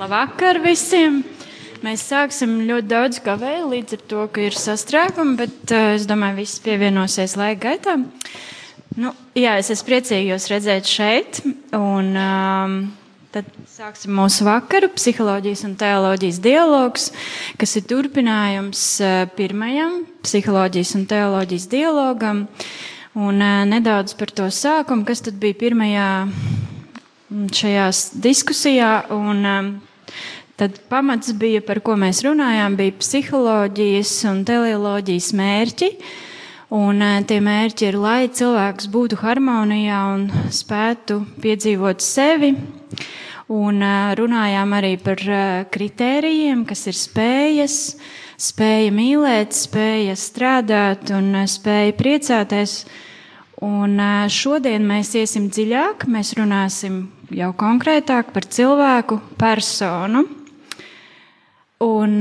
Labvakar visiem! Mēs sāksim ļoti daudz kavēju līdz ar to, ka ir sastrēgumi, bet uh, es domāju, viss pievienosies laika gaitā. Nu, jā, es esmu priecīgi jūs redzēt šeit. Un, um, tad sāksim mūsu vakaru psiholoģijas un teoloģijas dialogs, kas ir turpinājums uh, pirmajam psiholoģijas un teoloģijas dialogam. Un uh, nedaudz par to sākumu, kas tad bija pirmajā šajās diskusijā. Un, um, Tad pamats bija, par ko mēs runājām, bija psiholoģijas un teleoloģijas mērķi. Un uh, tie mērķi ir, lai cilvēks būtu harmonijā un spētu piedzīvot sevi. Un uh, runājām arī par uh, kritērijiem, kas ir spējas, spēja mīlēt, spēja strādāt un spēja priecāties. Un šodien mēs iesim dziļāk, mēs runāsim jau konkrētāk par cilvēku personu. Un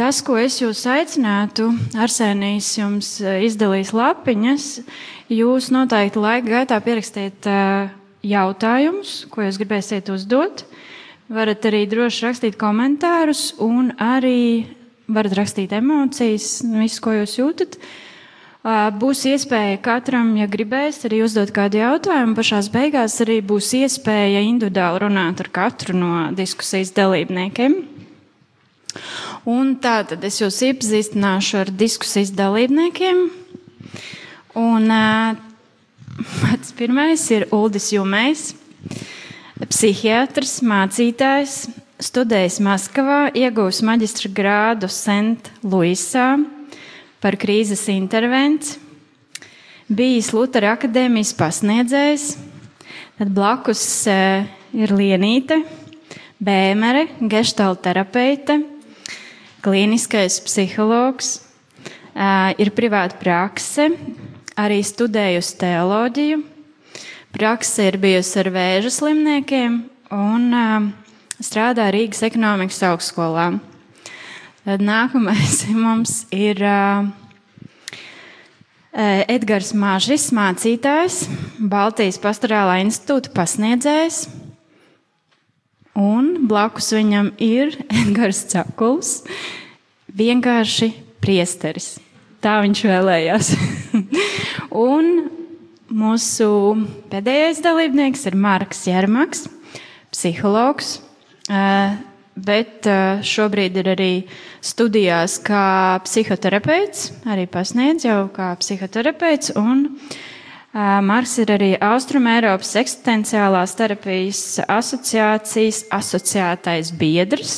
tas, ko es jūs aicinātu, Arsenijs jums izdalīs lapiņas, jūs noteikti laika gaitā pierakstiet jautājumus, ko jūs gribēsiet uzdot. Varat arī droši rakstīt komentārus un arī varat rakstīt emocijas, visu, ko jūs jūtat. Būs iespēja katram, ja gribēs, arī uzdot kādu jautājumu. Pašās beigās arī būs iespēja individuāli runāt ar katru no diskusijas dalībniekiem. Un tā tad es jūs iepazīstināšu ar diskusijas dalībniekiem. Un pats pirmais ir Uldis Jumējs, psihiatrs, mācītājs, studējis Maskavā, iegūs maģistra grādu St. Luisā par krīzes intervenciju, bijis Lutera akadēmijas pasniedzējs, tad blakus ir Lienīte, Bēmere, gestalterapeite, klīniskais psihologs, ir privāta prakse, arī studējusi teoloģiju. Prakse ir bijusi ar vēža slimniekiem un strādā Rīgas ekonomikas augstskolā. Tad nākamais mums ir Edgars Mažis, mācītājs, Baltijas pastorālā institūta pasniedzējs. Un blakus viņam ir Edgars Cakuls, vienkārši priesteris. Tā viņš vēlējās. un mūsu pēdējais dalībnieks ir Marks Jermaks, psihologs, bet šobrīd ir arī studijās kā psihoterapeits, arī pasniedz jau kā psihoterapeits un Mars ir arī Austrum Eiropas eksistenciālās terapijas asociācijas asociētais biedrs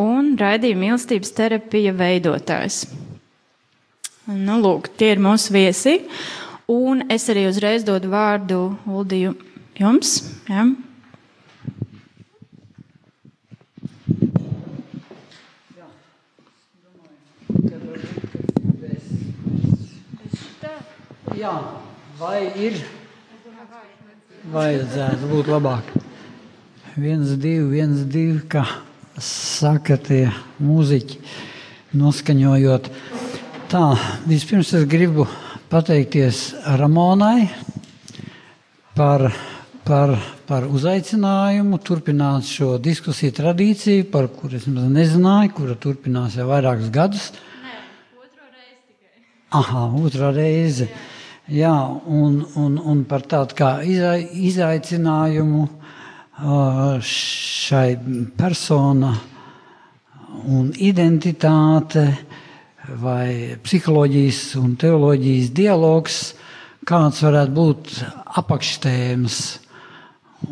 un raidījuma mīlestības terapija veidotājs. Nu, lūk, tie ir mūsu viesi. Un es arī uzreiz dodu vārdu Uldiju jums. Ja? Jā. Vai ir? Vajadzētu būt labāk. Viens, divi, viens, divi, kā saka tie mūziķi, noskaņojot. Tā, vispirms es gribu pateikties Ramonai par, par, par uzaicinājumu, turpināt šo diskusiju tradīciju, par kuru es nezināju, kura turpinās jau vairākus gadus. Nē, otro reizi tikai. Aha, otrā reize. Jā. Jā, un, un, un par tādu kā izaicinājumu šai persona un identitāte vai psiholoģijas un teoloģijas dialogs, kāds varētu būt apakštēmas.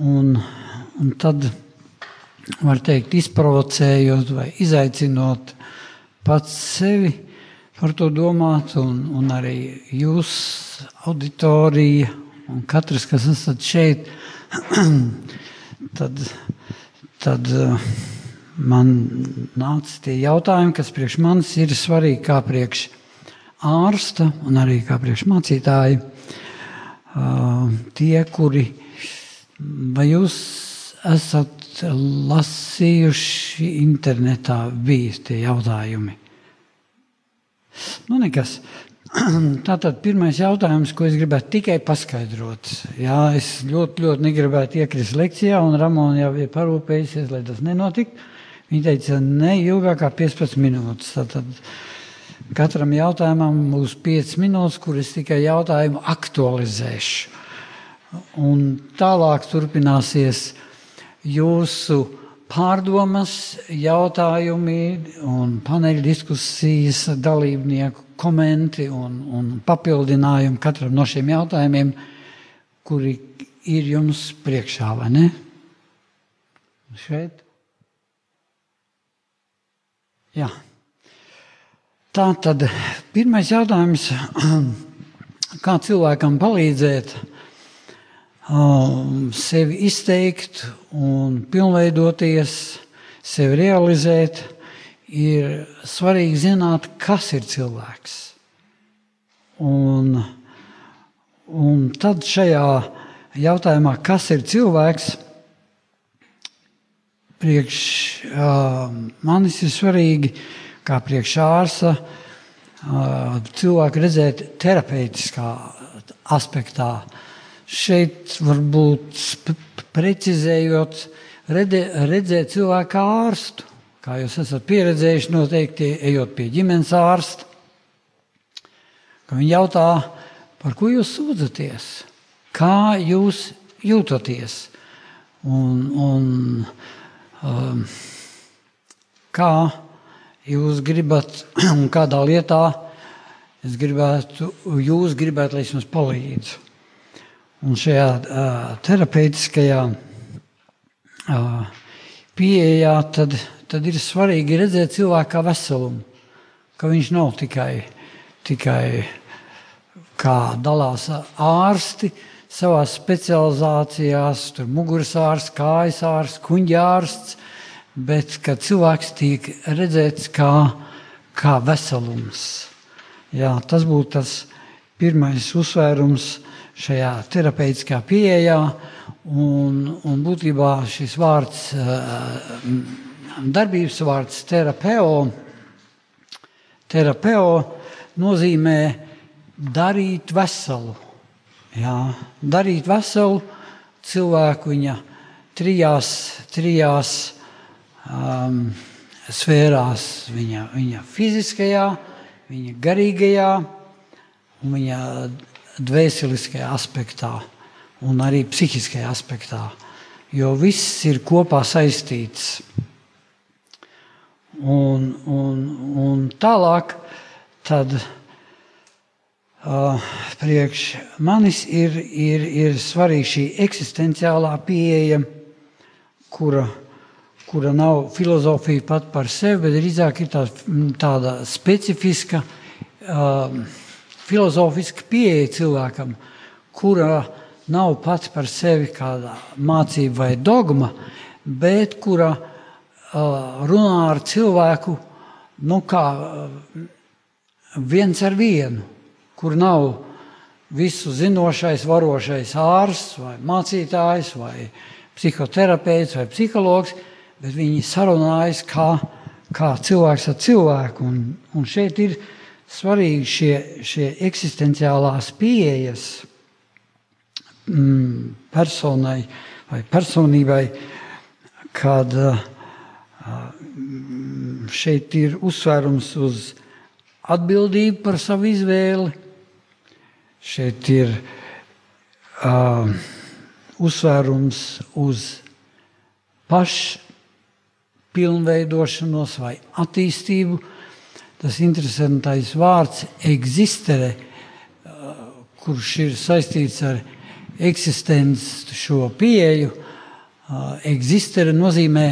Un, un tad, var teikt, izprovocējot vai izaicinot pats sevi par to domāt, un, un arī jūs, auditorija, un katrs, kas esat šeit, tad, tad eh, man nāca tie jautājumi, kas priekš manis ir svarīgi kā priekš ārsta un arī kā priekš mācītāji. Uh, tie, kuri, vai jūs esat lasījuši internetā, bijis tie jautājumi? Nu, nekas. tātad pirmais jautājums, ko es gribētu tikai paskaidrot. Jā, es ļoti, ļoti negribētu iekrist lekcijā, un Ramona jau ir parūpējusies, lai tas nenotiktu. Viņa teica, ne ilgāk kā 15 minūtes. Tātad katram jautājumam būs 5 minūtes, kur es tikai jautājumu aktualizēšu. Un tālāk turpināsies jūsu pārdomas, jautājumi un paneļa diskusijas dalībnieku komenti un, un papildinājumi katram no šiem jautājumiem, kuri ir jums priekšā, vai ne? Šeit. Jā. Tā tad pirmais jautājums, kā cilvēkam palīdzēt um, sevi izteikt un pilnveidoties, sevi realizēt, ir svarīgi zināt, kas ir cilvēks. Un, un tad šajā jautājumā, kas ir cilvēks, priekš uh, manis ir svarīgi, kā priekš ārsta, uh, cilvēku redzēt terapeitiskā aspektā. Šeit varbūt precizējot, redze, redzēt cilvēku kā ārstu, kā jūs esat pieredzējuši noteikti, ejot pie ģimenes ārsta, ka viņi jautā, par ko jūs sūdzaties, kā jūs jūtaties? Un, un um, kā jūs gribat un kādā lietā es gribētu, jūs gribētu, lai es jums palīdzu. Un šajā uh, terapeitiskajā uh, pieejā tad, tad ir svarīgi redzēt cilvēku veselumu, ka viņš nav tikai, tikai kā dalās ārsti savā specializācijās, tur muguras ārsts, kājas ārsts, kuņģārsts, bet ka cilvēks tiek redzēts kā, kā veselums. Jā, tas būtu tas pirmais uzsvērums šajā terapeitiskā pieejā. Un, un būtībā šis vārds, darbības vārds terapeo, terapeo nozīmē darīt veselu. Jā, darīt veselu cilvēku viņa trijās, trijās um, sfērās, viņa, viņa fiziskajā, viņa garīgajā un viņa dvēseliskajā aspektā un arī psihiskajā aspektā, jo viss ir kopā saistīts. Un, un, un tālāk tad uh, priekš manis ir, ir, ir svarīga šī eksistenciālā pieeja, kura kura nav filozofija pat par sevi, bet drīzāk ir tā, tāda specifiska, uh, filozofiska pieeja cilvēkam, kura nav pati par sevi kāda mācība vai dogma, bet kura uh, runā ar cilvēku nu, kā uh, viens ar vienu, kur nav visu zinošais, varošais ārsts vai mācītājs vai psihoterapeits vai psihologs, bet viņi sarunājas kā, kā cilvēks ar cilvēku. Un, un šeit ir svarīgi šie, šie eksistenciālās pieejas mm, personai vai personībai, kad uh, šeit ir uzsvērums uz atbildību par savu izvēli. Šeit ir uh, uzsvērums uz pašu pilnveidošanos vai attīstību. Tas interesantais vārds eksistere, kurš ir saistīts ar eksistenci šo pieeju, eksistere nozīmē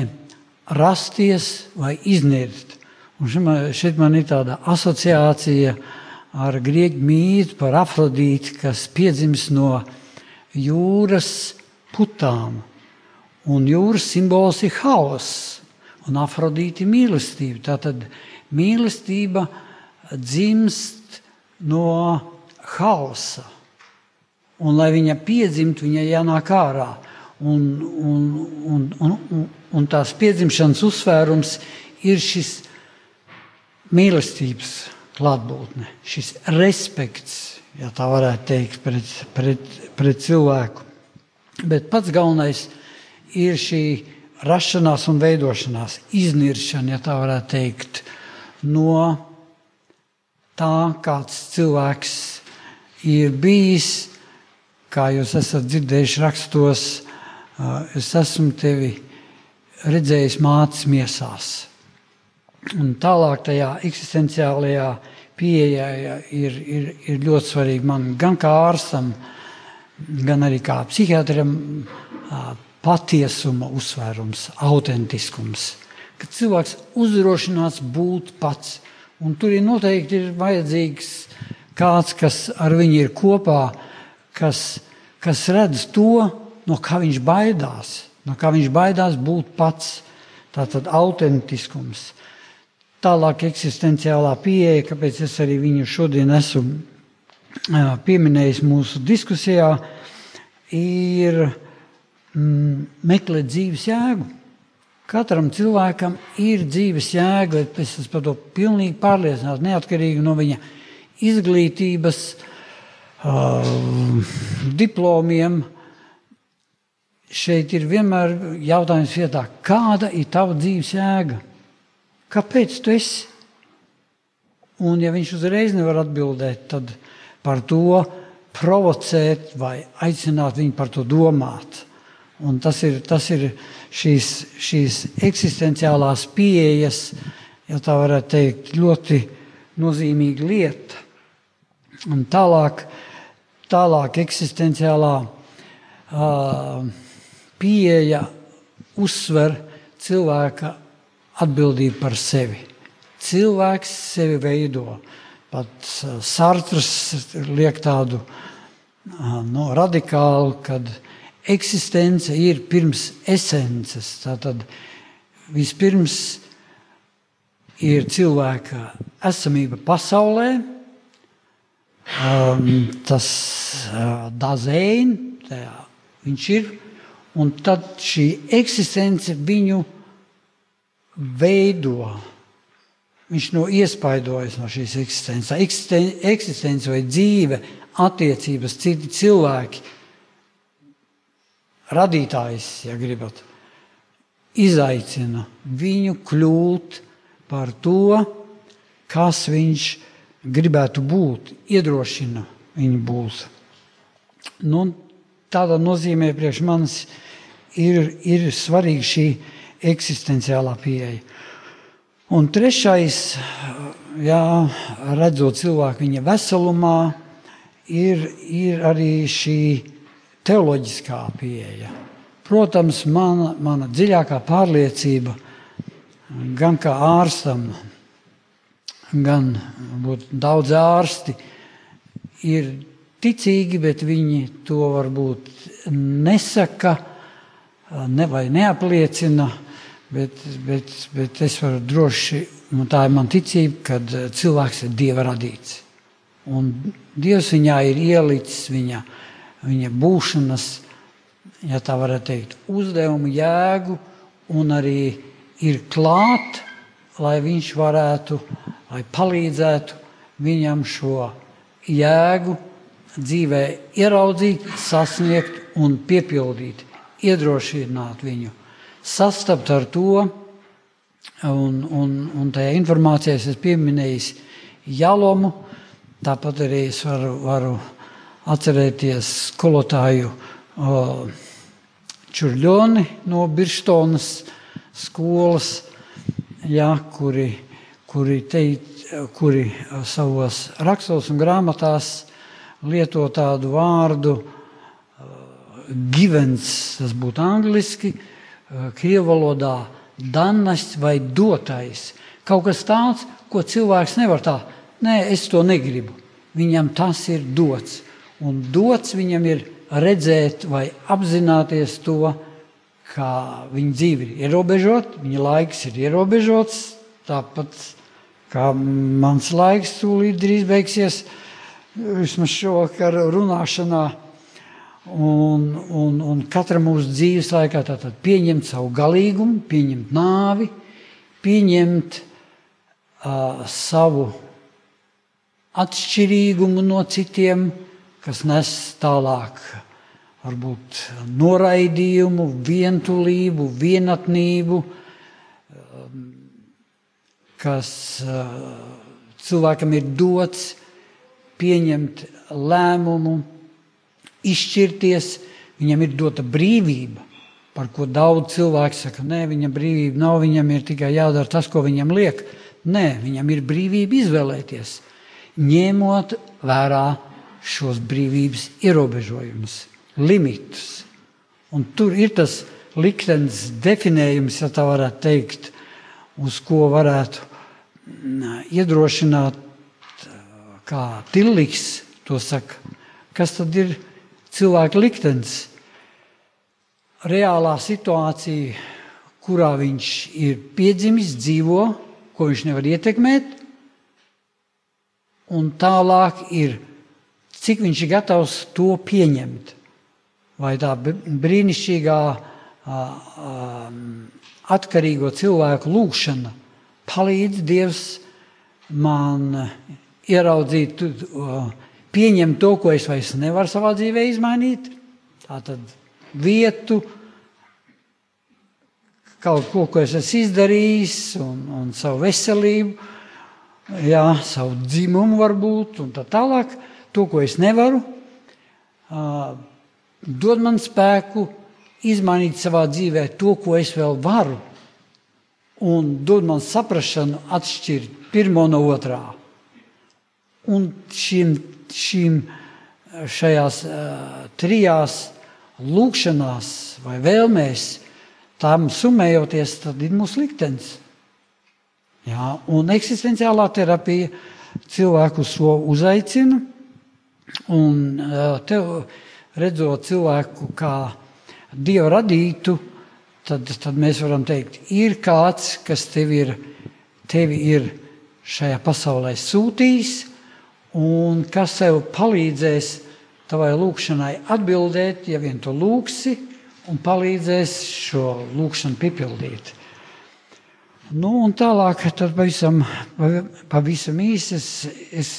rasties vai iznirt. Un šeit man ir tāda asociācija ar grieķu mītu par afrodīti, kas piedzims no jūras putām. Un jūras simbols ir haoss un afrodīti mīlestība. Tātad mīlestība dzimst no hausa. Un, lai viņa piedzimtu, viņai jānāk ārā. Un, un, un, un, un, un tās piedzimšanas uzsvērums ir šis mīlestības klātbūtne, šis respekts, ja tā varētu teikt, pret, pret, pret cilvēku. Bet pats galvenais ir šī rašanās un veidošanās, izniršana, ja tā varētu teikt, no tā, kāds cilvēks ir bijis, kā jūs esat dzirdējuši rakstos, es esmu tevi redzējis mātes miesās. Un tālāk tajā eksistenciālajā pieejā ir, ir, ir ļoti svarīgi man gan kā ārstam, gan arī kā psihiatram patiesuma uzsvērums, autentiskums. Kad cilvēks uzdrošinās būt pats, un tur ir noteikti ir vajadzīgs kāds, kas ar viņu ir kopā, kas, kas redz to, no kā viņš baidās, no kā viņš baidās būt pats. Tātad autentiskums. Tālāk eksistenciālā pieeja, kāpēc es arī viņu šodien esmu pieminējis mūsu diskusijā, ir mm, meklēt dzīves jēgu. Katram cilvēkam ir dzīves jēga, es esmu par to pilnīgi pārliecināts, neatkarīgi no viņa izglītības, uh, diplomiem. Šeit ir vienmēr jautājums vietā, kāda ir tava dzīves jēga? Kāpēc tu esi? Un, ja viņš uzreiz nevar atbildēt, tad par to provocēt vai aicināt viņu par to domāt. Un tas ir, tas ir šīs, šīs eksistenciālās pieejas, ja tā varētu teikt, ļoti nozīmīga lieta. Un tālāk, tālāk eksistenciālā uh, pieeja uzsver cilvēka atbildību par sevi. Cilvēks sevi veido. Pat Sartrs liek tādu no, radikālu, kad eksistence ir pirms esences. Tātad vispirms ir cilvēka esamība pasaulē, um, tas uh, dazēns, viņš ir, un tad šī eksistence viņu veido. Viņš no iespaidojas no šīs eksistences. Eksisten, eksistence vai dzīve, attiecības, citi cilvēki, radītājs, ja gribat, izaicina viņu kļūt par to, kas viņš gribētu būt, iedrošina viņu būt. Nu, tādā nozīmē priekš manis ir, ir svarīga šī eksistenciālā pieeja. Un trešais, jā, redzot cilvēku viņa veselumā, ir, ir arī šī teoloģiskā pieeja. Protams, mana, mana dziļākā pārliecība, gan kā ārstam, gan daudz ārsti, ir ticīgi, bet viņi to varbūt nesaka ne, vai neapliecina Bet, bet, bet es varu droši, un tā ir man ticība, ka cilvēks ir dieva radīts. Un Dievs viņā ir ielicis viņa, viņa būšanas, ja tā varētu teikt, uzdevumu, jēgu, un arī ir klāt, lai viņš varētu, lai palīdzētu viņam šo jēgu dzīvē ieraudzīt, sasniegt un piepildīt, iedrošināt viņu sastapt ar to. Un, un, un tajā informācijā es pieminēju Jalomu, tāpat arī es varu, varu atcerēties skolotāju Čurļoni no Birštonas skolas, jā, kuri, kuri, teic, kuri savos rakstos un grāmatās lieto tādu vārdu givens, tas būtu angliski, krievu valodā danas vai dotais. Kaut kas tāds, ko cilvēks nevar tā, nē, es to negribu. Viņam tas ir dots. Un dots viņam ir redzēt vai apzināties to, ka viņa dzīve ir ierobežota, viņa laiks ir ierobežots. Tāpat kā mans laiks tūlīt drīz beigsies, vismaz šovakar runāšanā Un, un, un katram mūsu dzīves laikā tātad pieņemt savu galīgumu, pieņemt nāvi, pieņemt uh, savu atšķirīgumu no citiem, kas nes tālāk varbūt noraidījumu, vientulību, vienatnību, um, kas uh, cilvēkam ir dots pieņemt lēmumu, izšķirties, viņam ir dota brīvība. Par ko daudz cilvēku saka, nē, viņam brīvība nav, viņam ir tikai jādara tas, ko viņam liek. Nē, viņam ir brīvība izvēlēties, ņemot vērā šos brīvības ierobežojumus, limitus. Un tur ir tas liktenis definējums, ja tā varētu teikt, uz ko varētu mm, iedrošināt kā Tilliks to saka, kas tad ir cilvēka liktenis? Reālā situācija, kurā viņš ir piedzimis, dzīvo, ko viņš nevar ietekmēt, un tālāk ir, cik viņš ir gatavs to pieņemt. Vai tā brīnišķīgā atkarīgo cilvēku lūgšana palīdz Dievs man ieraudzīt, pieņemt to, ko es vairs nevaru savā dzīvē izmainīt. Tātad vietu, kaut ko, ko es esmu izdarījis, un, un savu veselību, jā, savu dzimumu varbūt, un tā tālāk. To, ko es nevaru, dod man spēku izmainīt savā dzīvē to, ko es vēl varu, un dod man saprašanu atšķirt pirmo no otrā. Un šim, šim šajās uh, trijās lūkšanās vai vēlmēs, tām summējoties, tad ir mūsu liktenis. Jā, un eksistenciālā terapija cilvēku to uzaicina. Un tev, redzot cilvēku kā dievu radītu, tad, tad mēs varam teikt, ir kāds, kas tev ir, tevi ir šajā pasaulē sūtījis un kas tev palīdzēs tavai lūkšanai atbildēt, ja vien to lūksi, un palīdzēs šo lūkšanu piepildīt. Nu, un tālāk, tad pavisam, pavisam īsi es, es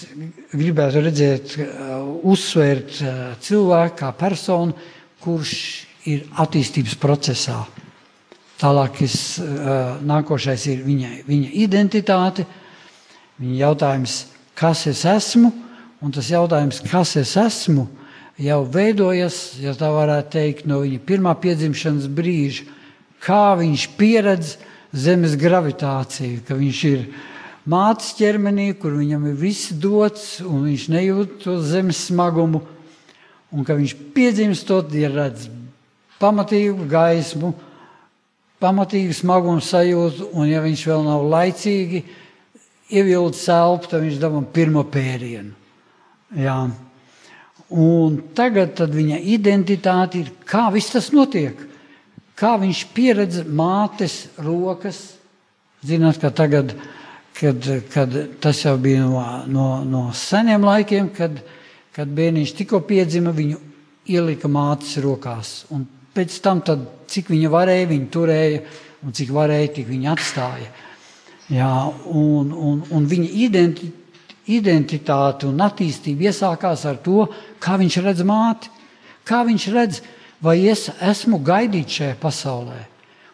gribētu redzēt, uh, uzsvērt uh, cilvēku kā personu, kurš ir attīstības procesā. Tālāk es, uh, nākošais ir viņa, viņa identitāte, viņa jautājums, kas es esmu, un tas jautājums, kas es esmu, jau veidojas, ja tā varētu teikt, no viņa pirmā piedzimšanas brīža, kā viņš pieredz zemes gravitāciju, ka viņš ir mātes ķermenī, kur viņam ir viss dots, un viņš nejūt to zemes smagumu, un ka viņš piedzimstot, ja redz pamatīgu gaismu, pamatīgu smagumu sajūtu, un ja viņš vēl nav laicīgi, ievilkt selpu, tad viņš dabūja pirmo pērienu. Jā. Un tagad viņa identitāte ir, kā viss tas notiek. Kā viņš pieredz mātes rokas. Zināt, ka tagad, kad, kad tas jau bija no, no, no seniem laikiem, kad, kad bērniņš tikko piedzima, viņu ielika mātes rokās. Un pēc tam, tad, cik viņa varēja, viņa turēja, un cik varēja, tik viņa atstāja. Jā, un, un, un viņa identi, identitāte un attīstība iesākās ar to, kā viņš redz māti, kā viņš redz, vai es esmu gaidīts šajā pasaulē.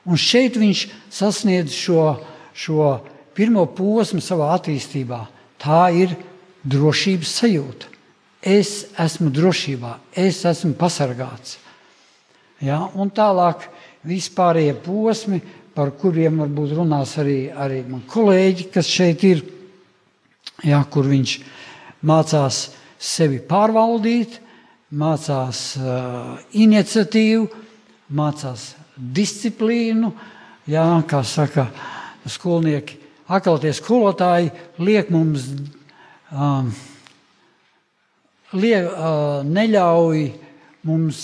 Un šeit viņš sasniedz šo, šo pirmo posmu savā attīstībā. Tā ir drošības sajūta. Es esmu drošībā, es esmu pasargāts. Ja? Un tālāk vispārējie posmi, par kuriem varbūt runās arī, arī man kolēģi, kas šeit ir, jā, kur viņš mācās sevi pārvaldīt, mācās uh, iniciatīvu, mācās disciplīnu, jā, kā saka skolnieki, akaltie skolotāji liek mums, um, liek, uh, neļauj mums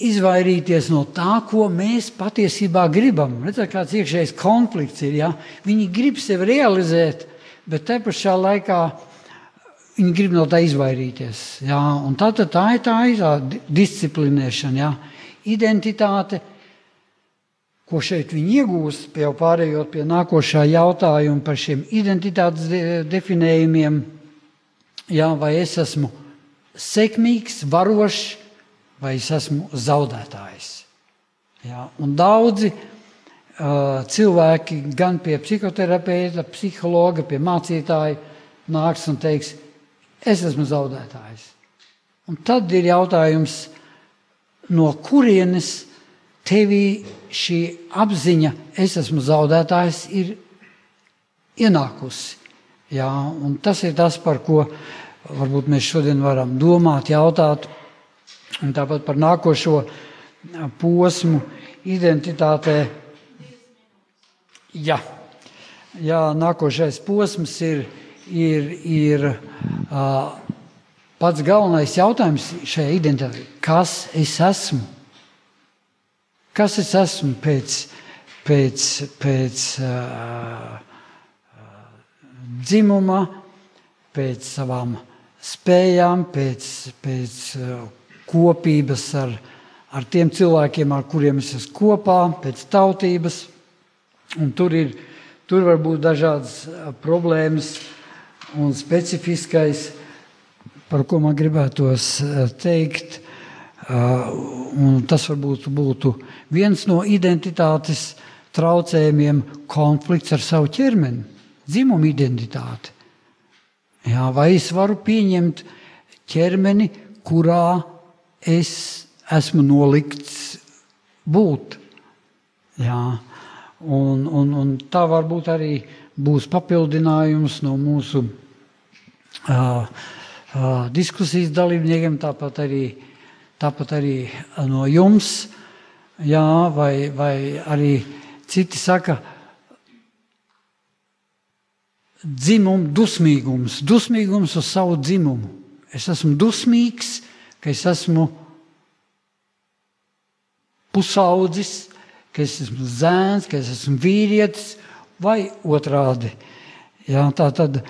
izvairīties no tā, ko mēs patiesībā gribam. Redzat, kāds iekšējs konflikts ir. Ja? Viņi grib sevi realizēt, bet te pašā laikā viņi grib no tā izvairīties. Ja? Un tā, tā, tā ir tā, tā disciplinēšana, ja? identitāte, ko šeit viņi iegūst, jau pārējot pie nākošā jautājuma par šiem identitātes de definējumiem. Jā, vai es esmu sekmīgs, varošs, vai es esmu zaudētājs. Jā, un daudzi uh, cilvēki gan pie psihoterapeita, psihologa, pie mācītāja nāks un teiks, es esmu zaudētājs. Un tad ir jautājums, no kurienes tevī šī apziņa, es esmu zaudētājs, ir ienākusi. Jā, tas ir tas, par ko varbūt mēs šodien varam domāt, jautāt. Un tāpat par nākošo posmu identitātē. Jā, jā nākošais posms ir, ir, ir pats galvenais jautājums šajā identitātē. Kas es esmu? Kas es esmu pēc, pēc, pēc uh, dzimuma, pēc savām spējām, pēc, pēc uh, kopības ar, ar tiem cilvēkiem, ar kuriem es esmu kopā, pēc tautības. Un tur, ir, tur var būt dažādas problēmas un specifiskais, par ko man gribētos teikt, Un tas varbūt būtu viens no identitātes traucējumiem - konflikts ar savu ķermeni, dzimuma identitāti. Jā, vai es varu pieņemt ķermeni, kurā es esmu nolikts būt? Jā, un, un, un tā varbūt arī būs papildinājums no mūsu uh, uh, diskusijas dalībniekiem, tāpat arī tāpat arī no jums, jā, vai, vai arī citi saka, dzimumu dusmīgums, dusmīgums uz savu dzimumu. Es esmu dusmīgs, ka es esmu pusaudzis, ka es esmu zēns, ka es esmu vīrietis vai otrādi. Jā, tā tad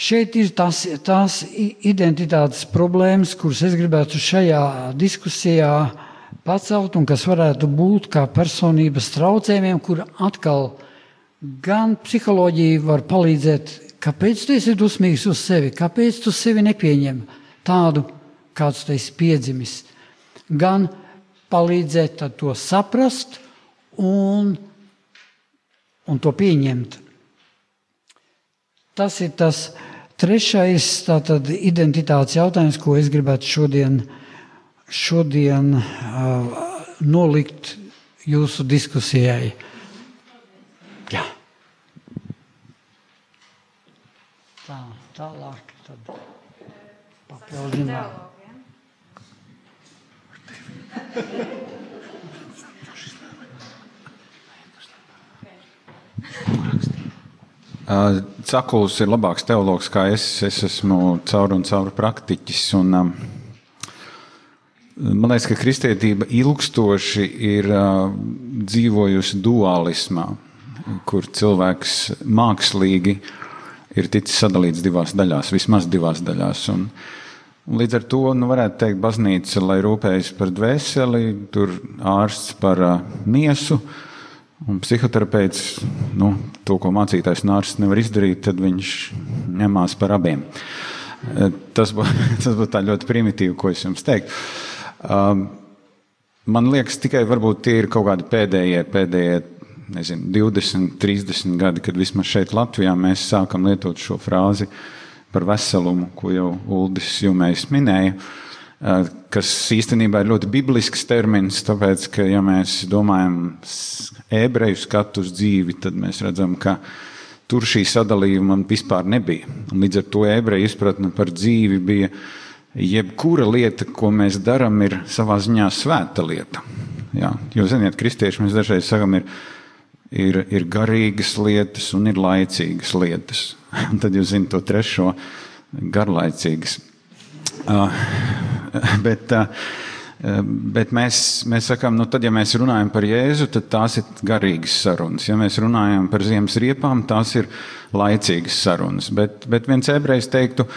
Šeit ir tās, tās identitātes problēmas, kuras es gribētu šajā diskusijā pacelt, un kas varētu būt kā personības traucējumiem, kur atkal gan psiholoģija var palīdzēt, kāpēc tu esi dusmīgs uz sevi, kāpēc tu sevi nepieņem tādu, kāds tu esi piedzimis, gan palīdzēt to saprast un, un to pieņemt. Tas ir tas, Trešais tātad identitātes jautājums, ko es gribētu šodien, šodien uh, nolikt jūsu diskusijai. Jā. Tā, tālāk tad papildināt. Cakuls ir labāks teologs kā es. Es esmu caur un caur praktiķis. Un, man liekas, ka kristietība ilgstoši ir dzīvojusi dualismā, kur cilvēks mākslīgi ir ticis sadalīts divās daļās, vismaz divās daļās. Un, līdz ar to nu, varētu teikt, baznīca, lai rūpējas par dvēseli, tur ārsts par uh, miesu. Uh, Un psihoterapeits, nu, to, ko mācītājs nārsts nevar izdarīt, tad viņš ņemās par abiem. E, tas būtu būt ļoti primitīvi, ko es jums teiktu. Um, man liekas, tikai varbūt tie ir kaut kādi pēdējie, pēdējie nezinu, 20, 30 gadi, kad vismaz šeit Latvijā mēs sākam lietot šo frāzi par veselumu, ko jau Uldis Jumējs minēja. Uh, Eh, kas īstenībā ir ļoti biblisks termins, tāpēc, ka, ja mēs domājam ebreju skatu uz dzīvi, tad mēs redzam, ka tur šī sadalījuma vispār nebija. Un līdz ar to ebreju izpratne par dzīvi bija, jebkura lieta, ko mēs darām, ir savā ziņā svēta lieta. Jā, jo, ziniet, kristieši mēs dažreiz sakām, ir, ir, ir garīgas lietas un ir laicīgas lietas. Un tad jūs zināt to trešo garlaicīgas. Uh, bet, uh, bet mēs, mēs sakām, nu tad, ja mēs runājam par Jēzu, tad tās ir garīgas sarunas. Ja mēs runājam par ziemas riepām, tās ir laicīgas sarunas. Bet, bet viens ebrejs teiktu,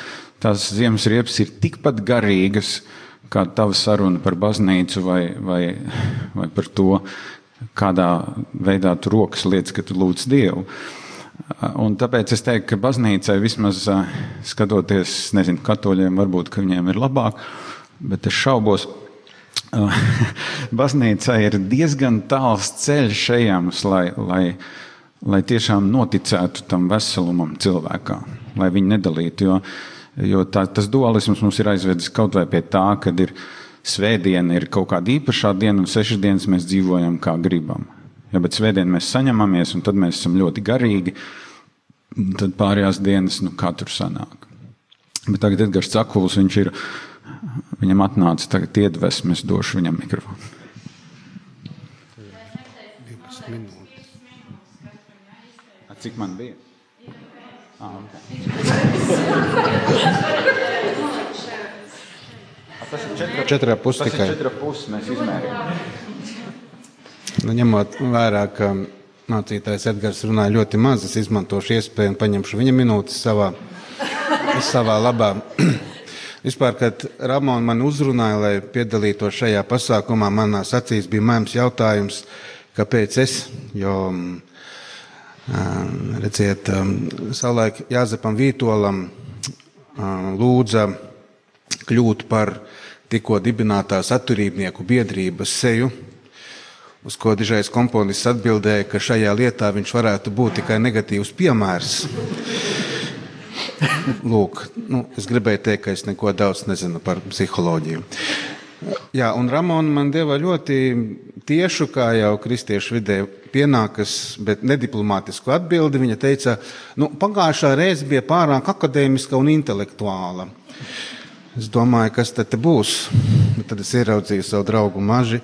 tās ziemas riepas ir tikpat garīgas kā tava saruna par baznīcu vai, vai, vai par to, kādā veidā tu rokas lietas, ka tu lūdz Dievu. Un tāpēc es teiktu, ka baznīcai vismaz skatoties, nezinu, katoļiem varbūt, ka viņiem ir labāk, bet es šaubos, baznīcai ir diezgan tāls ceļš ejams, lai, lai, lai tiešām noticētu tam veselumam cilvēkā, lai viņi nedalītu. Jo, jo tā, tas dualisms mums ir aizvedis kaut vai pie tā, ka ir svētdiena, ir kaut kāda īpašā diena, un sešas dienas mēs dzīvojam kā gribam. Ja, bet svētdien mēs saņemamies, un tad mēs esam ļoti garīgi. Tad pārējās dienas, nu, kā tur sanāk. Bet tagad Edgars Cakulis, viņš ir, viņam atnāca tagad iedvesmas, došu viņam mikrofonu. 12 minūtes. A, cik man bija? Ah, okay. A, tas ir četra, četrā pusē tikai. Četrā pusē mēs izmērījām. Nu, ņemot vērā, ka mācītājs Edgars runāja ļoti maz, es izmantošu iespēju un paņemšu viņa minūtes savā, savā labā. Vispār, kad Ramona man uzrunāja, lai piedalītos šajā pasākumā, manās acīs bija mēms jautājums, kāpēc es, jo, redziet, savulaik Jāzepam Vītolam lūdza kļūt par tikko dibinātās atturībnieku biedrības seju, Uz ko dižais komponists atbildēja, ka šajā lietā viņš varētu būt tikai negatīvs piemērs. Lūk, nu, es gribēju teikt, ka es neko daudz nezinu par psiholoģiju. Jā, un Ramona man deva ļoti tiešu, kā jau kristiešu vidē pienākas, bet nediplomātisku atbildi. Viņa teica, nu, pagājušā reize bija pārāk akadēmiska un intelektuāla. Es domāju, kas tad būs. Tad es ieraudzīju savu draugu mažu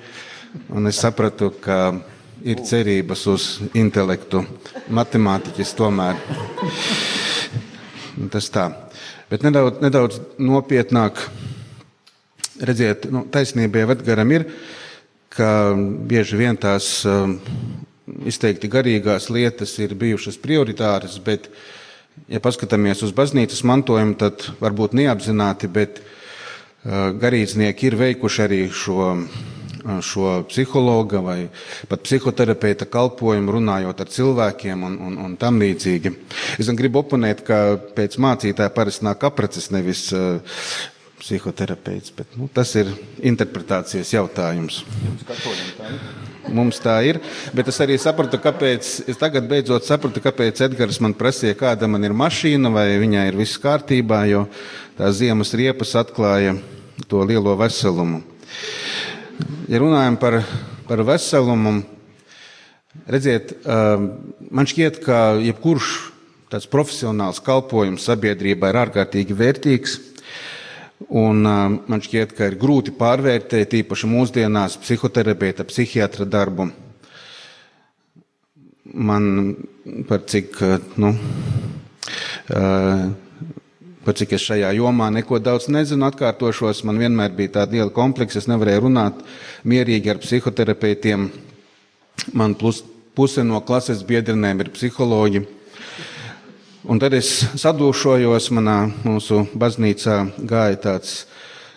Un es sapratu, ka ir cerības uz intelektu. Matemātiķis tomēr. Tas tā. Bet nedaudz, nedaudz nopietnāk redziet, nu, taisnība jau Edgaram ir, ka bieži vien tās um, izteikti garīgās lietas ir bijušas prioritāras, bet, ja paskatāmies uz baznīcas mantojumu, tad varbūt neapzināti, bet uh, garīdznieki ir veikuši arī šo šo psihologa vai pat psihoterapeita kalpojumu, runājot ar cilvēkiem un, un, un tam līdzīgi. Es gribu oponēt, ka pēc mācītāja parasti nāk apreces, nevis uh, psihoterapeits, bet nu, tas ir interpretācijas jautājums. Mums tā ir, bet es arī sapratu, kāpēc, es tagad beidzot sapratu, kāpēc Edgars man prasīja, kāda man ir mašīna, vai viņai ir viss kārtībā, jo tās ziemas riepas atklāja to lielo veselumu. Ja runājam par, par veselumu, redziet, man šķiet, ka jebkurš tāds profesionāls kalpojums sabiedrībā ir ārkārtīgi vērtīgs. Un man šķiet, ka ir grūti pārvērtēt īpaši mūsdienās psihoterapeita, psihiatra darbu. Man par cik, nu, Pat cik es šajā jomā neko daudz nezinu, atkārtošos, man vienmēr bija tāda liela kompleksa, es nevarēju runāt mierīgi ar psihoterapeitiem. Man plus, puse no klases biedrinēm ir psiholoģi. Un tad es sadūšojos, manā mūsu baznīcā gāja tāds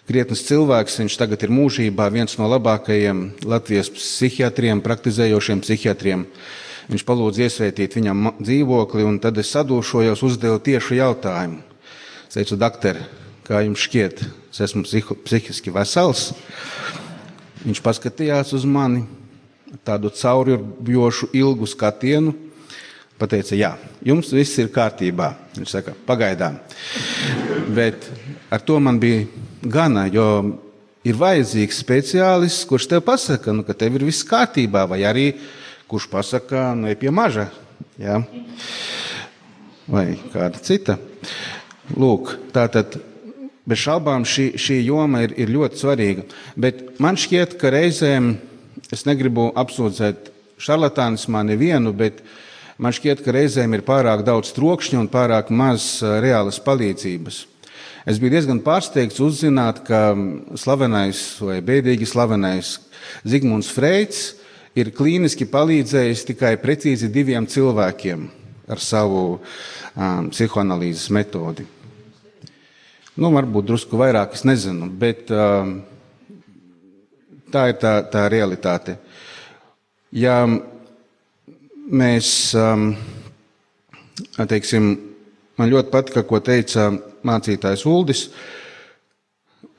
krietnes cilvēks. Viņš tagad ir mūžībā viens no labākajiem Latvijas psihiatriem, praktizējošiem psihiatriem. Viņš palūdza iesvētīt viņam dzīvokli, un tad es sadūšojos, uzdevu tiešu jautājumu. Es teicu, doktor, kā jums šķiet, es esmu psiho, psihiski vesels. Viņš paskatījās uz mani tādu caurjošu ilgu skatienu. Pateica, jā, jums viss ir kārtībā. Viņš saka, pagaidām. Bet ar to man bija gana, jo ir vajadzīgs speciālists, kurš tev pasaka, nu, ka tev ir viss kārtībā, vai arī kurš pasaka, nu, ej pie maža. Jā. Vai kāda cita. Lūk, tātad bez šaubām šī, šī joma ir, ir ļoti svarīga. Bet man šķiet, ka reizēm es negribu apsūdzēt šarlatānismā nevienu, bet man šķiet, ka reizēm ir pārāk daudz trokšņa un pārāk maz reālas palīdzības. Es biju diezgan pārsteigts uzzināt, ka slavenais vai bēdīgi slavenais Zigmunds Freits ir klīniski palīdzējis tikai precīzi diviem cilvēkiem ar savu um, psihoanalīzes metodi. Nu, varbūt drusku vairāk, es nezinu, bet um, tā ir tā, tā realitāte. Ja mēs, um, teiksim, man ļoti patika, ko teica mācītājs Uldis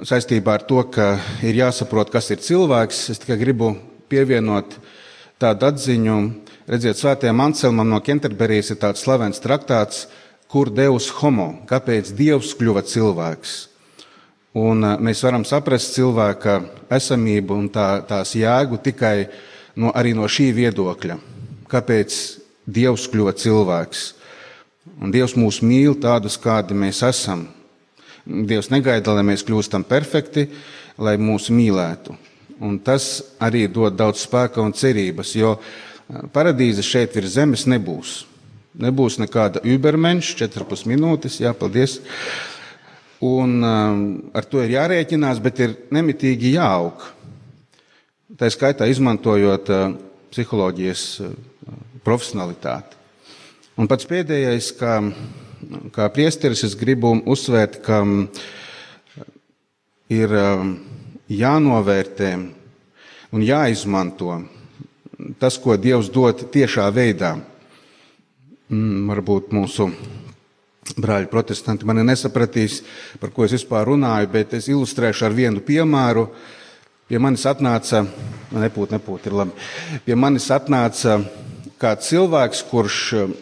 saistībā ar to, ka ir jāsaprot, kas ir cilvēks. Es tikai gribu pievienot tādu atziņu. Redziet, Svētajam Anselmam no Kenterberijas ir tāds slavens traktāts, kur Deus homo, kāpēc Dievs kļuva cilvēks. Un mēs varam saprast cilvēka esamību un tā, tās jēgu tikai no, arī no šī viedokļa. Kāpēc Dievs kļuva cilvēks? Un Dievs mūs mīl tādus, kādi mēs esam. Dievs negaida, lai mēs kļūstam perfekti, lai mūs mīlētu. Un tas arī dod daudz spēka un cerības, jo paradīze šeit virs zemes nebūs. Nebūs nekāda übermenša, 4,5 minūtes, jā, paldies. Un um, ar to ir jārēķinās, bet ir nemitīgi jāaug. Tā skaitā izmantojot uh, psiholoģijas uh, profesionalitāti. Un pats pēdējais, kā, kā priesteris, es gribu uzsvērt, ka ir um, jānovērtē un jāizmanto tas, ko Dievs dod tiešā veidā. Mm, varbūt mūsu brāļi protestanti mani nesapratīs, par ko es vispār runāju, bet es ilustrēšu ar vienu piemēru. Pie manis atnāca, nepūt, nepūt, ir labi. Pie manis atnāca kāds cilvēks, kurš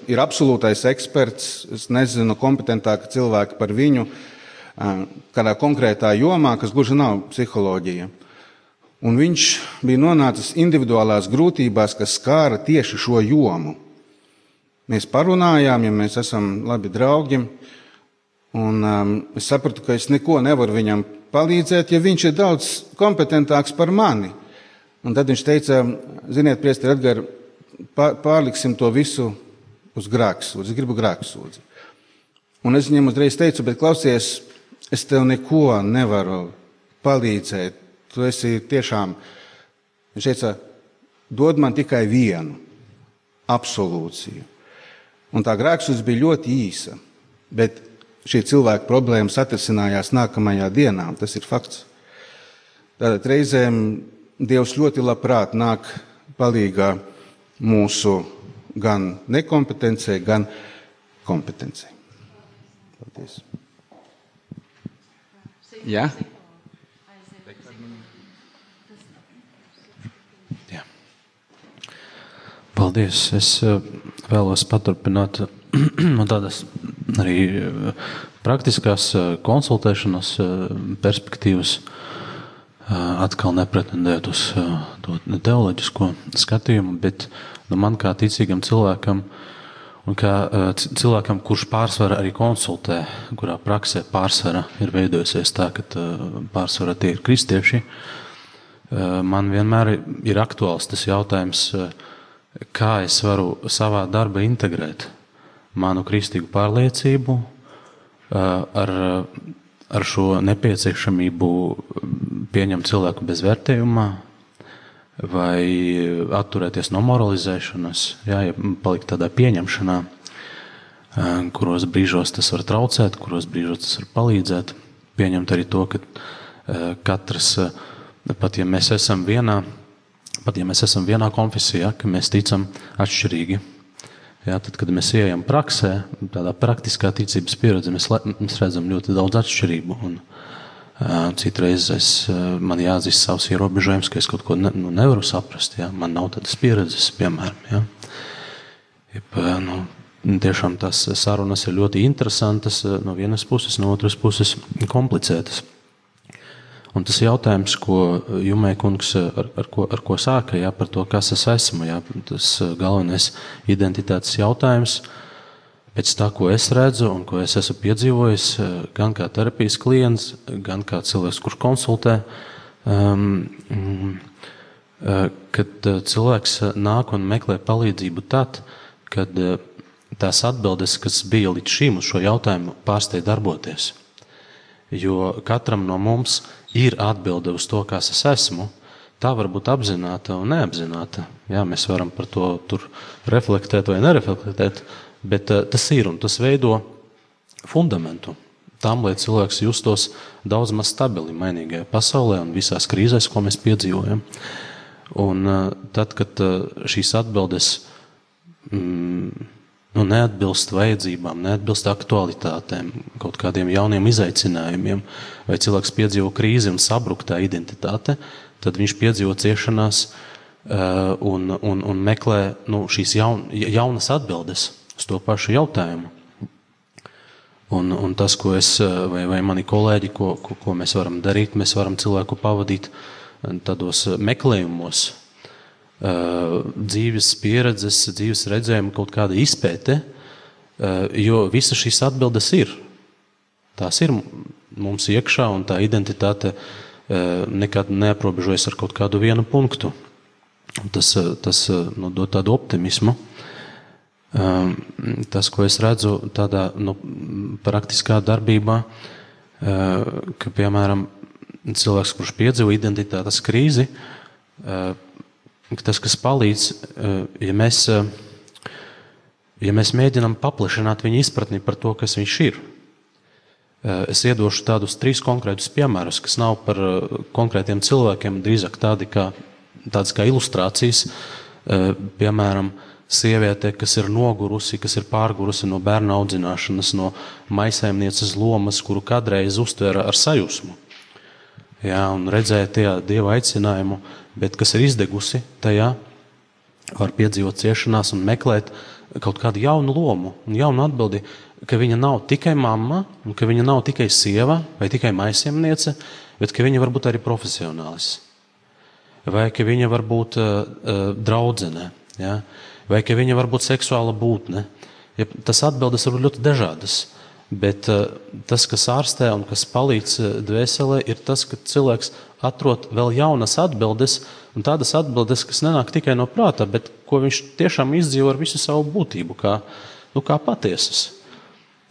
ir absolūtais eksperts, es nezinu kompetentāka cilvēka par viņu, kādā konkrētā jomā, kas gluži nav psiholoģija. Un viņš bija nonācis individuālās grūtībās, kas skāra tieši šo jomu. Mēs parunājām, ja mēs esam labi draugi, un um, es sapratu, ka es neko nevaru viņam palīdzēt, ja viņš ir daudz kompetentāks par mani. Un tad viņš teica, ziniet, priesti, Edgar, pārliksim to visu uz. Es gribu grēksūdzi. Un es viņam uzreiz teicu, bet klausies, es tev neko nevaru palīdzēt. Tu esi tiešām, viņš teica, dod man tikai vienu absolūciju. Un tā grēksūdze bija ļoti īsa, bet šī cilvēka problēmas atrisinājās nākamajā dienā, tas ir fakts. Tātad reizēm Dievs ļoti labprāt nāk palīgā mūsu gan nekompetencei, gan kompetencei. Paldies. Jā? Jā. Paldies. Es eh, vēlos paturpināt tādas arī eh, praktiskās eh, konsultēšanas perspektīvas, atkal nepretendēt uz to teoloģisko skatījumu, bet nu, man kā ticīgam cilvēkam, un kā cilvēkam, kurš pārsvarā arī konsultē, kurā praksē pārsvarā ir veidojusies tā, ka pārsvarā tie ir kristieši, man vienmēr ir aktuāls tas jautājums, kā es varu savā darbā integrēt manu kristīgu pārliecību ar, ar šo nepieciešamību pieņemt cilvēku bezvērtējumā, vai atturēties no moralizēšanas, jā, ja palikt tādā pieņemšanā, kuros brīžos tas var traucēt, kuros brīžos tas var palīdzēt. Pieņemt arī to, ka katrs, pat ja mēs esam vienā, pat ja mēs esam vienā konfesijā, ka mēs ticam atšķirīgi. Jā, tad, kad mēs ejam praksē, tādā praktiskā ticības pieredzē, mēs, mēs redzam ļoti daudz atšķirību. Un, uh, citreiz es, uh, man jāatzīst savs ierobežojums, ka es kaut ko ne, nu, nevaru saprast. Jā. Man nav tādas pieredzes, piemēram. Jā. Jeb, nu, tiešām tās sarunas ir ļoti interesantas no vienas puses, no otras puses komplicētas. Un tas jautājums, ko Jumē kungs ar, ar, ko, ar ko sāka, jā, par to, kas es esmu, jā, tas galvenais identitātes jautājums, pēc tā, ko es redzu un ko es esmu piedzīvojis, gan kā terapijas klients, gan kā cilvēks, kurš konsultē, um, kad cilvēks nāk un meklē palīdzību tad, kad tās atbildes, kas bija līdz šim uz šo jautājumu, pārsteidz darboties. Jo katram no mums ir atbilde uz to, kas es esmu. Tā var būt apzināta un neapzināta. Jā, mēs varam par to reflektēt vai nereflektēt, bet uh, tas ir un tas veido fundamentu tam, lai cilvēks justos daudz maz stabili mainīgajā pasaulē un visās krīzēs, ko mēs piedzīvojam. Un tad, kad šīs atbildes mm, nu, neatbilst vajadzībām, neatbilst aktualitātēm, kaut kādiem jauniem izaicinājumiem, vai cilvēks piedzīvo krīzi un sabruktā identitāte, tad viņš piedzīvo ciešanās un, un, un meklē nu, šīs jaun, jaunas atbildes uz to pašu jautājumu. Un, un tas, ko es vai, vai mani kolēģi, ko, ko, ko mēs varam darīt, mēs varam cilvēku pavadīt tādos meklējumos, dzīves pieredzes, dzīves redzējuma, kaut kāda izpēte, jo visas šīs atbildes ir. Tās ir mums iekšā, un tā identitāte nekad neaprobežojas ar kaut kādu vienu punktu. Tas, tas nu, dod tādu optimismu. Ehm, tas, ko es redzu tādā nu, praktiskā darbībā, ka, piemēram, cilvēks, kurš piedzīvo identitātes krīzi, tas, kas palīdz, ja mēs, ja mēs mēģinām paplašināt viņa izpratni par to, kas viņš ir. Es iedošu tādus trīs konkrētus piemērus, kas nav par konkrētiem cilvēkiem, drīzāk tādi kā, tādas kā ilustrācijas. Piemēram, sieviete, kas ir nogurusi, kas ir pārgurusi no bērna audzināšanas, no maisēmnieces lomas, kuru kādreiz uztvēra ar sajūsmu. Jā, un redzēja tajā dieva aicinājumu, bet kas ir izdegusi tajā, var piedzīvot ciešanās un meklēt kaut kādu jaunu lomu un jaunu atbildi, ka viņa nav tikai mamma, un ka viņa nav tikai sieva vai tikai maisiemniece, bet ka viņa var būt arī profesionālis. Vai ka viņa var būt uh, uh, draudzene. Ja? Uh, vai ka viņa var būt seksuāla būtne. Ja tas atbildes var būt ļoti dažādas. Bet uh, tas, kas ārstē un kas palīdz uh, dvēselē, ir tas, ka cilvēks atrod vēl jaunas atbildes, un tādas atbildes, kas nenāk tikai no prāta, bet ko viņš tiešām izdzīvo ar visu savu būtību, kā, nu, kā patiesas.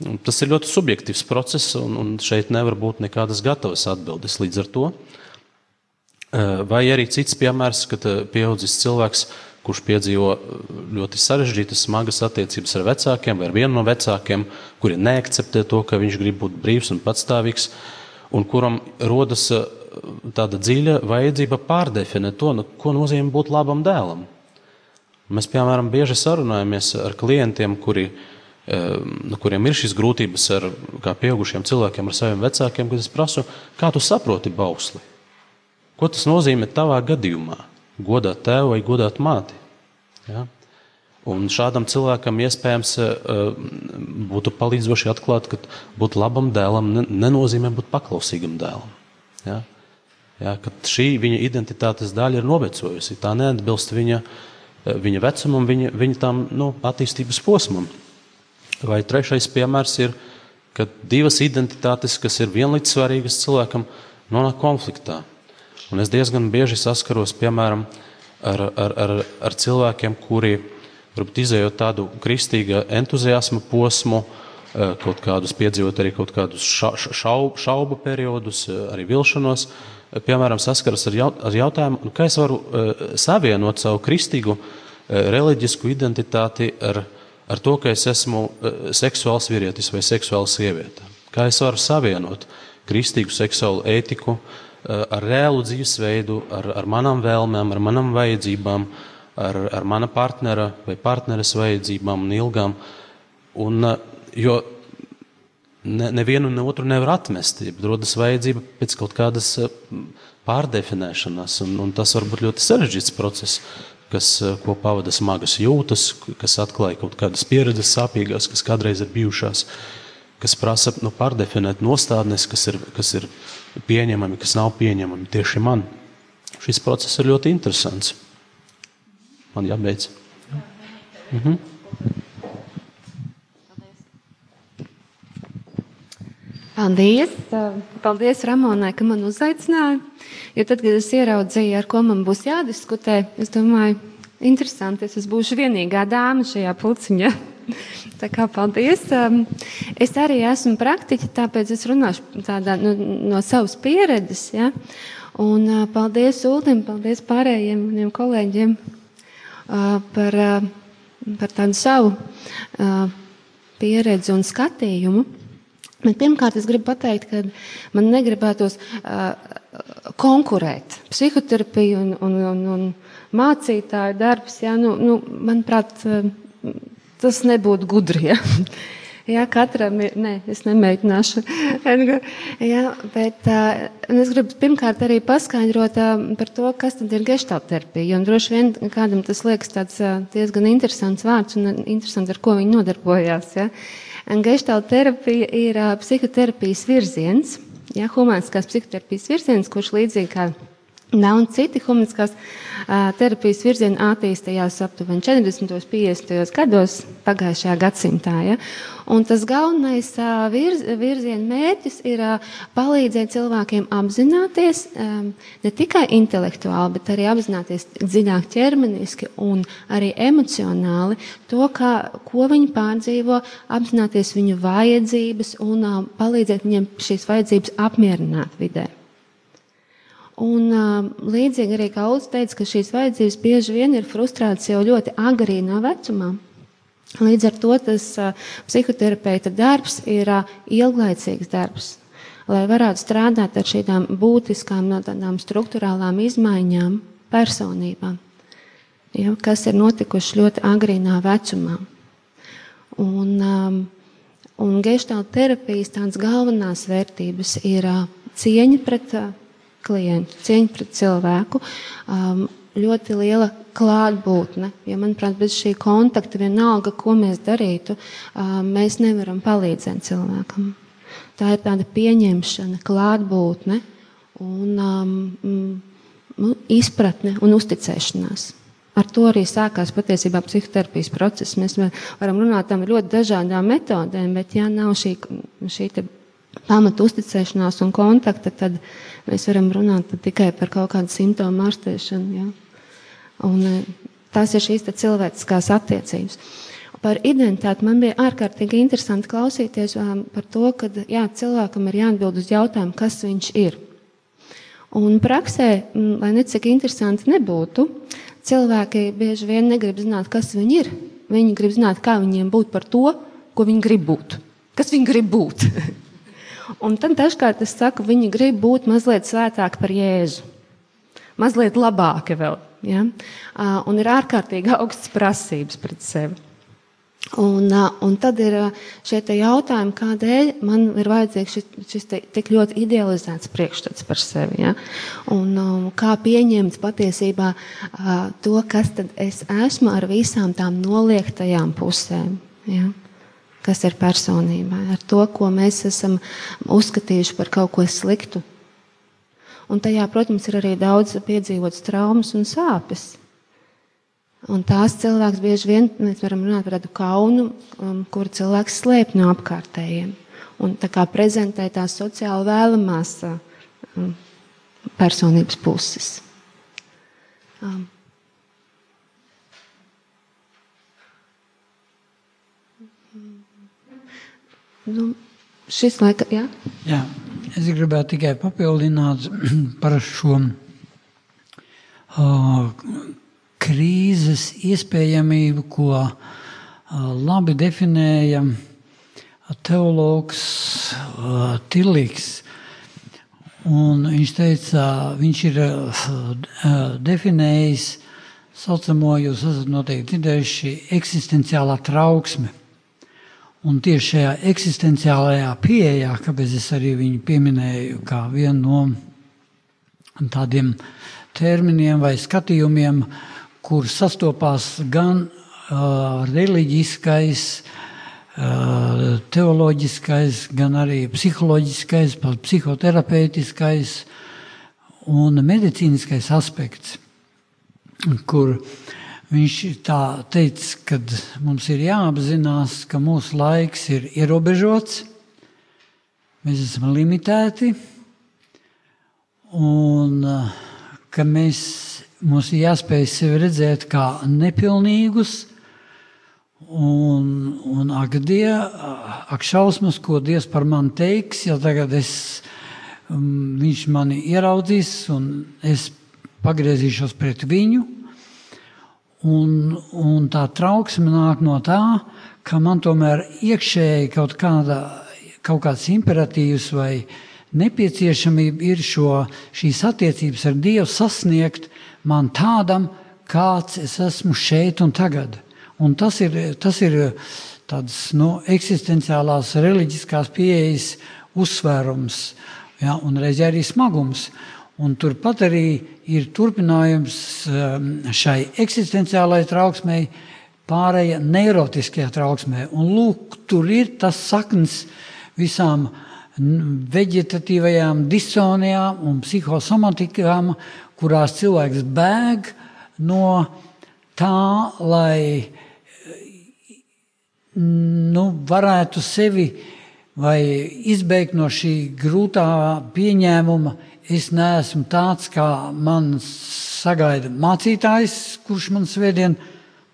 Un tas ir ļoti subjektīvs process, un, un šeit nevar būt nekādas gatavas atbildes līdz ar to. Uh, vai arī cits piemērs, kad pieaudzis cilvēks kurš piedzīvo uh, ļoti sarežģītas, smagas attiecības ar vecākiem vai ar vienu no vecākiem, kuri neakceptē to, ka viņš grib būt brīvs un patstāvīgs, un kuram rodas uh, tāda dziļa vajadzība pārdefinēt to, nu, ko nozīmē būt labam dēlam. Mēs, piemēram, bieži sarunājamies ar klientiem, kuri, um, nu, kuriem ir šīs grūtības ar pieaugušiem cilvēkiem, ar saviem vecākiem, kad es prasu, kā tu saproti bausli? Ko tas nozīmē tavā gadījumā? Godāt tēvu vai godāt māti. Ja? Un šādam cilvēkam iespējams eh, būtu palīdzoši atklāt, ka būt labam dēlam nenozīmē būt paklausīgam dēlam. Ja? Ja, šī viņa identitātes daļa ir novecojusi. Tā neatbilst viņa, eh, viņa vecumam, viņa, viņa tam nu, attīstības posmam. Vai trešais piemērs ir, ka divas identitātes, kas ir vienlīdz svarīgas cilvēkam, nonāk konfliktā. Un es diezgan bieži saskaros, piemēram, ar, ar, ar, ar cilvēkiem, kuri varbūt izējot tādu kristīga entuziasma posmu, eh, kaut kādus piedzīvot arī kaut kādus ša, šaubu, šaubu periodus, eh, arī vilšanos. Eh, piemēram, saskaras ar, jaut, ar jautājumu, nu, kā es varu savienot savu kristīgu reliģisku identitāti ar, ar to, ka es esmu seksuāls vīrietis vai seksuāla sieviete. Kā es varu savienot kristīgu seksuālu ētiku, uh, ar reālu dzīvesveidu, ar, ar manām vēlmēm, ar manām vajadzībām, ar, ar mana partnera vai partneres vajadzībām un ilgām. Un, eh, jo ne, nevienu ne otru nevar atmest. Ja rodas vajadzība pēc kaut kādas eh, pārdefinēšanas, un, un tas var būt ļoti sarežģīts process, kas, pavada smagas jūtas, kas atklāja kaut kādas pieredzes sāpīgās, kas kādreiz ir bijušās, kas prasa nu, pārdefinēt nostādnes, kas ir, kas ir pieņemami, kas nav pieņemami tieši man. Šis process ir ļoti interesants. Man jābeidz. Mhm. Paldies! Paldies Ramonai, ka man uzaicināja. Jo tad, kad es ieraudzīju, ar ko man būs jādiskutē, es domāju, interesanti, es būšu vienīgā dāma šajā pulciņā. Tā kā paldies. Es arī esmu praktiķi, tāpēc es runāšu tādā, nu, no savas pieredzes. Ja? Un paldies Uldim, paldies pārējiem maniem kolēģiem par, par tādu savu pieredzi un skatījumu. Bet pirmkārt, es gribu pateikt, ka man negribētos uh, konkurēt. Psihoterapija un, un, un, un mācītāja darbs, jā, nu, nu, manuprāt, uh, tas nebūtu gudri. Ja? Jā, katram ir. Nē, es nemēģināšu. Jā, bet uh, es gribu pirmkārt arī paskaidrot uh, par to, kas tad ir gestalterapija. Un droši vien kādam tas liekas tāds uh, diezgan interesants vārds un interesants, ar ko viņi nodarbojās. Ja? Gestalterapija ir uh, psihoterapijas virziens, ja, humāniskās psihoterapijas virziens, kurš līdzīgi kā Daudz citi humaniskās uh, terapijas virzieni attīstījās aptuveni 40. un 50. gados pagājušajā gadsimtā. Ja? Un tas galvenais uh, virz, virziena mērķis ir uh, palīdzēt cilvēkiem apzināties um, ne tikai intelektuāli, bet arī apzināties dziļāk ķermeniski un arī emocionāli to, kā, ko viņi pārdzīvo, apzināties viņu vajadzības un uh, palīdzēt viņiem šīs vajadzības apmierināt vidē. Un, līdzīgi arī Kaulis teica, ka šīs vajadzības bieži vien ir frustrētas jau ļoti agrīnā vecumā. Līdz ar to tas psihoterapeita darbs ir ilglaicīgs darbs. Lai varētu strādāt ar šīm būtiskām, no tādām struktūrālām izmaiņām personībām, ja, kas ir notikušas ļoti agrīnā vecumā. Un, um, un geštāla terapijas tādas galvenās vērtības ir uh, cieņa pret uh, klientu, cieņa pret cilvēku, um, ļoti liela klātbūtne. Ja, manuprāt, bez šī kontakta vienalga, ko mēs darītu, um, mēs nevaram palīdzēt cilvēkam. Tā ir tāda pieņemšana, klātbūtne un um, mm, izpratne un uzticēšanās. Ar to arī sākās patiesībā psihoterapijas process. Mēs varam runāt par ļoti dažādām metodēm, bet ja nav šī, šī pamata uzticēšanās un kontakta, tad mēs varam runāt tikai par kaut kādu simptomu ārstēšanu. Ja? Un, e, tās ir šīs cilvēciskās attiecības. Par identitāti man bija ārkārtīgi interesanti klausīties par to, ka jā, cilvēkam ir jāatbild uz jautājumu, kas viņš ir. Un praksē, lai necik interesanti nebūtu, cilvēki bieži vien negrib zināt, kas viņi ir. Viņi grib zināt, kā viņiem būt par to, ko viņi grib būt. Kas viņi grib būt? Un tad dažkārt es saku, viņi grib būt mazliet svētāki par Jēzu. Mazliet labāki vēl. Ja? Un ir ārkārtīgi augstas prasības pret sevi. Un, un tad ir šie jautājumi, kādēļ man ir vajadzīgs šis, šis te, tik ļoti idealizēts priekšstats par sevi. Ja? Un, um, kā pieņemt patiesībā uh, to, kas es esmu ar visām tām noliektajām pusēm. Ja? Kas ir personībā, ar to, ko mēs esam uzskatījuši par kaut ko sliktu. Un tajā, protams, ir arī daudz piedzīvotas traumas un sāpes. Un tās cilvēks bieži vien, mēs varam runāt par tādu kaunu, um, kur cilvēks slēp no apkārtējiem. Un tā kā prezentē tās sociāli vēlamās um, personības puses. Um. Nu, šis laika, jā? jā. Es gribētu tikai papildināt par šo uh, krīzes iespējamību, ko uh, labi definēja teologs uh, Tilīgs. Un viņš teica, viņš ir definējis saucamo, jūs esat noteikti dzirdējuši, eksistenciālā trauksme. Un tieši šajā eksistenciālajā pieejā, kāpēc es arī viņu pieminēju kā vienu no tādiem terminiem vai skatījumiem, kur sastopās gan uh, reliģiskais, uh, teoloģiskais, gan arī psiholoģiskais, psihoterapeitiskais un medicīniskais aspekts, kur uh, Viņš tā teica, ka mums ir jāapzinās, ka mūsu laiks ir ierobežots, mēs esam limitēti, un ka mēs, mums ir jāspēj sevi redzēt kā nepilnīgus, un, un ak, die, ak šausmas, ko Dievs par mani teiks, ja tagad es, um, viņš mani ieraudzīs un es pagriezīšos pret viņu Un, un tā trauksme nāk no tā, ka man tomēr iekšēji kaut kāda, kaut kāds imperatīvs vai nepieciešamība ir šo, šīs attiecības ar Dievu sasniegt man tādam, kāds es esmu šeit un tagad. Un tas ir, tas ir tāds nu, eksistenciālās reliģiskās pieejas uzsvērums ja, un reizē arī smagums. Un turpat arī ir turpinājums um, šai eksistenciālajai trauksmei, pārējai neirotiskajā trauksmē. Un lūk, tur ir tas saknes visām veģetatīvajām disonijām un psihosomatikām, kurās cilvēks bēg no tā, lai nu, varētu sevi vai izbeigt no šī grūtā pieņēmuma, es neesmu tāds, kā man sagaida mācītājs, kurš man svētdien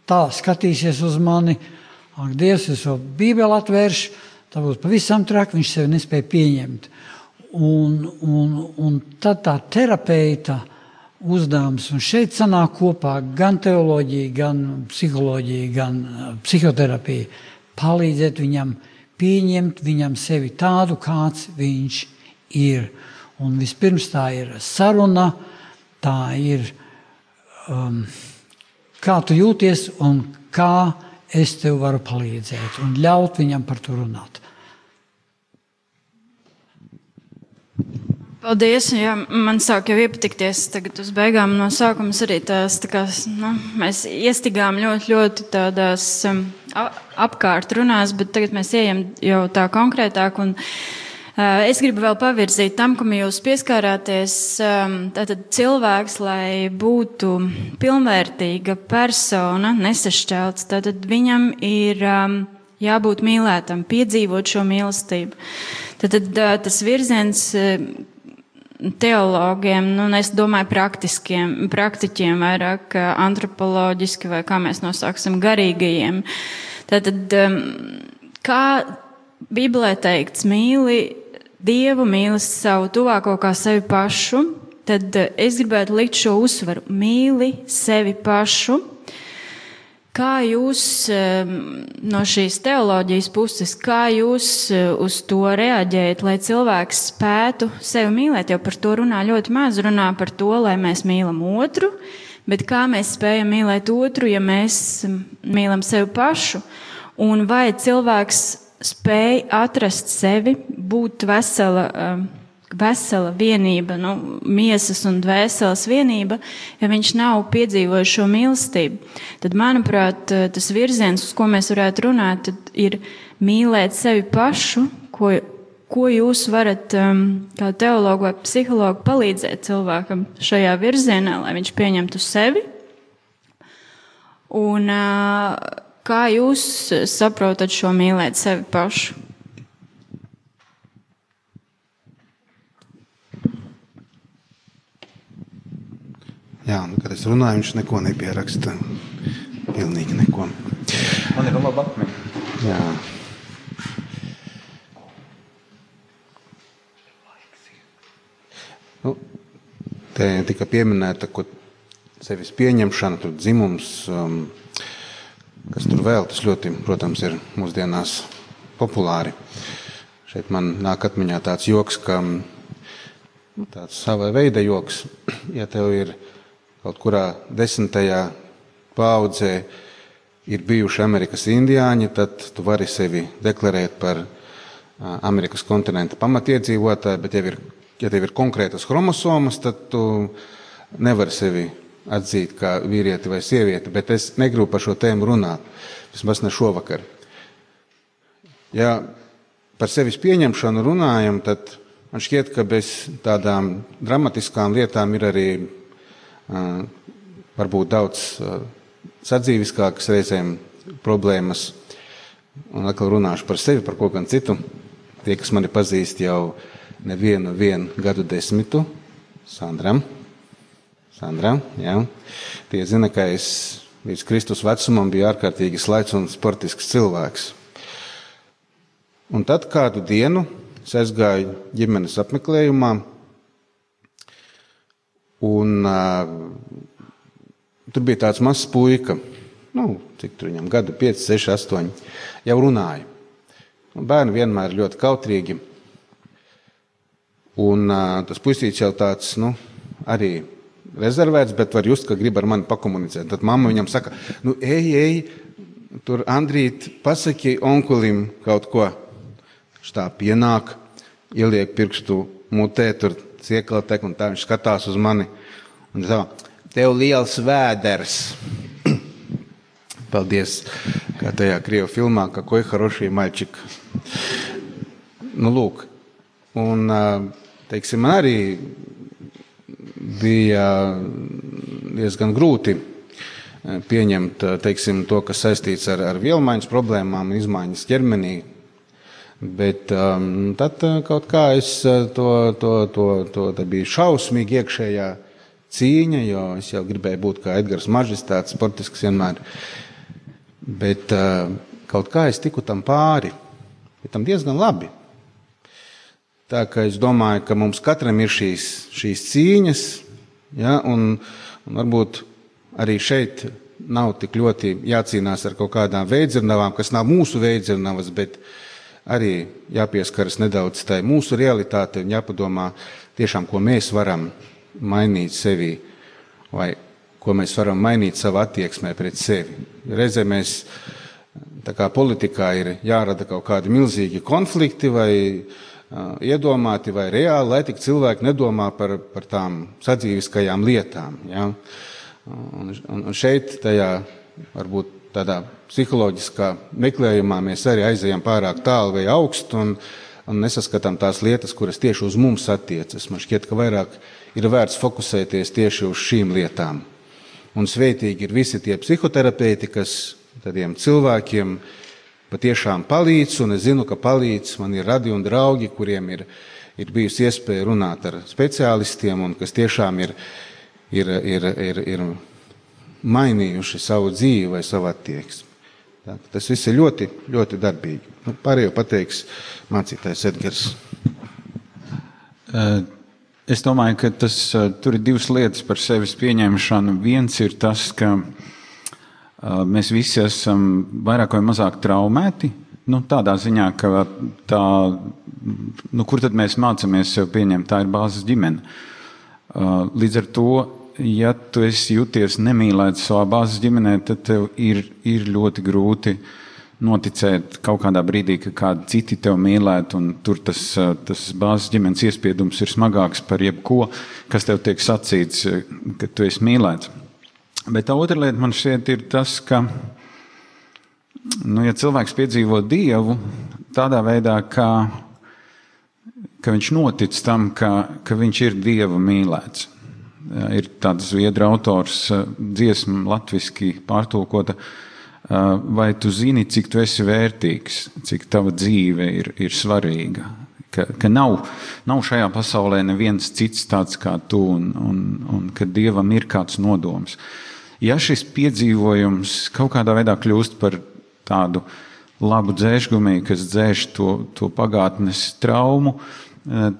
tā skatīsies uz mani. Ak, Dievs, es to bībeli atvēršu, tā būs pavisam traki, viņš sevi nespēja pieņemt. Un, un, un tad tā terapeita uzdevums, un šeit sanāk kopā gan teoloģija, gan psiholoģija, gan uh, psihoterapija, palīdzēt viņam pieņemt viņam sevi tādu, kāds viņš ir. Un vispirms tā ir saruna, tā ir um, kā tu jūties un kā es tev varu palīdzēt un ļaut viņam par to runāt. Paldies! Jā, man sāk jau iepatikties tagad uz beigām no sākuma arī tās, tā kā, nu, mēs iestigām ļoti, ļoti tādās um, apkārt runās, bet tagad mēs ejam jau tā konkrētāk un uh, es gribu vēl pavirzīt tam, kam jūs pieskārāties. Ehm, tātad cilvēks, lai būtu pilnvērtīga persona, nesašķelts, tad viņam ir ehm, jābūt mīlētam, piedzīvot šo mīlestību. Tad eh, tas virziens ehm, teologiem, nu, es domāju, praktiskiem, praktiķiem, vairāk antropoloģiski vai kā mēs nosāksim garīgajiem. Tātad, kā Bībelē teikts, mīli Dievu mīli savu tuvāko kā sevi pašu, tad eh, es gribētu likt šo uzsvaru - mīli sevi pašu. Kā jūs ehm, no šīs teoloģijas puses, kā jūs eh, uz to reaģējat, lai cilvēks spētu sevi mīlēt? Jo par to runā ļoti maz, runā par to, lai mēs mīlam otru, bet kā mēs spējam mīlēt otru, ja mēs mīlam sevi pašu? Un vai cilvēks spēj atrast sevi, būt vesela, um, vesela vienība, nu, miesas un dvēseles vienība, ja viņš nav piedzīvojis šo mīlestību. Tad, manuprāt, uh, tas virziens, uz ko mēs varētu runāt, ir mīlēt sevi pašu, ko, ko jūs varat, um, kā teologu vai psihologu, palīdzēt cilvēkam šajā virzienā, lai viņš pieņemtu sevi. Un, uh, Kā jūs saprotat šo mīlēt sevi pašu? Jā, nu, kad es runāju, viņš neko nepieraksta. Pilnīgi neko. Man ir laba atmiņa. Jā. Nu, te tika pieminēta, ka sevis pieņemšana, tur dzimums, um, kas tur vēl, tas ļoti, protams, ir mūsdienās populāri. Šeit man nāk atmiņā tāds joks, ka nu, tāds sava veida joks, ja tev ir kaut kurā desmitajā paudzē ir bijuši Amerikas indiāņi, tad tu vari sevi deklarēt par Amerikas kontinenta pamatiedzīvotāju, bet ja, ir, ja tev ir konkrētas chromosomas, tad tu nevari sevi atzīt kā vīrieti vai sievieti, bet es negribu par šo tēmu runāt. Vismaz ne šovakar. Ja par sevis pieņemšanu runājam, tad man šķiet, ka bez tādām dramatiskām lietām ir arī uh, varbūt daudz uh, sadzīviskākas reizēm problēmas. Un atkal runāšu par sevi, par ko gan citu. Tie, kas mani pazīst jau nevienu gadu desmitu, Sandram. Sandra, jā. Tie zina, ka es līdz Kristus vecumam biju ārkārtīgi slaids un sportisks cilvēks. Un tad kādu dienu es aizgāju ģimenes apmeklējumā, un uh, tur bija tāds mazs puika, nu, cik tur viņam gadu, 5, 6, 8, jau runāja. Bērni vienmēr ir ļoti kautrīgi. Un uh, tas puisīts jau tāds, nu, arī rezervēts, bet var just, ka grib ar mani pakomunicēt. Tad mamma viņam saka, nu, ej, ej, tur Andrīt, pasaki onkulim kaut ko. Štā pienāk, ieliek pirkstu mutē, tur ciekla tek, un tā viņš skatās uz mani. Un tā, tev liels vēders. Paldies, kā tajā krievu filmā, ka koi harošie maļčik. Nu, lūk. Un, teiksim, man arī bija diezgan grūti pieņemt teiksim, to, kas saistīts ar, ar vielmaiņas problēmām, izmaiņas ķermenī. Bet um, tad kaut kā es to, to, to, to, to bija šausmīgi iekšējā cīņa, jo es jau gribēju būt kā Edgars Mažis, tāds sportisks vienmēr. Bet uh, kaut kā es tiku tam pāri, bet tam diezgan labi. Tā kā es domāju, ka mums katram ir šīs, šīs cīņas, ja, un, un varbūt arī šeit nav tik ļoti jācīnās ar kaut kādām veidzirnavām, kas nav mūsu veidzirnavas, bet arī jāpieskaras nedaudz tai mūsu realitātei un jāpadomā tiešām, ko mēs varam mainīt sevī, vai ko mēs varam mainīt savā attieksmē pret sevi. Reizē mēs, tā kā politikā ir jārada kaut kādi milzīgi konflikti vai uh, iedomāti vai reāli, lai tik cilvēki nedomā par, par tām sadzīviskajām lietām. Ja? Un, un, šeit, tajā varbūt tādā psiholoģiskā meklējumā, mēs arī aizejam pārāk tālu vai augstu un, un nesaskatām tās lietas, kuras tieši uz mums attiecas. Man šķiet, ka vairāk ir vērts fokusēties tieši uz šīm lietām. Un sveitīgi ir visi tie psihoterapeiti, kas tādiem cilvēkiem patiešām palīdz, un es zinu, ka palīdz. Man ir radi un draugi, kuriem ir, ir bijusi iespēja runāt ar speciālistiem, un kas tiešām ir, ir, ir, ir, ir mainījuši savu dzīvi vai savu attieksmi. Tā, tas viss ir ļoti, ļoti darbīgi. Nu, pārējo pateiks mācītājs Edgars. Uh. Es domāju, ka tas, tur ir divas lietas par sevis pieņemšanu. Viens ir tas, ka mēs visi esam vairāk vai mazāk traumēti. Nu, tādā ziņā, ka tā, nu, kur tad mēs mācāmies sev pieņemt, tā ir bāzes ģimene. Līdz ar to, ja tu esi jūties nemīlēts savā bāzes ģimenē, tad tev ir, ir ļoti grūti noticēt kaut kādā brīdī, ka kādi citi tevi mīlētu, un tur tas, tas bāzes ģimenes iespiedums ir smagāks par jebko, kas tev tiek sacīts, ka tu esi mīlēts. Bet tā otra lieta man šķiet ir tas, ka, nu, ja cilvēks piedzīvo Dievu tādā veidā, ka, ka viņš notic tam, ka, ka viņš ir Dieva mīlēts. Ir tāds zviedru autors dziesma latviski pārtulkota, uh, vai tu zini, cik tu esi vērtīgs, cik tava dzīve ir, ir svarīga. Ka, ka nav, nav šajā pasaulē neviens cits tāds kā tu, un, un, un ka dievam ir kāds nodoms. Ja šis piedzīvojums kaut kādā veidā kļūst par tādu labu dzēšgumiju, kas dzēš to, to pagātnes traumu,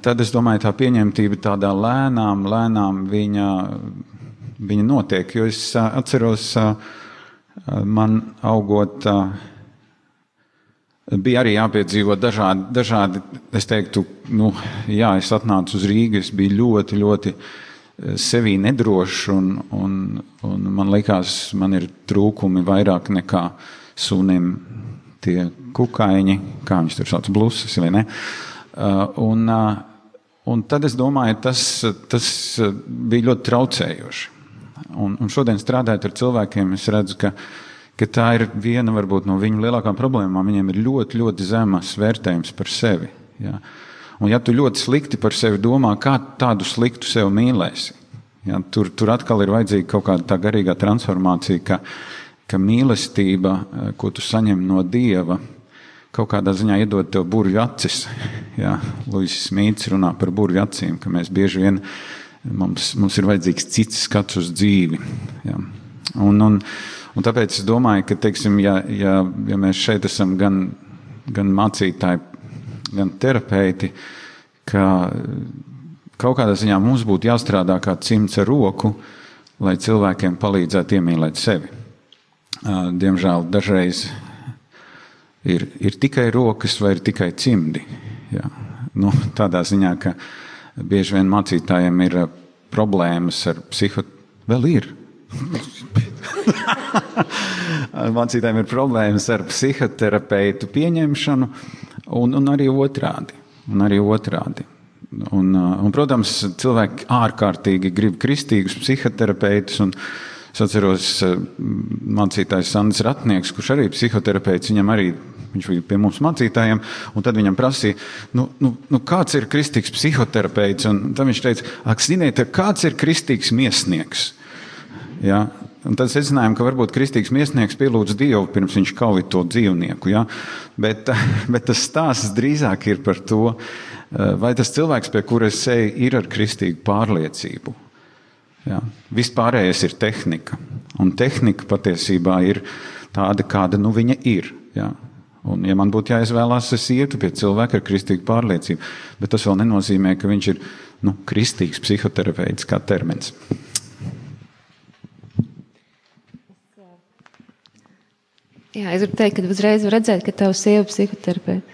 tad es domāju, tā pieņemtība tādā lēnām, lēnām viņa, viņa notiek. Jo es atceros, uh, man augot, bija arī jāpiedzīvo dažādi, dažādi es teiktu, nu, jā, es atnācu uz Rīgas, es biju ļoti, ļoti sevī nedrošs, un, un, un man likās, man ir trūkumi vairāk nekā sunim tie kukaiņi, kā viņš tur sauc, blusas, vai ne? Un, un tad es domāju, tas, tas bija ļoti traucējoši. Un, un šodien strādājot ar cilvēkiem, es redzu, ka, ka tā ir viena varbūt, no viņu lielākām problēmām. Viņiem ir ļoti, ļoti zemas vērtējums par sevi. Ja? Un, ja tu ļoti slikti par sevi domā, kā tādu sliktu sev mīlēsi, ja? tur, tur atkal ir vajadzīga kaut kāda tā garīgā transformācija, ka, ka mīlestība, eh, ko tu saņem no Dieva, kaut kādā ziņā iedod tev burbuļu acis. Ja? Lūsis Mīts runā par burbuļu acīm, ka mēs bieži vien Mums, mums ir vajadzīgs cits skats uz dzīvi. Ja. Un, un, un tāpēc es domāju, ka, teiksim, ja, ja, ja mēs šeit esam gan, gan mācītāji, gan terapeiti, ka kaut kādā ziņā mums būtu jāstrādā kā cimds ar roku, lai cilvēkiem palīdzētu iemīlēt sevi. Diemžēl dažreiz ir, ir tikai rokas vai ir tikai cimdi. Jā. Nu, tādā ziņā, ka bieži vien mācītājiem ir uh, problēmas ar psihoterapiju. Vēl ir. Mācītājiem ir problēmas ar psihoterapeitu pieņemšanu, un, un arī otrādi. Un arī otrādi. Un, uh, un, protams, cilvēki ārkārtīgi grib kristīgus psihoterapeitus. Es atceros, uh, mācītājs Sandrs Ratnieks, kurš arī ir psihoterapeits, viņam arī viņš bija pie mums mācītājiem, tad viņam prasīja, nu, nu, nu kāds ir kristīgs psihoterapeits? Un tad viņš teica, ak, ziniet, kāds ir kristīgs miesnieks? Ja? Un tad secinājām, ka varbūt kristīgs miesnieks pielūdz Dievu pirms viņš kauj to dzīvnieku. Ja? Bet, bet tas stāsts drīzāk ir par to, vai tas cilvēks, pie kura es eju, ir ar kristīgu pārliecību. Ja? Vispārējais ir tehnika. Un tehnika patiesībā ir tāda, kāda nu viņa ir. Ja? Un, ja man būtu jāizvēlās, es ietu pie cilvēka ar kristīgu pārliecību. Bet tas vēl nenozīmē, ka viņš ir nu, kristīgs psihoterapeits kā termins. Jā, es gribu teikt, ka uzreiz var redzēt, ka tavs sieva ir psihoterapeits.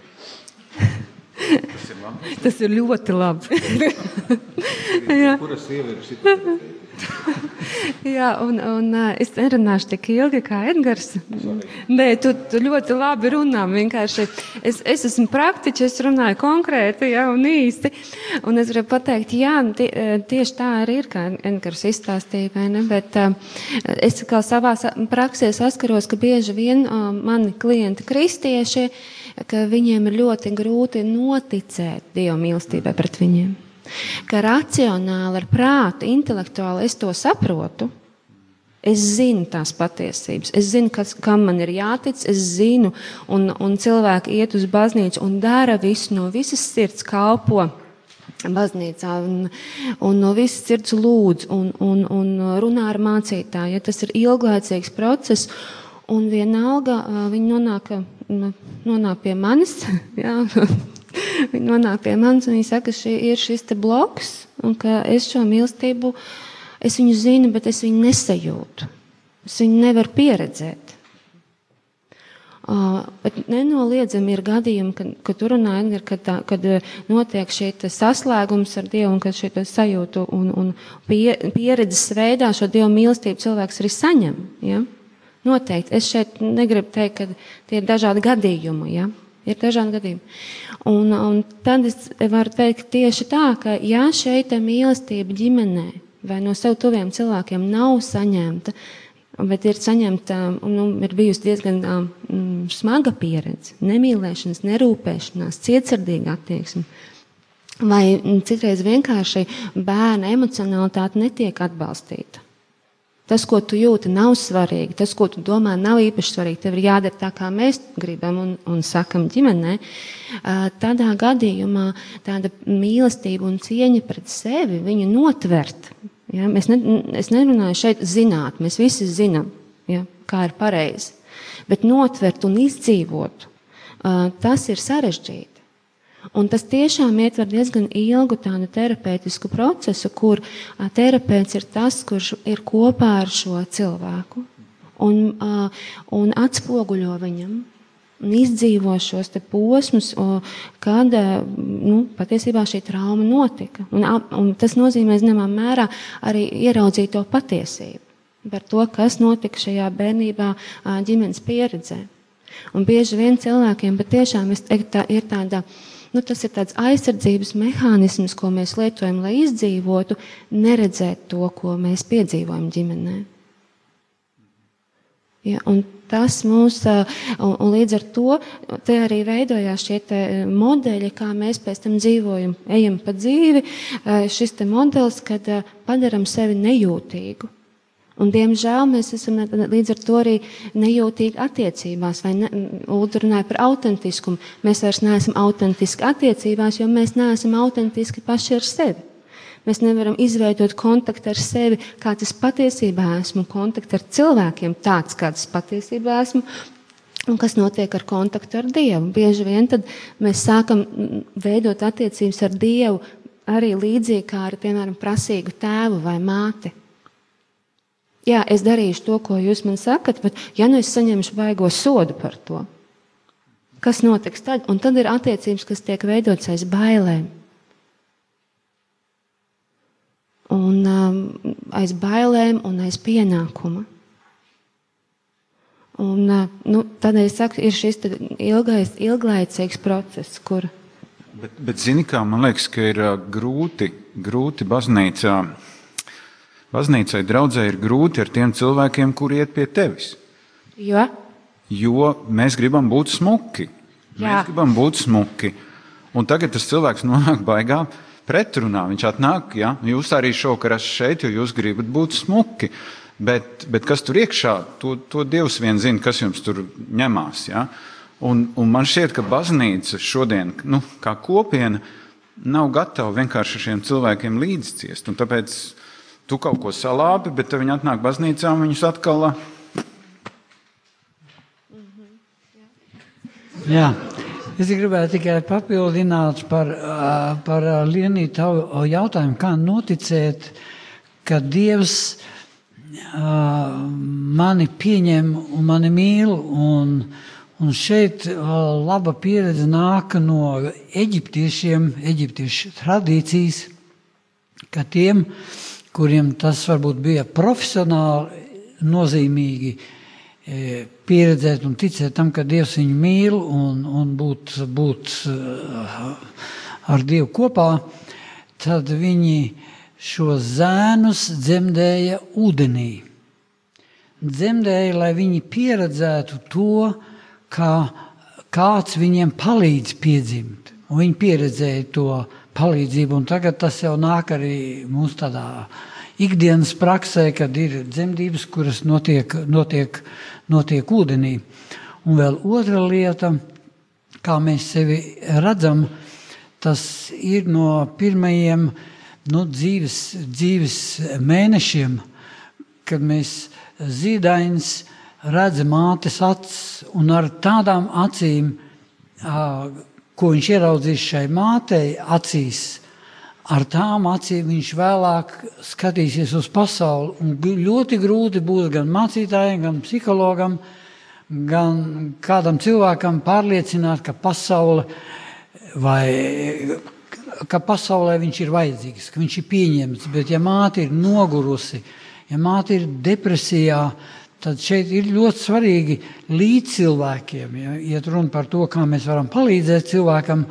Tas ir ļoti labi. Kura sieva ir psihoterapeits? Jā, un, un es nerunāšu tik ilgi kā Edgars. Nē, tu, tu ļoti labi runā. Vienkārši es, es esmu praktiķis, es runāju konkrēti jā, un īsti. Un es gribu pateikt, jā, tie, tieši tā arī ir, kā Edgars izstāstīja? Bet uh, es kā savā praksē saskaros, ka bieži vien uh, mani klienti kristieši, ka viņiem ir ļoti grūti noticēt Dieva mīlestībai pret viņiem ka racionāli, ar prātu, intelektuāli es to saprotu. Es zinu tās patiesības, es zinu, kas, kam man ir jātic, es zinu, un, un cilvēki iet uz baznīcu un dara visu no visas sirds, kalpo baznīcā un, un no visas sirds lūdz un, un, un runā ar mācītāju. Ja tas ir ilglaicīgs process, un vienalga viņi nonāk, nonāk pie manis. Ja, Viņi nonāk pie manis un viņi saka, ka šī ir šis bloks un ka es šo mīlestību, es viņu zinu, bet es viņu nesajūtu. Es viņu nevaru pieredzēt. Uh, nenoliedzami ir gadījumi, kad, kad tur runājam, kad, tā, kad notiek šī saslēgums ar Dievu un kad šī sajūtu un, un pie, pieredzes veidā šo Dievu mīlestību cilvēks arī saņem. Ja? Noteikti. Es šeit negribu teikt, ka tie ir dažādi gadījumi. Ja? Ir dažādi gadījumi. Un, un tad es varu teikt tieši tā, ka ja šeit mīlestība ģimenē vai no sev tuviem cilvēkiem nav saņemta, bet ir saņemta, nu, ir bijusi diezgan um, smaga pieredze, nemīlēšanas, nerūpēšanās, cietsirdīga attieksme, vai citreiz vienkārši bērna emocionalitāte netiek atbalstīta Tas, ko tu jūti, nav svarīgi. Tas, ko tu domā, nav īpaši svarīgi. Tev ir jādara tā, kā mēs gribam un, un sakam ģimenē. Tādā gadījumā tāda mīlestība un cieņa pret sevi viņu notvert. Ja? Mēs ne, es nerunāju šeit zināt, mēs visi zinām, ja? kā ir pareizi. Bet notvert un izdzīvot, tas ir sarežģīti. Un tas tiešām ietver diezgan ilgu tādu terapeitisku procesu, kur terapeits ir tas, kurš ir kopā ar šo cilvēku un, un atspoguļo viņam. Un izdzīvo šos posmus, kad nu, patiesībā šī trauma notika. Un, un tas nozīmē, zināmā mērā, arī ieraudzīt to patiesību par to, kas notika šajā bērnībā, ģimenes pieredzē. Un bieži vien cilvēkiem patiešām ir tāda Nu, tas ir tāds aizsardzības mehānisms, ko mēs lietojam, lai izdzīvotu, neredzēt to, ko mēs piedzīvojam ģimenē. Ja, tas mums, un, un līdz ar to arī veidojās šie modeļi, kā mēs pēc tam dzīvojam, ejam pa dzīvi. Šis modelis, kad padaram sevi nejūtīgu. Un, diemžēl mēs esam līdz ar to arī nejūtīgi attiecībās, vai ne, Lūdzu runāja par autentiskumu. Mēs vairs neesam autentiski attiecībās, jo mēs neesam autentiski paši ar sevi. Mēs nevaram izveidot kontaktu ar sevi, kāds es patiesībā esmu, kontaktu ar cilvēkiem, tāds kāds es patiesībā esmu, un kas notiek ar kontaktu ar Dievu. Bieži vien mēs sākam veidot attiecības ar Dievu arī līdzīgi kā ar, piemēram, prasīgu tēvu vai māti. Jā, es darīšu to, ko jūs man sakat, bet ja nu es saņemšu baigo sodu par to, kas notiks tad? Un tad ir attiecības, kas tiek veidotas aiz bailēm. Un um, aiz bailēm un aiz pienākuma. Un, uh, nu, tādēļ es saku, ir šis ilgais, ilglaicīgs process, kur. Bet, bet zini, kā man liekas, ka ir uh, grūti, grūti baznīcā. Baznīcai draudzē ir grūti ar tiem cilvēkiem, kuri iet pie tevis. Jo? Jo mēs gribam būt smuki. Jā. Mēs gribam būt smuki. Un tagad tas cilvēks nonāk baigā pretrunā. Viņš atnāk, ja jūs arī šovakar esat šeit, jo jūs gribat būt smuki. Bet, bet kas tur iekšā, to, to Dievs vien zina, kas jums tur ņemās. Ja? Un, un man šķiet, ka baznīca šodien, nu, kā kopiena, nav gatava vienkārši šiem cilvēkiem līdzciest. Un tāpēc tu kaut ko salāpi, bet viņi atnāk baznīcā un viņus atkal Jā. Es gribēju tikai papildināt par, par Lienītu jautājumu, kā noticēt, ka Dievs mani pieņem un mani mīl. Un, un šeit laba pieredze nāk no eģiptiešiem, eģiptiešu tradīcijas, ka tiem, kuriem tas varbūt bija profesionāli nozīmīgi, E, pieredzēt un ticēt tam, ka Dievs viņu mīl un, un būt, būt e, ar Dievu kopā, tad viņi šos zēnus dzemdēja ūdenī. Dzemdēja, lai viņi pieredzētu to, kā kāds viņiem palīdz piedzimt. Un viņi pieredzēja to palīdzību, un tagad tas jau nāk arī mūsu tādā ikdienas praksē, kad ir dzemdības, kuras notiek, notiek, notiek ūdenī. Un vēl otra lieta, kā mēs sevi redzam, tas ir no pirmajiem nu, dzīves, dzīves mēnešiem, kad mēs zīdains redzam mātes acis un ar tādām acīm, ko viņš ieraudzīs šai mātei acīs, ar tām acīm viņš vēlāk skatīsies uz pasauli. Un ļoti grūti būs gan mācītājiem, gan psihologam, gan kādam cilvēkam pārliecināt, ka pasaule vai ka pasaulē viņš ir vajadzīgs, ka viņš ir pieņemts. Bet, ja māte ir nogurusi, ja māte ir depresijā, tad šeit ir ļoti svarīgi līdz cilvēkiem. Ja, iet runa par to, kā mēs varam palīdzēt cilvēkam,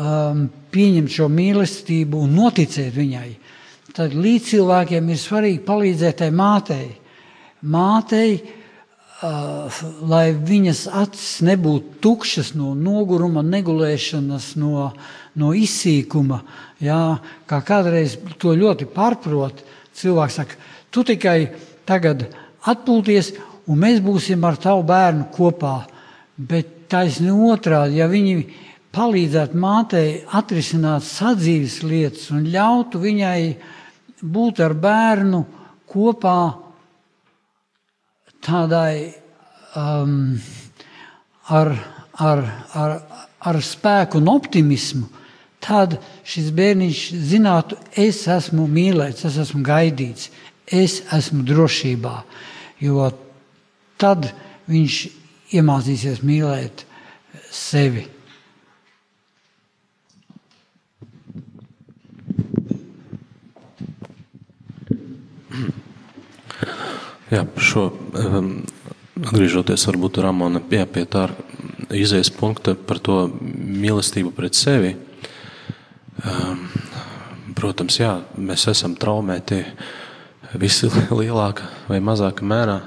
um, pieņemt šo mīlestību un noticēt viņai, tad līdz cilvēkiem ir svarīgi palīdzēt tai mātei. Mātei, uh, lai viņas acis nebūtu tukšas no noguruma, negulēšanas, no, no izsīkuma. Jā, kā kādreiz to ļoti pārprot, cilvēks saka, tu tikai tagad atpūties, un mēs būsim ar tavu bērnu kopā. Bet taisnība otrādi, ja viņi palīdzētu mātei atrisināt sadzīves lietas un ļautu viņai būt ar bērnu kopā tādai um, ar, ar, ar, ar spēku un optimismu, tad šis bērniņš zinātu, es esmu mīlēts, es esmu gaidīts, es esmu drošībā. Jo tad viņš iemācīsies mīlēt sevi. Jā, šo, um, atgriežoties varbūt Ramona, jā, pie tā izējas punkta par to mīlestību pret sevi. Um, protams, jā, mēs esam traumēti visi lielākā vai mazākā mērā.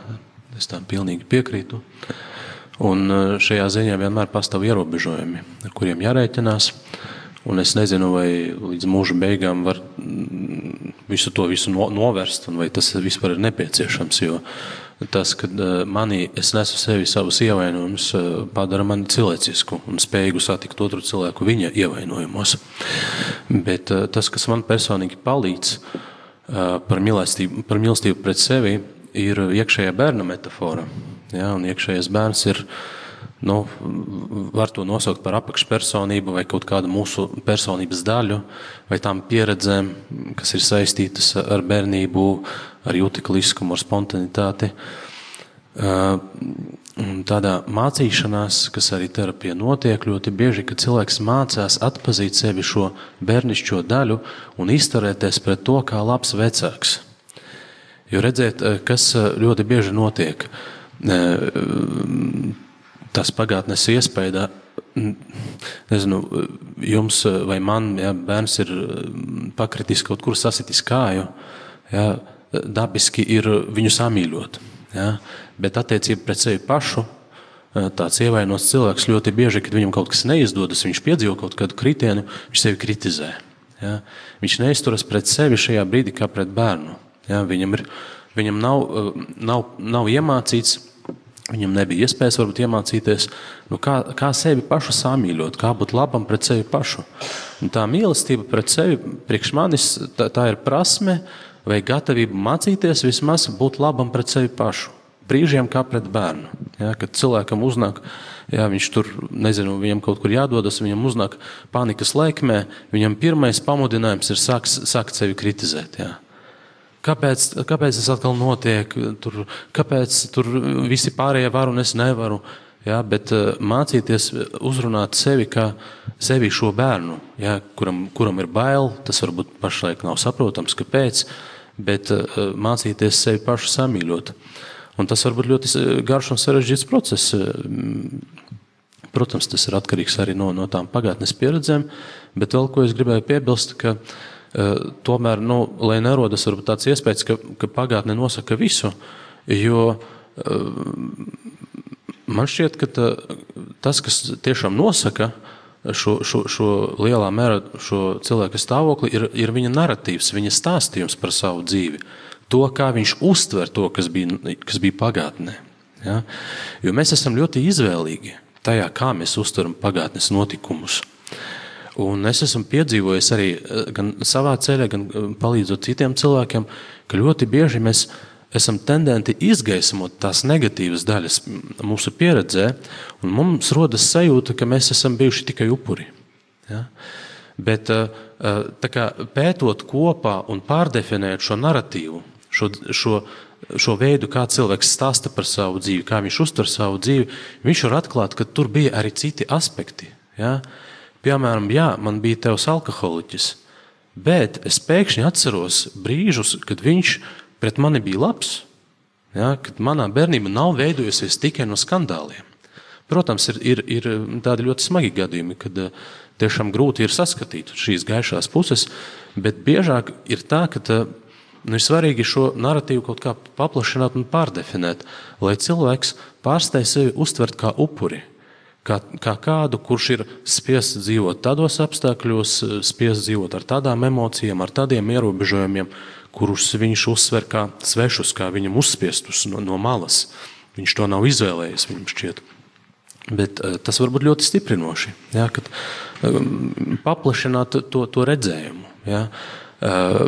Es tam pilnīgi piekrītu. Un uh, šajā ziņā vienmēr pastāv ierobežojumi, ar kuriem jārēķinās. Un es nezinu, vai līdz mūža beigām var visu to visu no, novērst, vai tas vispār ir nepieciešams. Jo tas, ka uh, manī es nesu sevi savus ievainojumus, uh, padara mani cilvēcisku un spējīgu satikt otru cilvēku viņa ievainojumos. Bet tas, kas man personīgi palīdz par mīlestību, par mīlestību pret sevi, ir iekšējā bērna metāfora. Ja, iekšējais bērns ir nu, var to nosaukt par apakšpersonību vai kaut kādu mūsu personības daļu, vai tām pieredzēm, kas ir saistītas ar bērnību, ar jūtikliskumu, ar spontanitāti. Uh, tādā mācīšanās, kas arī terapijā notiek, ļoti bieži, cilvēks mācās atpazīt sevi šo bērnišķo daļu un izturēties pret to kā labs vecāks. Jo redziet, eh, kas eh, ļoti bieži notiek, eh, tas pagātnes iespēja, nezinu, jums vai man, ja bērns ir pakritis kaut kur sasitis kāju, ja, dabiski ir viņu samīļot. Ja, bet attiecība pret sevi pašu, tāds ievainots cilvēks ļoti bieži, kad viņam kaut kas neizdodas, viņš piedzīvo kaut kādu kritienu, viņš sevi kritizē. Ja. Viņš neizturas pret sevi šajā brīdī kā pret bērnu. Ja, viņam ir, viņam nav, nav, nav iemācīts, viņam nebija iespējas varbūt iemācīties, nu, kā, kā sevi pašu samīļot, kā būt labam pret sevi pašu. Un tā mīlestība pret sevi, priekš manis, tā, tā ir prasme vai gatavība mācīties vismaz būt labam pret sevi pašu. Brīžiem kā pret bērnu. Ja, kad cilvēkam uznāk, ja viņš tur, nezinu, viņam kaut kur jādodas, viņam uznāk panikas laikmē, viņam pirmais pamudinājums ir sākt, sākt sevi kritizēt. Ja. Kāpēc, kāpēc tas atkal notiek? Tur, kāpēc tur visi pārējie var un es nevaru? Ja, bet uh, mācīties uzrunāt sevi kā sevi šo bērnu, ja, kuram, kuram ir bail, tas varbūt pašlaik nav saprotams, kāpēc, bet uh, mācīties sevi pašu samīļot. Un tas var būt ļoti garš un sarežģīts process. Protams, tas ir atkarīgs arī no, no tām pagātnes pieredzēm, bet vēl ko es gribēju piebilst, ka uh, Eh, tomēr, nu, lai nerodas tāds iespējas, ka, ka pagātne nosaka visu, jo eh, man šķiet, ka tā, tas, kas tiešām nosaka šo, šo, šo lielā mērā šo cilvēka stāvokli, ir, ir viņa narratīvs, viņa stāstījums par savu dzīvi. To, kā viņš uztver to, kas bija, kas bija pagātnē. Ja? Jo mēs esam ļoti izvēlīgi tajā, kā mēs uztveram pagātnes notikumus. Un es esmu piedzīvojis arī eh, savā ceļā, gan eh, palīdzot citiem cilvēkiem, ka ļoti bieži mēs esam tendenti izgaismot tās negatīvas daļas mūsu pieredzē, un mums rodas sajūta, ka mēs esam bijuši tikai upuri. Ja? Bet eh, kā, pētot kopā un pārdefinēt šo narratīvu, šo, šo, šo veidu, kā cilvēks stāsta par savu dzīvi, kā viņš uztver savu dzīvi, viņš var atklāt, ka tur bija arī citi aspekti. Ja? Piemēram, jā, man bija tevs alkoholiķis, bet es pēkšņi atceros brīžus, kad viņš pret mani bija labs. Ja, kad manā bērnībā nav veidojusies tikai no skandāliem. Protams, ir, ir, ir tādi ļoti smagi gadījumi, kad eh, tiešām grūti ir saskatīt šīs gaišās puses, bet biežāk ir tā, ka tā, nu, ir svarīgi šo narratīvu kaut kā paplašināt un pārdefinēt, lai cilvēks pārstāj sevi uztvert kā upuri kā, kā kādu, kurš ir spiests dzīvot tādos apstākļos, spiests dzīvot ar tādām emocijām, ar tādiem ierobežojumiem, kurus viņš uzsver kā svešus, kā viņam uzspiestus no, no malas. Viņš to nav izvēlējies, viņam šķiet. Bet uh, tas var būt ļoti stiprinoši. Ja, kad um, paplašināt to, to redzējumu. Ja, uh,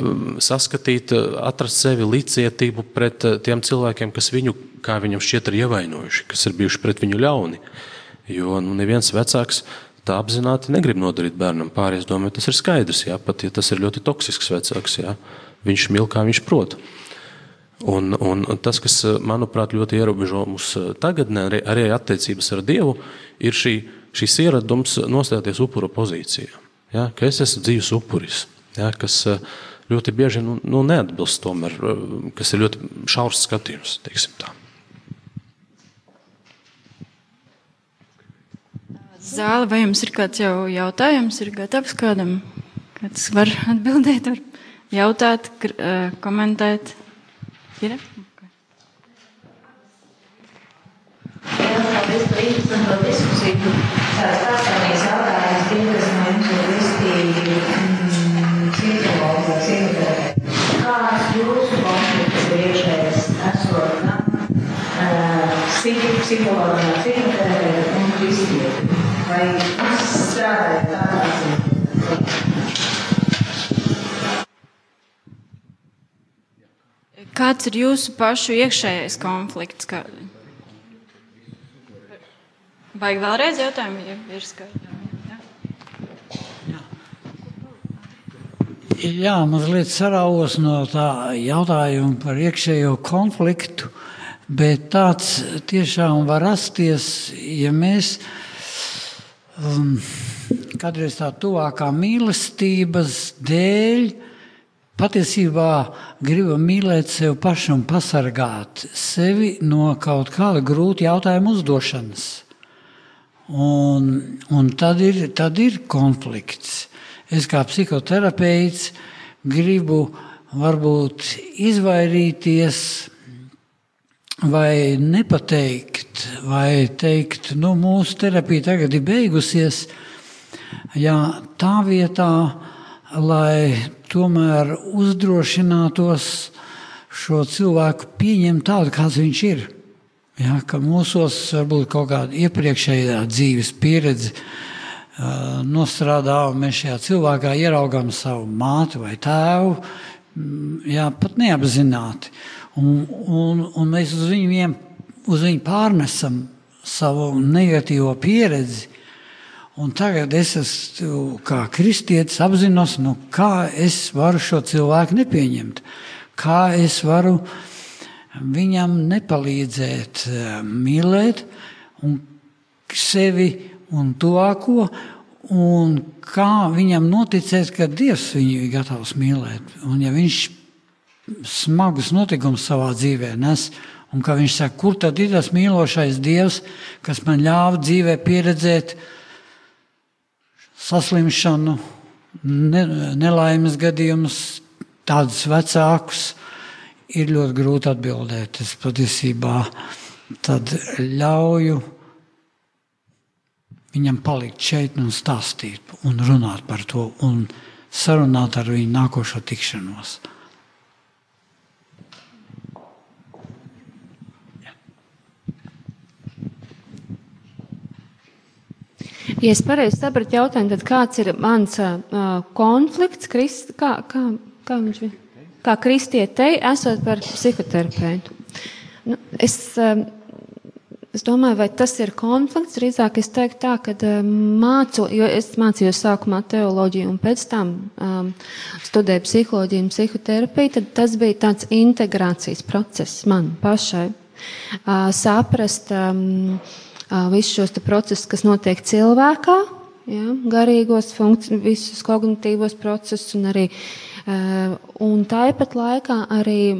saskatīt, atrast sevi līdzcietību pret tiem cilvēkiem, kas viņu, kā viņam šķiet, ir ievainojuši, kas ir bijuši pret viņu ļauni. Uh, Jo nu, neviens vecāks tā apzināti negrib nodarīt bērnam pāri. Es domāju, tas ir skaidrs. Jā, pat ja tas ir ļoti toksisks vecāks, jā, viņš mīl kā viņš prot. Un, un tas, kas manuprāt ļoti ierobežo mums tagadnē, arī, arī attiecības ar Dievu, ir šī, šis ieradums nostāties upura pozīcijā. Ja, ka es esmu dzīves upuris, ja, kas ļoti bieži nu, nu, neatbilst tomēr, kas ir ļoti šaurs skatījums. Zāle, vai jums ir kāds jau jautājums, ir gatavs kādam, kāds var atbildēt, var jautāt, komentēt? Ir? Paldies par interesanto diskusiju. Tāds personīgs jautājums tiem, kas no jums ir visti psihologi psihoterapeiti. Kāds jūsu konflikts ir iekšējais esot gan psihologam, psihoterapeitam un kristietim? vai strādājat tādā ziņā? Kāds ir jūsu pašu iekšējais konflikts? Kā... Vajag vēlreiz jautājumu, ja ir skaidrs. Jā, mazliet saraujos no tā jautājuma par iekšējo konfliktu, Bet tāds tiešām var rasties, ja mēs um, kādreiz tā tuvākā mīlestības dēļ patiesībā gribam mīlēt sevi pašu un pasargāt sevi no kaut kāda grūta jautājuma uzdošanas. Un, un tad, ir, tad ir konflikts. Es kā psihoterapeits gribu varbūt izvairīties vai nepateikt, vai teikt, nu, mūsu terapija tagad ir beigusies, ja tā vietā, lai tomēr uzdrošinātos šo cilvēku pieņemt tādu, kāds viņš ir. Ja, ka mūsos varbūt kaut kāda iepriekšējā dzīves pieredze uh, nostrādā, un mēs šajā cilvēkā ieraugām savu māti vai tēvu, jā, pat neapzināti. Un, un, un mēs uz viņiem uz viņu pārnesam savu negatīvo pieredzi. Un tagad es esmu kā kristietis, apzinos, nu, kā es varu šo cilvēku nepieņemt, kā es varu viņam nepalīdzēt eh, mīlēt un sevi un tuvāko, un kā viņam noticēt, ka Dievs viņu ir gatavs mīlēt. Un ja viņš smagus notikumus savā dzīvē nes, un ka viņš saka, kur tad ir tas mīlošais Dievs, kas man ļāva dzīvē pieredzēt saslimšanu, ne, nelaimes gadījumus, tādus vecākus, ir ļoti grūti atbildēt. Es patiesībā tad ļauju viņam palikt šeit un stāstīt un runāt par to un sarunāt ar viņu nākošo tikšanos. Ja es pareizi sapratu jautājumu, tad kāds ir mans uh, konflikts, krist, kā, kā, kā viņš bija? Kā kristietei, esot par psihoterapeitu. Nu, es, uh, es domāju, vai tas ir konflikts, drīzāk es teiktu tā, ka uh, mācu, jo es mācījos sākumā teoloģiju un pēc tam um, studēju psiholoģiju un psihoterapiju, tad tas bija tāds integrācijas process man pašai. Uh, saprast, um, visus šos procesus, kas notiek cilvēkā, ja, garīgos, visus kognitīvos procesus, un arī un tāpat laikā arī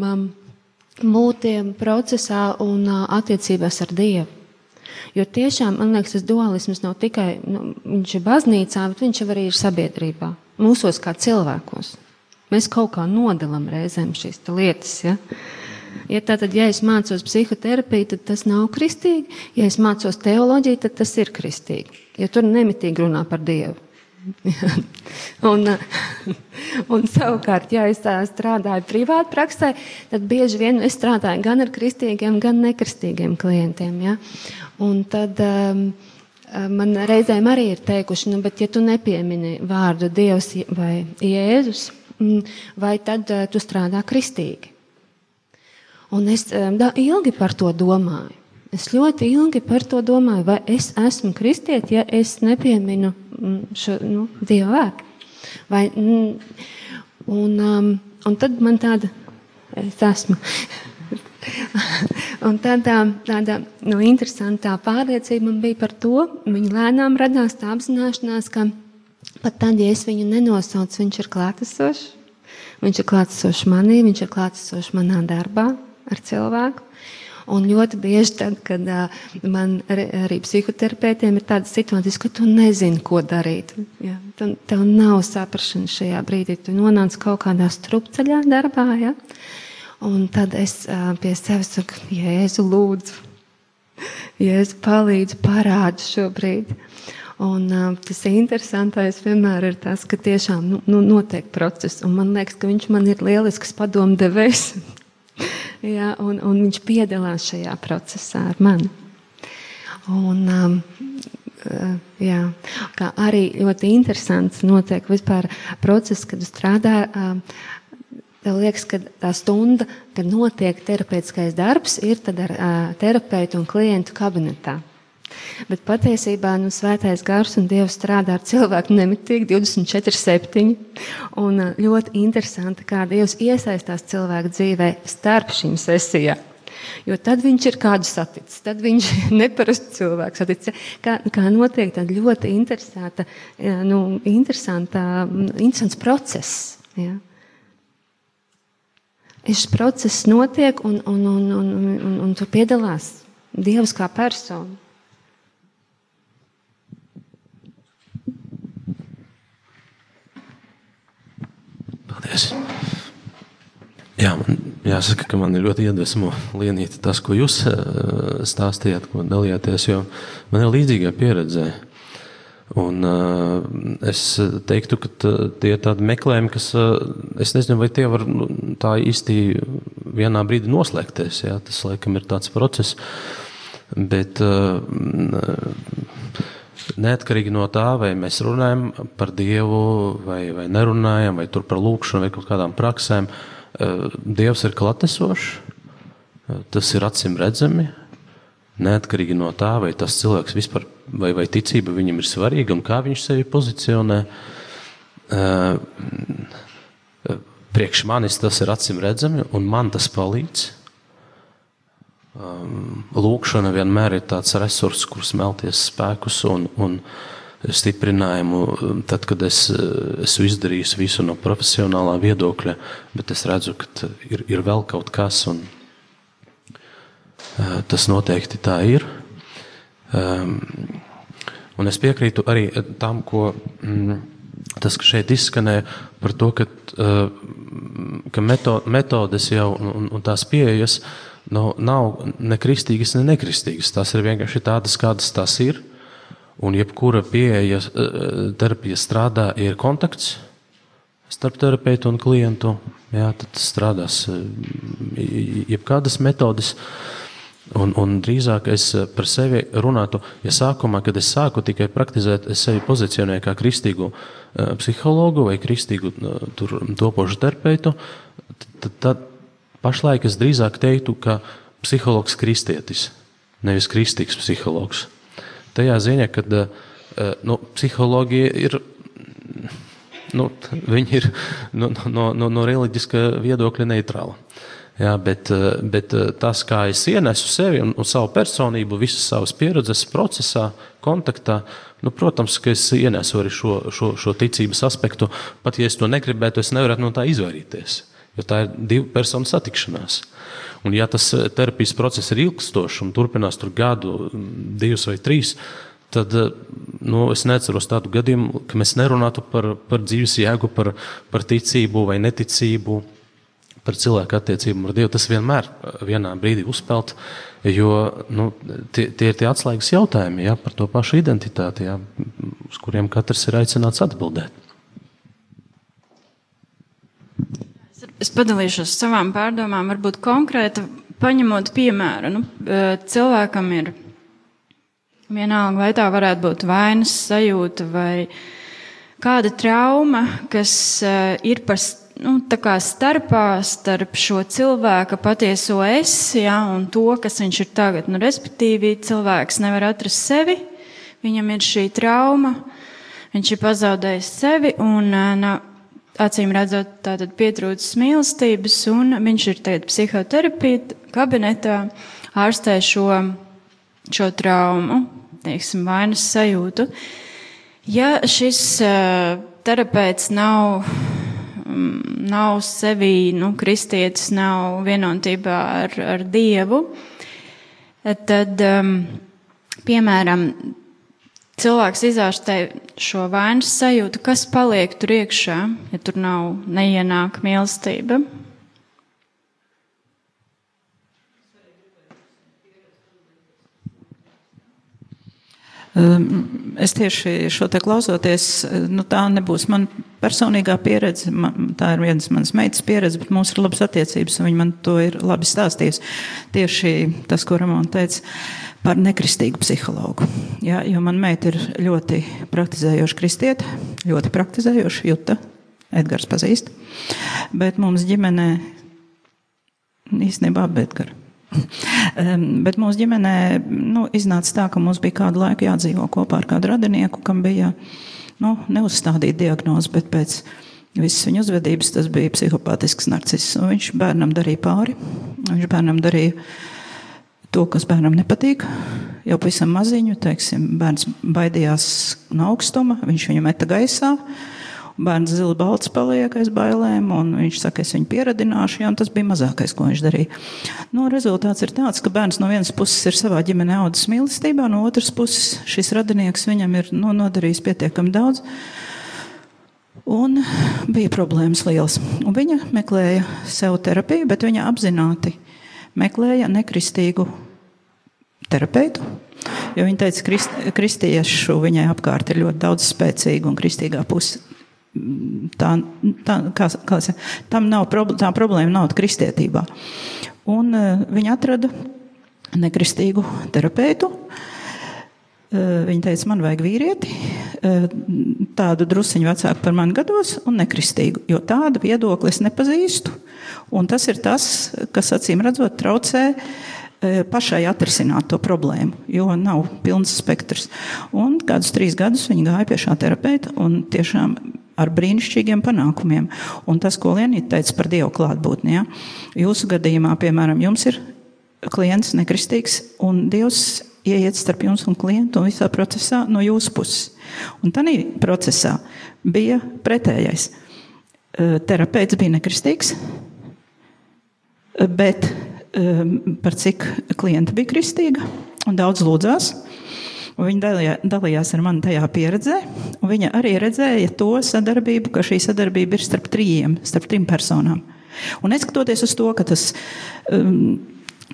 būt procesā un attiecībās ar Dievu. Jo tiešām, man liekas, tas dualisms nav tikai, nu, viņš ir baznīcā, bet viņš arī ir sabiedrībā, mūsos kā cilvēkos. Mēs kaut kā nodalam reizēm šīs lietas. Ja? Ja tātad, ja es mācos psihoterapiju, tad tas nav kristīgi. Ja es mācos teoloģiju, tad tas ir kristīgi. Jo tur nemitīgi runā par Dievu. un, un savukārt, ja es strādāju privāti praksē, tad bieži vien es strādāju gan ar kristīgiem, gan nekristīgiem klientiem. Ja? Un tad um, man reizēm arī ir teikuši, nu, bet ja tu nepiemini vārdu Dievs vai Jēzus, mm, vai tad uh, tu strādā kristīgi? Un es da, ilgi par to domāju. Es ļoti ilgi par to domāju, vai es esmu kristieti, ja es nepieminu šo nu, dievu vārdu. Vai, un, um, un tad man tāda, es esmu. un tādā, tāda nu, interesantā pārliecība man bija par to, viņa lēnām radās tā apzināšanās, ka pat tad, ja es viņu nenosaucu, viņš ir klātesošs. Viņš ir klātesošs manī, viņš ir klātesošs manā darbā, ar cilvēku. Un ļoti bieži, tad, kad uh, man arī psihoterapeitiem ir tādas situācijas, ka tu nezini, ko darīt. Ja? Tu, tev nav saprašana šajā brīdī. Tu nonāc kaut kādā strupceļā darbā. Ja? Un tad es uh, pie sevis saku, Jēzu, lūdzu, Jēzu, palīdzi, parādi šobrīd. Un, uh, tas interesantais vienmēr ir tas, ka tiešām nu, nu, notiek process. Man liekas, ka viņš man ir lielisks padomdevējs ja, un, un viņš piedalās šajā procesā ar mani. Un, um, uh, jā, kā arī ļoti interesants notiek vispār process, kad strādā. Um, Tev liekas, ka tā stunda, kad notiek terapeitiskais darbs, ir ar uh, terapeitu un klientu kabinetā. Bet patiesībā nu, svētais gars un dievs strādā ar cilvēku nemitīgi 24-7. Un ļoti interesanti, kā dievs iesaistās cilvēku dzīvē starp šīm sesijām. Jo tad viņš ir kādu saticis, tad viņš ir neparasts cilvēks. Saticis. Kā, kā notiek tāda ļoti interesanta, nu, interesanta, interesants process. Ja. Šis process notiek un, un, un, un, un, un, un tur piedalās Dievs kā persona. Paldies! Jā, man jāsaka, ka man ir ļoti iedvesmo lienīti tas, ko jūs eh, stāstījāt, ko dalījāties, jo man ir līdzīga pieredze. Un, uh, es teiktu, ka tie ir tādi meklējumi, kas, uh, es nezinu, vai tie var nu, tā īsti vienā brīdī noslēgties. Jā, tas, laikam, ir tāds process. Bet uh, neatkarīgi no tā, vai mēs runājam par Dievu, vai, vai nerunājam, vai tur par lūkšanu, vai kaut kādām praksēm, Eh, Dievs ir klatesošs, eh, tas ir acīm redzami. Neatkarīgi no tā, vai tas cilvēks vispār, vai, vai ticība viņam ir svarīga un kā viņš sevi pozicionē. Eh, priekš manis tas ir acīm redzami, un man tas palīdz. Lūkšana vienmēr ir tāds resurs, kur smelties spēkus un, un, stiprinājumu, tad, kad es esmu izdarījis visu no profesionālā viedokļa, bet es redzu, ka ir, ir vēl kaut kas, un tas noteikti tā ir. Un es piekrītu arī tam, ko mm, tas, šeit izskanēja par to, ka, ka metodes jau un, un tās pieejas nav, nav ne kristīgas, ne nekristīgas. Tās ir vienkārši tādas, kādas tās ir. Un jebkura pieeja eh, terapija strādā, ir kontakts starp terapeitu un klientu. Jā, tad strādās eh, jebkādas metodes. Un, un drīzāk es par sevi runātu, ja sākumā, kad es sāku tikai praktizēt, es sevi pozicionēju kā kristīgu psihologu vai kristīgu tur, topošu terapeitu, tad, tad pašlaik es drīzāk teiktu, ka psihologs kristietis, nevis kristīgs psihologs tajā ziņā, ka eh, nu, psiholoģija ir. Nu, viņi ir no, no, no, no reliģiskā viedokļa neitrāla. Jā, bet, eh, bet eh, tas, kā es ienesu sevi un, un savu personību, visas savas pieredzes procesā, kontaktā, nu, protams, ka es ienesu arī šo, šo, šo ticības aspektu. Pat ja es to negribētu, es nevarētu no tā izvairīties. Jo tā ir divu personu satikšanās. Un, ja tas eh, terapijas process ir ilgstošs un turpinās tur gadu, divus vai trīs, tad eh, nu, es neceros tādu gadījumu, ka mēs nerunātu par, par dzīves jēgu, par, par ticību vai neticību, par cilvēku attiecībām ar Dievu. Tas vienmēr eh, vienā brīdī uzpeld, jo nu, tie, tie ir tie atslēgas jautājumi ja, par to pašu identitāti, ja, uz kuriem katrs ir aicināts atbildēt. Es padalīšos savām pārdomām, varbūt konkrēti paņemot piemēru. Nu, e, cilvēkam ir vienalga, vai tā varētu būt vainas sajūta vai kāda trauma, kas e, ir par nu, starpā starp šo cilvēka patieso es ja, un to, kas viņš ir tagad. Nu, respektīvi, cilvēks nevar atrast sevi, viņam ir šī trauma, viņš ir pazaudējis sevi un nav e, acīm redzot, tātad pietrūcis mīlestības, un viņš ir tagad psihoterapija kabinetā, ārstē šo, šo traumu, teiksim, vainas sajūtu. Ja šis uh, terapeits nav, um, nav sevī, nu, kristietis, nav vienotībā ar, ar Dievu, tad, um, piemēram, cilvēks izārstē šo vainas sajūtu, kas paliek tur iekšā, ja tur nav neienāk mīlestība. Um, es tieši šo te klausoties, nu tā nebūs man personīgā pieredze, man, tā ir vienas manas meitas pieredze, bet mums ir labas attiecības, un viņa man to ir labi stāstījusi. Tieši tas, ko Ramona teica par nekristīgu psihologu. Jā, jo man meita ir ļoti praktizējoša kristiete, ļoti praktizējoša juta, Edgars pazīst, bet mums ģimenē īstenībā abi Edgars. bet mūsu ģimenē nu, iznāca tā, ka mums bija kādu laiku jādzīvo kopā ar kādu radinieku, kam bija nu, neuzstādīta diagnoze, bet pēc visas viņa uzvedības, tas bija psihopātisks narciss. Un viņš bērnam darīja pāri. Viņš bērnam darīja to, kas bērnam nepatīk. Jau pavisam maziņu, teiksim, bērns baidījās no augstuma, viņš viņu meta gaisā. Bērns zila balts paliek aiz bailēm, un viņš saka, es viņu pieradināšu, ja, tas bija mazākais, ko viņš darīja. Nu, rezultāts ir tāds, ka bērns no vienas puses ir savā ģimenē audzis mīlestībā, no otras puses šis radinieks viņam ir nu, nodarījis pietiekami daudz. Un bija problēmas liels. Un viņa meklēja sev terapiju, bet viņa apzināti meklēja nekristīgu terapeitu. Jo viņa teica, ka kristiešu viņai apkārt ir ļoti daudz spēcīgu un kristīgā puse tā, tā, kā, kā, tam nav tā problēma nav kristietībā. Un uh, viņi atrada nekristīgu terapeitu. Uh, viņa teica, man vajag vīrieti, uh, tādu drusciņu vecāku par mani gados un nekristīgu, jo tādu viedokli es nepazīstu. Un tas ir tas, kas acīm redzot traucē pašai atrisināt to problēmu, jo nav pilns spektrs. Un kādus trīs gadus viņa gāja pie šā terapeita un tiešām ar brīnišķīgiem panākumiem. Un tas, ko Lienīte teica par Dievu klātbūtni, ja? jūsu gadījumā, piemēram, jums ir klients nekristīgs, un Dievs ieiet starp jums un klientu un visā procesā no jūsu puses. Un tādā procesā bija pretējais. Terapeits bija nekristīgs, bet par cik klienta bija kristīga un daudz lūdzās. Viņa dalījā, dalījās ar mani tajā pieredzē, un viņa arī redzēja to sadarbību, ka šī sadarbība ir starp trījiem, starp trim personām. Un neskatoties uz to, ka tas um,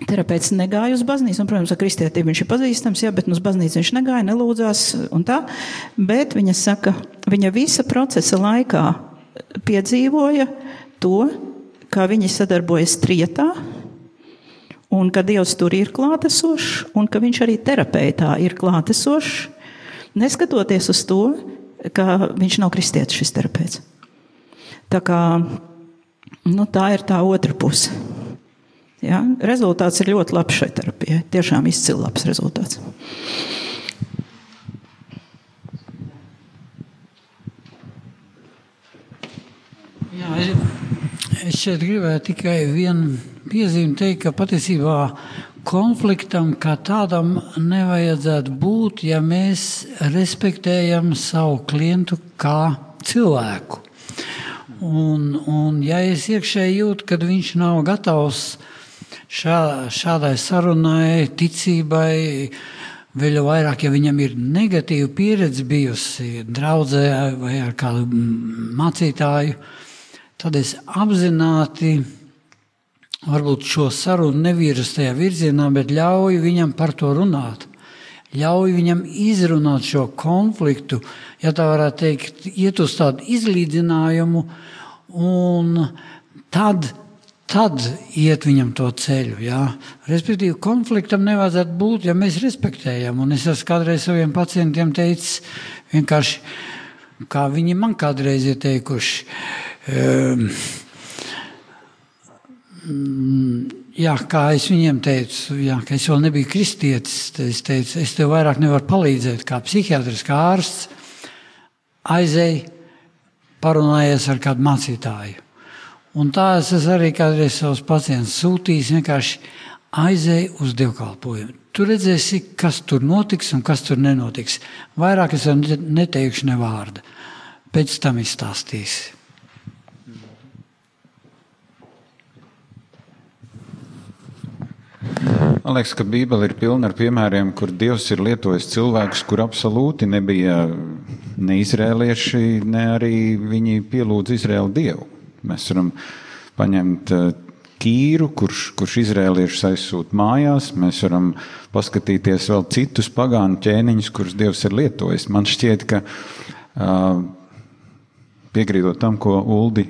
terapeits negāja uz baznīcu, un, protams, ar kristietību viņš ir pazīstams, jā, bet uz baznīcu viņš negāja, nelūdzās un tā, bet viņa saka, viņa visa procesa laikā piedzīvoja to, kā viņi sadarbojas trietā, un ka Dievs tur ir klātesošs, un ka Viņš arī terapeitā ir klātesošs, neskatoties uz to, ka viņš nav kristietis, šis terapeits. Tā, kā, nu, tā ir tā otra puse. Ja? Rezultāts ir ļoti labs šai terapijai. Tiešām izcils labs rezultāts. Jā, es šeit gribēju tikai vienu piezīmi teikt, ka patiesībā konfliktam kā tādam nevajadzētu būt, ja mēs respektējam savu klientu kā cilvēku. Un, un ja es iekšēji jūtu, ka viņš nav gatavs šā, šādai sarunai, ticībai, vēl vairāk, ja viņam ir negatīva pieredze bijusi draudzē vai ar kādu mācītāju, tad es apzināti varbūt šo sarunu nevirza tajā virzienā, bet ļauj viņam par to runāt. Ļauj viņam izrunāt šo konfliktu, ja tā varētu teikt, iet uz tādu izlīdzinājumu, un tad, tad iet viņam to ceļu. Jā. Respektīvi, konfliktam nevajadzētu būt, ja mēs respektējam. Un es esmu kādreiz saviem pacientiem teicis, vienkārši kā viņi man kādreiz ir teikuši. Um, Mm, jā, kā es viņiem teicu, jā, ka es vēl nebiju kristietis, es teicu, es tev vairāk nevaru palīdzēt, kā psihiatrs, kā ārsts. Aizēj, parunājies ar kādu mācītāju. Un tā es arī kādreiz savus pacientus sūtījis, vienkārši aizēj uz dievkalpojumu. Tu redzēsi, kas tur notiks un kas tur nenotiks. Vairāk es neteikšu ne vārdu. Pēc tam izstāstīsi. Man liekas, ka Bībele ir pilna ar piemēriem, kur Dievs ir lietojis cilvēkus, kur absolūti nebija ne izrēlieši, ne arī viņi pielūdz Izraēlu Dievu. Mēs varam paņemt eh, Kīru, kurš, kurš izrēliešus aizsūta mājās. Mēs varam paskatīties vēl citus pagānu ķēniņus, kurus Dievs ir lietojis. Man šķiet, ka uh, piekrītot tam, ko Uldi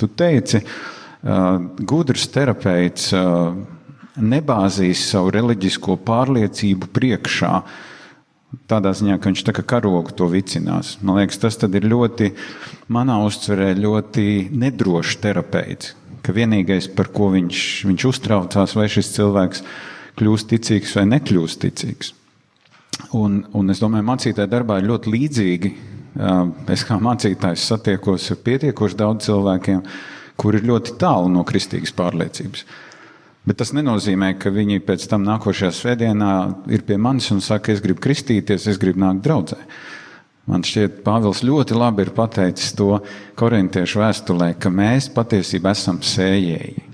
tu teici, uh, gudrs terapeits. Uh, nebāzīs savu reliģisko pārliecību priekšā. Tādā ziņā, ka viņš tā kā karogu to vicinās. Man liekas, tas ir ļoti, manā uztverē, ļoti nedrošs terapeits. Ka vienīgais, par ko viņš, viņš uztraucās, vai šis cilvēks kļūst ticīgs vai nekļūst ticīgs. Un, un es domāju, mācītāja darbā ir ļoti līdzīgi Es kā mācītājs satiekos ar pietiekoši daudz cilvēkiem, kuri ir ļoti tālu no kristīgas pārliecības. Bet tas nenozīmē, ka viņi pēc tam nākošajā svētdienā ir pie manis un saka, es gribu kristīties, es gribu nākt draudzē. Man šķiet, Pāvils ļoti labi ir pateicis to korintiešu vēstulē, ka mēs patiesībā esam sējēji.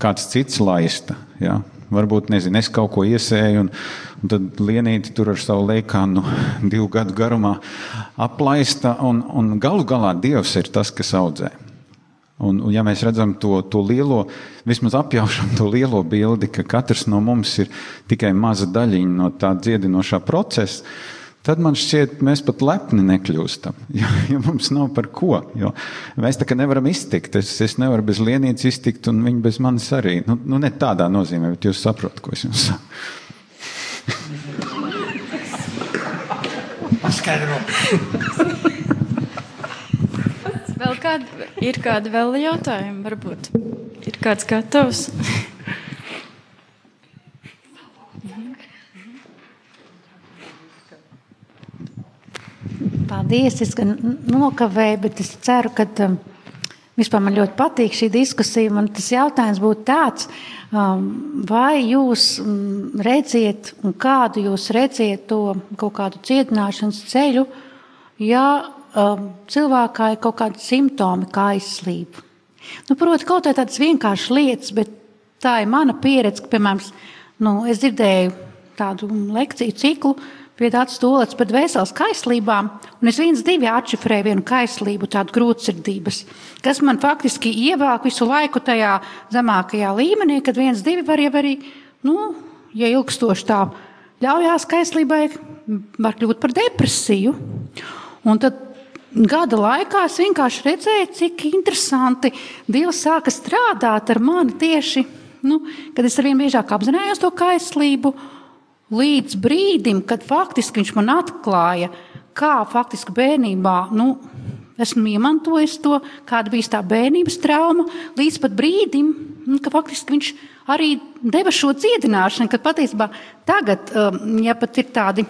Kāds cits laista, ja? varbūt nezinu, es kaut ko iesēju, un, un tad lienīti tur ar savu leikānu divu gadu garumā aplaista, un, un galu galā Dievs ir tas, kas audzē. Un, un ja mēs redzam to, to lielo, vismaz apjaušam to lielo bildi, ka katrs no mums ir tikai maza daļiņa no tā dziedinošā procesa, tad man šķiet, mēs pat lepni nekļūstam. Jo, jo mums nav par ko. Jo mēs tā kā nevaram iztikt. Es, es nevaru bez lienītes iztikt, un viņi bez manis arī. Nu, nu ne tādā nozīmē, bet jūs saprotat, ko es jums saku. Paskaidro. Vēl kādi, ir kādi vēl jautājumi? Varbūt ir kāds gatavs. Paldies, es gan nokavēju, bet es ceru, ka um, vispār man ļoti patīk šī diskusija. Man tas jautājums būtu tāds, um, vai jūs um, redziet, un kādu jūs redziet to kaut kādu cietināšanas ceļu, ja um, cilvēkā ir kaut kādi simptomi, kā aizslība. Nu, Protams, kaut kā tādas vienkāršas lietas, bet tā ir mana pieredze. Ka, piemēram, nu, es dzirdēju tādu lekciju ciklu pie tādas stūles par dvēseles kaislībām, un es viens divi atšifrēju vienu kaislību, tādu grūtsirdības, kas man faktiski ievāk visu laiku tajā zemākajā līmenī, kad viens divi var jau arī, nu, ja ilgstoši tā ļaujās kaislībai, var kļūt par depresiju. Un tad gada laikā es vienkārši redzēju, cik interesanti Dievs sāka strādāt ar mani tieši, nu, kad es arvien biežāk apzinājos to kaislību, līdz brīdim, kad faktiski viņš man atklāja, kā faktiski bērnībā, nu, esmu iemantojis to, kāda bija tā bērnības trauma, līdz pat brīdim, nu, ka faktiski viņš arī deva šo dziedināšanu, kad patiesībā tagad, um, ja pat ir tādi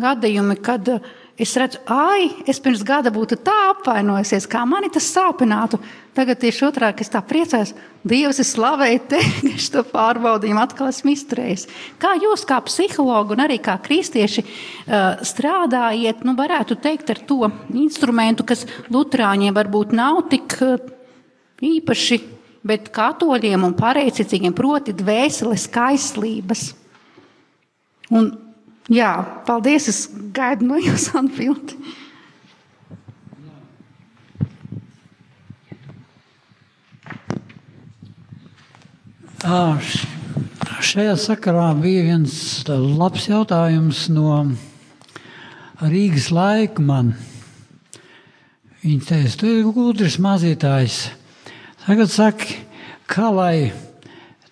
gadījumi, kad uh, Es redzu, ai, es pirms gada būtu tā apvainojusies, kā mani tas sāpinātu. Tagad tieši otrādi, es tā priecājos, Dievs, es slavēju te, ka to pārbaudījumu atkal esmu izturējis. Kā jūs, kā psihologi un arī kā kristieši, strādājiet, nu, varētu teikt, ar to instrumentu, kas Lutāņiem varbūt nav tik īpaši, bet katoļiem un pareizcīgiem, proti, dvēseles kaislības. Un Jā, paldies. Es gaidu no jums atbildi. Šajā sakarā bija viens labs jautājums no Rīgas laika man. Viņa teica, tu esi gudrs mazītājs. Tagad saki, kā lai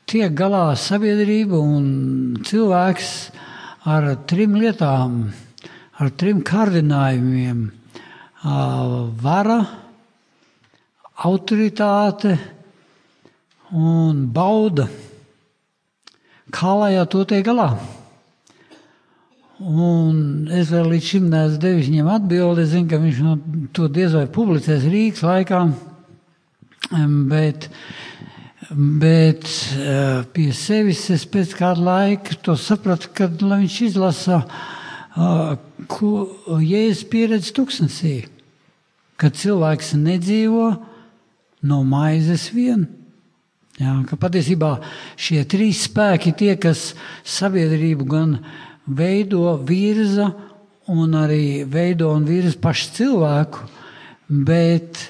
tiek galā sabiedrība un cilvēks ar trim lietām, ar trim kārdinājumiem - vara, autoritāte un bauda. Kā lai ar to tiek galā? Un es vēl līdz šim neesmu devis viņam atbildi. Es zinu, ka viņš no to diez vai publicēs Rīgas laikā. Bet Bet uh, pie sevis es pēc kāda laika to sapratu, kad viņš izlasa, uh, ko Jēzus pieredz tuksnesī. Kad cilvēks nedzīvo no maizes vien. Jā, ka patiesībā šie trīs spēki tie, kas sabiedrību gan veido, virza un arī veido un virza pašu cilvēku, bet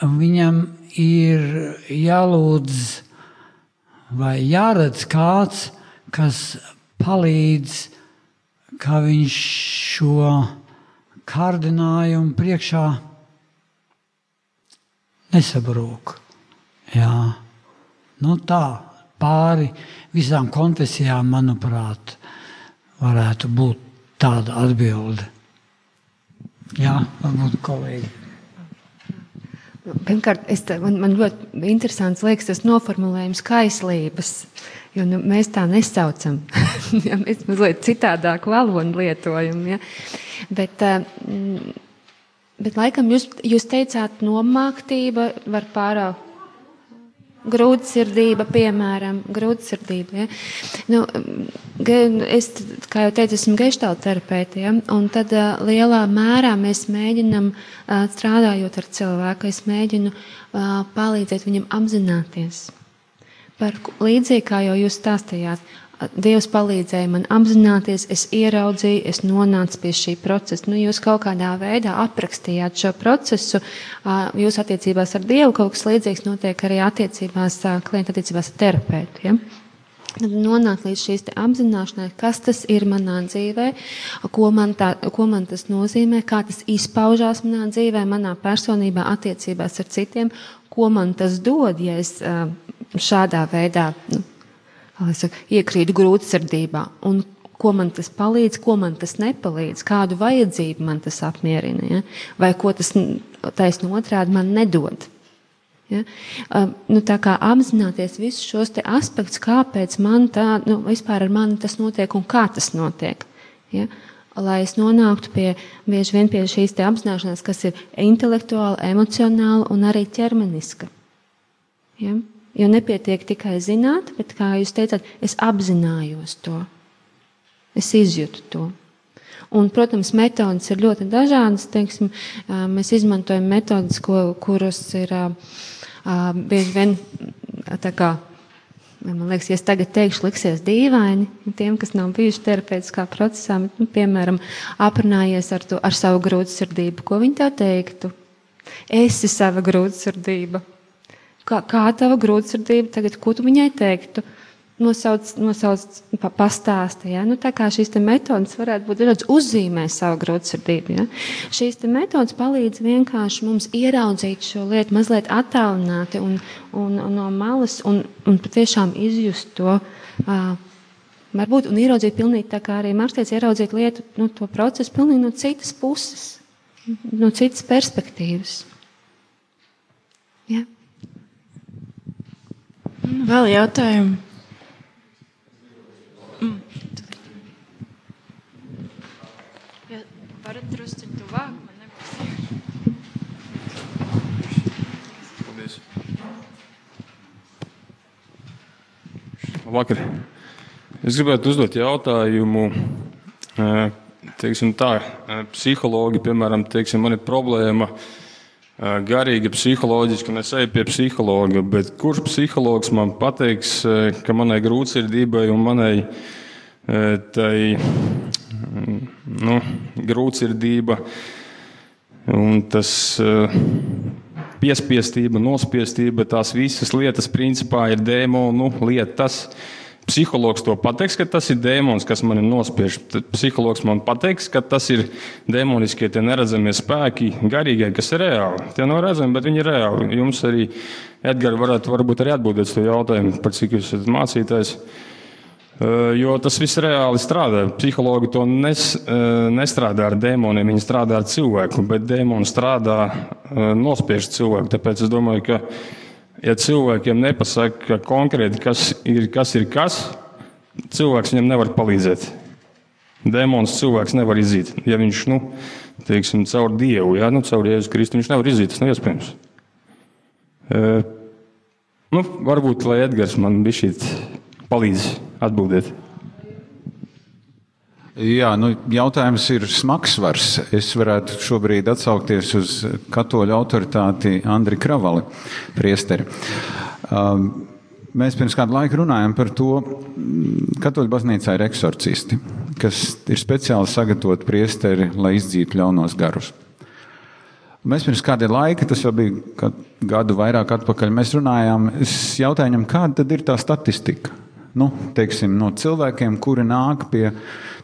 viņam ir jālūdz vai jāredz kāds, kas palīdz, kā viņš šo kārdinājumu priekšā nesabrūk. Jā. Nu tā, pāri visām konfesijām, manuprāt, varētu būt tāda atbilde. Jā, varbūt kolēģi. Pirmkārt, tā, man, man ļoti interesants liekas tas noformulējums kaislības, jo nu, mēs tā nesaucam. ja, mēs mazliet citādāk valodu lietojam. Ja. Bet, bet laikam jūs, jūs teicāt, nomāktība var pārāk grūtsirdība, piemēram, grūtsirdība. Ja? Nu, es, kā jau teicu, esmu geštāla terapeite, ja? un tad uh, lielā mērā mēs mēģinam, uh, strādājot ar cilvēku, es mēģinu uh, palīdzēt viņam apzināties. Par līdzīgi kā jau jūs stāstījāt, Dievs palīdzēja man apzināties, es ieraudzīju, es nonācu pie šī procesa. Nu, jūs kaut kādā veidā aprakstījāt šo procesu. Jūsu attiecībās ar Dievu kaut kas līdzīgs notiek arī attiecībās, klienta attiecībās ar terapeitu. Ja? Tad nonākt līdz šīs apzināšanai, kas tas ir manā dzīvē, ko man, tā, ko man tas nozīmē, kā tas izpaužās manā dzīvē, manā personībā, attiecībās ar citiem, ko man tas dod, ja es šādā veidā nu, saku, iekrītu grūtsirdībā. Un ko man tas palīdz, ko man tas nepalīdz, kādu vajadzību man tas apmierina, ja? vai ko tas taisno otrādi man nedod. Ja? Um, nu, tā kā apzināties visus šos aspektus, kāpēc man tā, nu, vispār ar mani tas notiek un kā tas notiek. Ja? Lai es nonāktu pie, bieži vien pie šīs apzināšanās, kas ir intelektuāla, emocionāla un arī ķermeniska. Ja? Jo nepietiek tikai zināt, bet, kā jūs teicāt, es apzinājos to. Es izjūtu to. Un, protams, metodas ir ļoti dažādas. Teiksim, mēs izmantojam metodas, ko, kuras ir bieži vien tā kā. Man liekas, ja es tagad teikšu, liksies dīvaini tiem, kas nav bijuši terapeitiskā procesā, bet, nu, piemēram, aprunājies ar, to, ar savu grūtsirdību. Ko viņi tev teiktu? Esi sava grūtsirdība. Kā, kā tava grūtsirdība tagad, ko tu viņai teiktu? Nosauc, nosauc pastāsti. Ja? Nu, tā kā šīs metodas varētu būt dažādas, uzzīmē savu grūtsirdību. Ja? Šīs metodas palīdz vienkārši mums ieraudzīt šo lietu mazliet attālināti un, un, un no malas un, un patiešām izjust to. Uh, Varbūt un ieraudzīt pilnīgi tā kā arī Marks ieraudzīt lietu, nu, to procesu pilnīgi no citas puses, no citas perspektīvas. Ja? Vēl jautājumu. Mm. Ja varat drusciņ tuvāk, man nebūs. Paldies. Labvakar. Es gribētu uzdot jautājumu, teiksim tā, psihologi, piemēram, teiksim, man ir problēma garīgi, psiholoģiski, un es eju pie psihologa. Bet kurš psihologs man pateiks, ka manai grūtsirdībai un manai tai nu, grūtsirdība un tas piespiestība, nospiestība, tās visas lietas principā ir dēmonu lietas. Psihologs to pateiks, ka tas ir dēmons, kas man ir nospiež. Psihologs man pateiks, ka tas ir demoniskie, tie neredzamie spēki, garīgie, kas ir reāli. Tie nav redzami, bet viņi ir reāli. Jums arī, Edgars, varētu varbūt arī atbildēt uz to jautājumu, par cik jūs esat mācītājs. Jo tas viss reāli strādā. Psihologi to nes, nestrādā ar dēmoniem, viņi strādā ar cilvēku, bet dēmoni strādā nospiež cilvēku. Tāpēc es domāju, ka ja cilvēkiem nepasaka konkrēti, kas ir kas, ir kas cilvēks viņam nevar palīdzēt. Demons cilvēks nevar izzīt. Ja viņš, nu, teiksim, caur Dievu, ja, nu, caur Jēzus Kristu, viņš nevar izzīt, tas nav iespējams. E, nu, varbūt, lai Edgars man bija šī palīdz atbildēt. Jā, nu, jautājums ir smagsvars. Es varētu šobrīd atsaukties uz katoļu autoritāti Andri Kravali, priesteri. Um, mēs pirms kādu laiku runājam par to, ka katoļu baznīcā ir eksorcisti, kas ir speciāli sagatavoti priesteri, lai izdzītu ļaunos garus. Mēs pirms kāda laika, tas jau bija gadu vairāk atpakaļ, mēs runājām, es jautāju viņam, kāda tad ir tā statistika? Nu, teiksim, no cilvēkiem, kuri nāk pie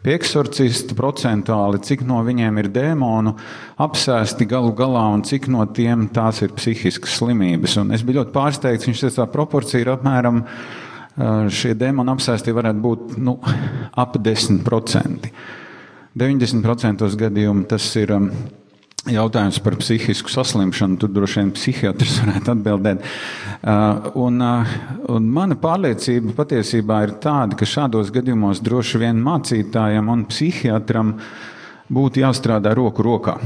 pie eksorcista procentuāli, cik no viņiem ir dēmonu apsēsti galu galā un cik no tiem tās ir psihiskas slimības. Un es biju ļoti pārsteigts, viņš teica, tā proporcija ir apmēram šie dēmoni apsēsti varētu būt nu, ap 10%. 90% gadījumu tas ir jautājums par psihisku saslimšanu, tur droši vien psihiatrs varētu atbildēt. Uh, un, uh, un mana pārliecība patiesībā ir tāda, ka šādos gadījumos droši vien mācītājam un psihiatram būtu jāstrādā roku rokā.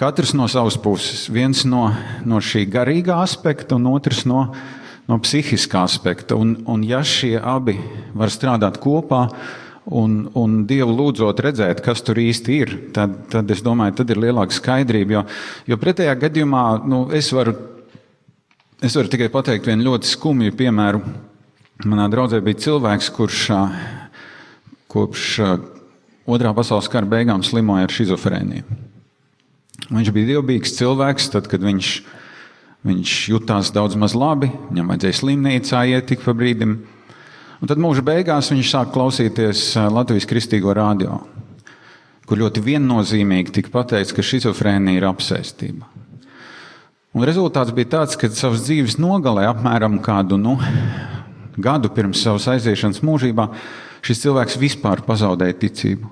Katrs no savas puses. Viens no, no šī garīgā aspekta, un otrs no, no psihiskā aspekta. Un, un ja šie abi var strādāt kopā, un, un Dievu lūdzot redzēt, kas tur īsti ir, tad, tad es domāju, tad ir lielāka skaidrība. Jo, jo pretējā gadījumā nu, es, varu, es varu tikai pateikt vienu ļoti skumju piemēru. Manā draudzē bija cilvēks, kurš kopš otrā pasaules kara beigām slimoja ar schizofrēniju. Viņš bija dievbijīgs cilvēks, tad, kad viņš, viņš jutās daudz maz labi, viņam vajadzēja slimnīcā iet tik pa brīdim. Un tad mūža beigās viņš sāk klausīties eh, Latvijas kristīgo radio, kur ļoti viennozīmīgi tika pateikts, ka šizofrēnija ir apsēstība. Un rezultāts bija tāds, ka savas dzīves nogalē apmēram kādu nu, gadu pirms savas aiziešanas mūžībā šis cilvēks vispār pazaudēja ticību.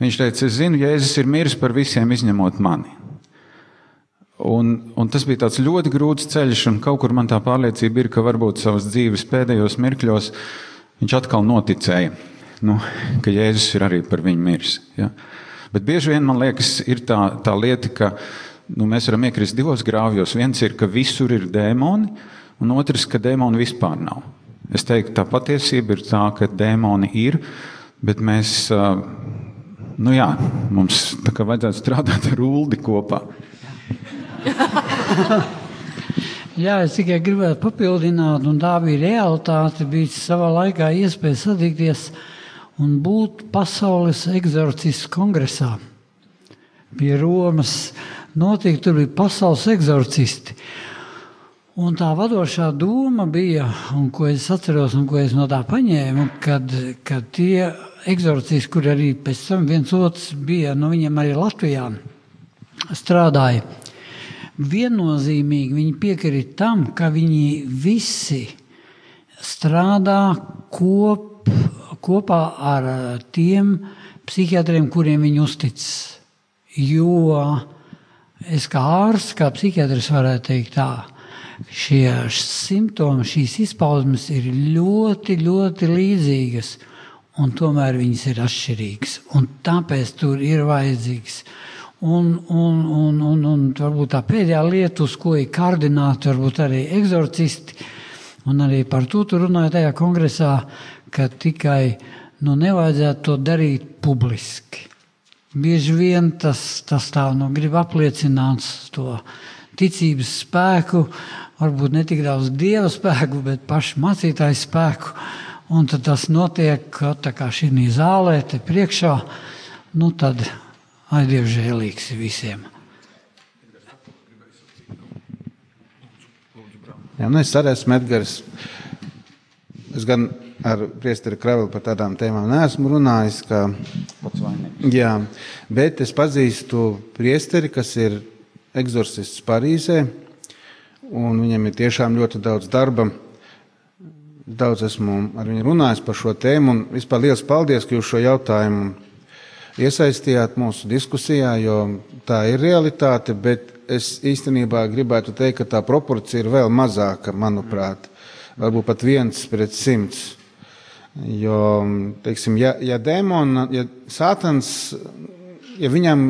Viņš teica, es zinu, Jēzus ir miris par visiem izņemot mani. Un, un tas bija ļoti grūts ceļš, un kaut kur man tā pārliecība ir, ka varbūt savas dzīves pēdējos mirkļos viņš atkal noticēja, nu, ka Jēzus ir arī par viņu miris. Ja? Bet bieži vien man liekas, ir tā, tā lieta, ka nu, mēs varam iekrist divos grāvjos. Viens ir, ka visur ir dēmoni, un otrs, ka dēmoni vispār nav. Es teiktu, tā patiesība ir tā, ka dēmoni ir, bet mēs, nu jā, mums tā kā vajadzētu strādāt ar uldi kopā. Jā, es tikai gribētu papildināt, un tā bija realitāte. Bija savā laikā iespēja satikties un būt pasaules eksorcistu kongresā. Pie Romas notika, tur bija pasaules eksorcisti. Un tā vadošā doma bija, un ko es atceros, un ko es no tā paņēmu, kad, kad tie eksorcisti, kur arī pēc tam viens otrs bija, no viņiem arī Latvijā strādāja viennozīmīgi viņi piekrīt tam, ka viņi visi strādā kop, kopā ar eh, tiem psihiatriem, kuriem viņi uzticas. Jo es kā ārsts, kā psihiatrs varētu teikt tā, šie simptomi, šīs izpausmes ir ļoti, ļoti līdzīgas, un tomēr viņas ir atšķirīgas. Un tāpēc tur ir vajadzīgs Un, un, un, un, un varbūt tā pēdējā lieta, uz ko ir kardināti, varbūt arī eksorcisti, un arī par to tur runāja tajā kongresā, ka tikai nu, nevajadzētu to darīt publiski. Bieži vien tas, tas tā nu, grib apliecināt to ticības spēku, varbūt ne tik daudz dieva spēku, bet pašu mācītāju spēku. Un tad tas notiek tā kā šī zālē, te priekšā. Nu, tad Ai, Dievs, žēlīgs visiem! Jā, nu es arī esmu Edgars. Es gan ar priesteri Kravelu par tādām tēmām neesmu runājis. Kā, jā, bet es pazīstu priesteri, kas ir eksorcists Parīzē, un viņam ir tiešām ļoti daudz darba. Daudz esmu ar viņu runājis par šo tēmu, un vispār liels paldies, ka jūs šo jautājumu iesaistījāt mūsu diskusijā, jo tā ir realitāte, bet es īstenībā gribētu teikt, ka tā proporcija ir vēl mazāka, manuprāt, varbūt pat viens pret simts. Jo, teiksim, ja, ja demona, ja sātans, ja viņam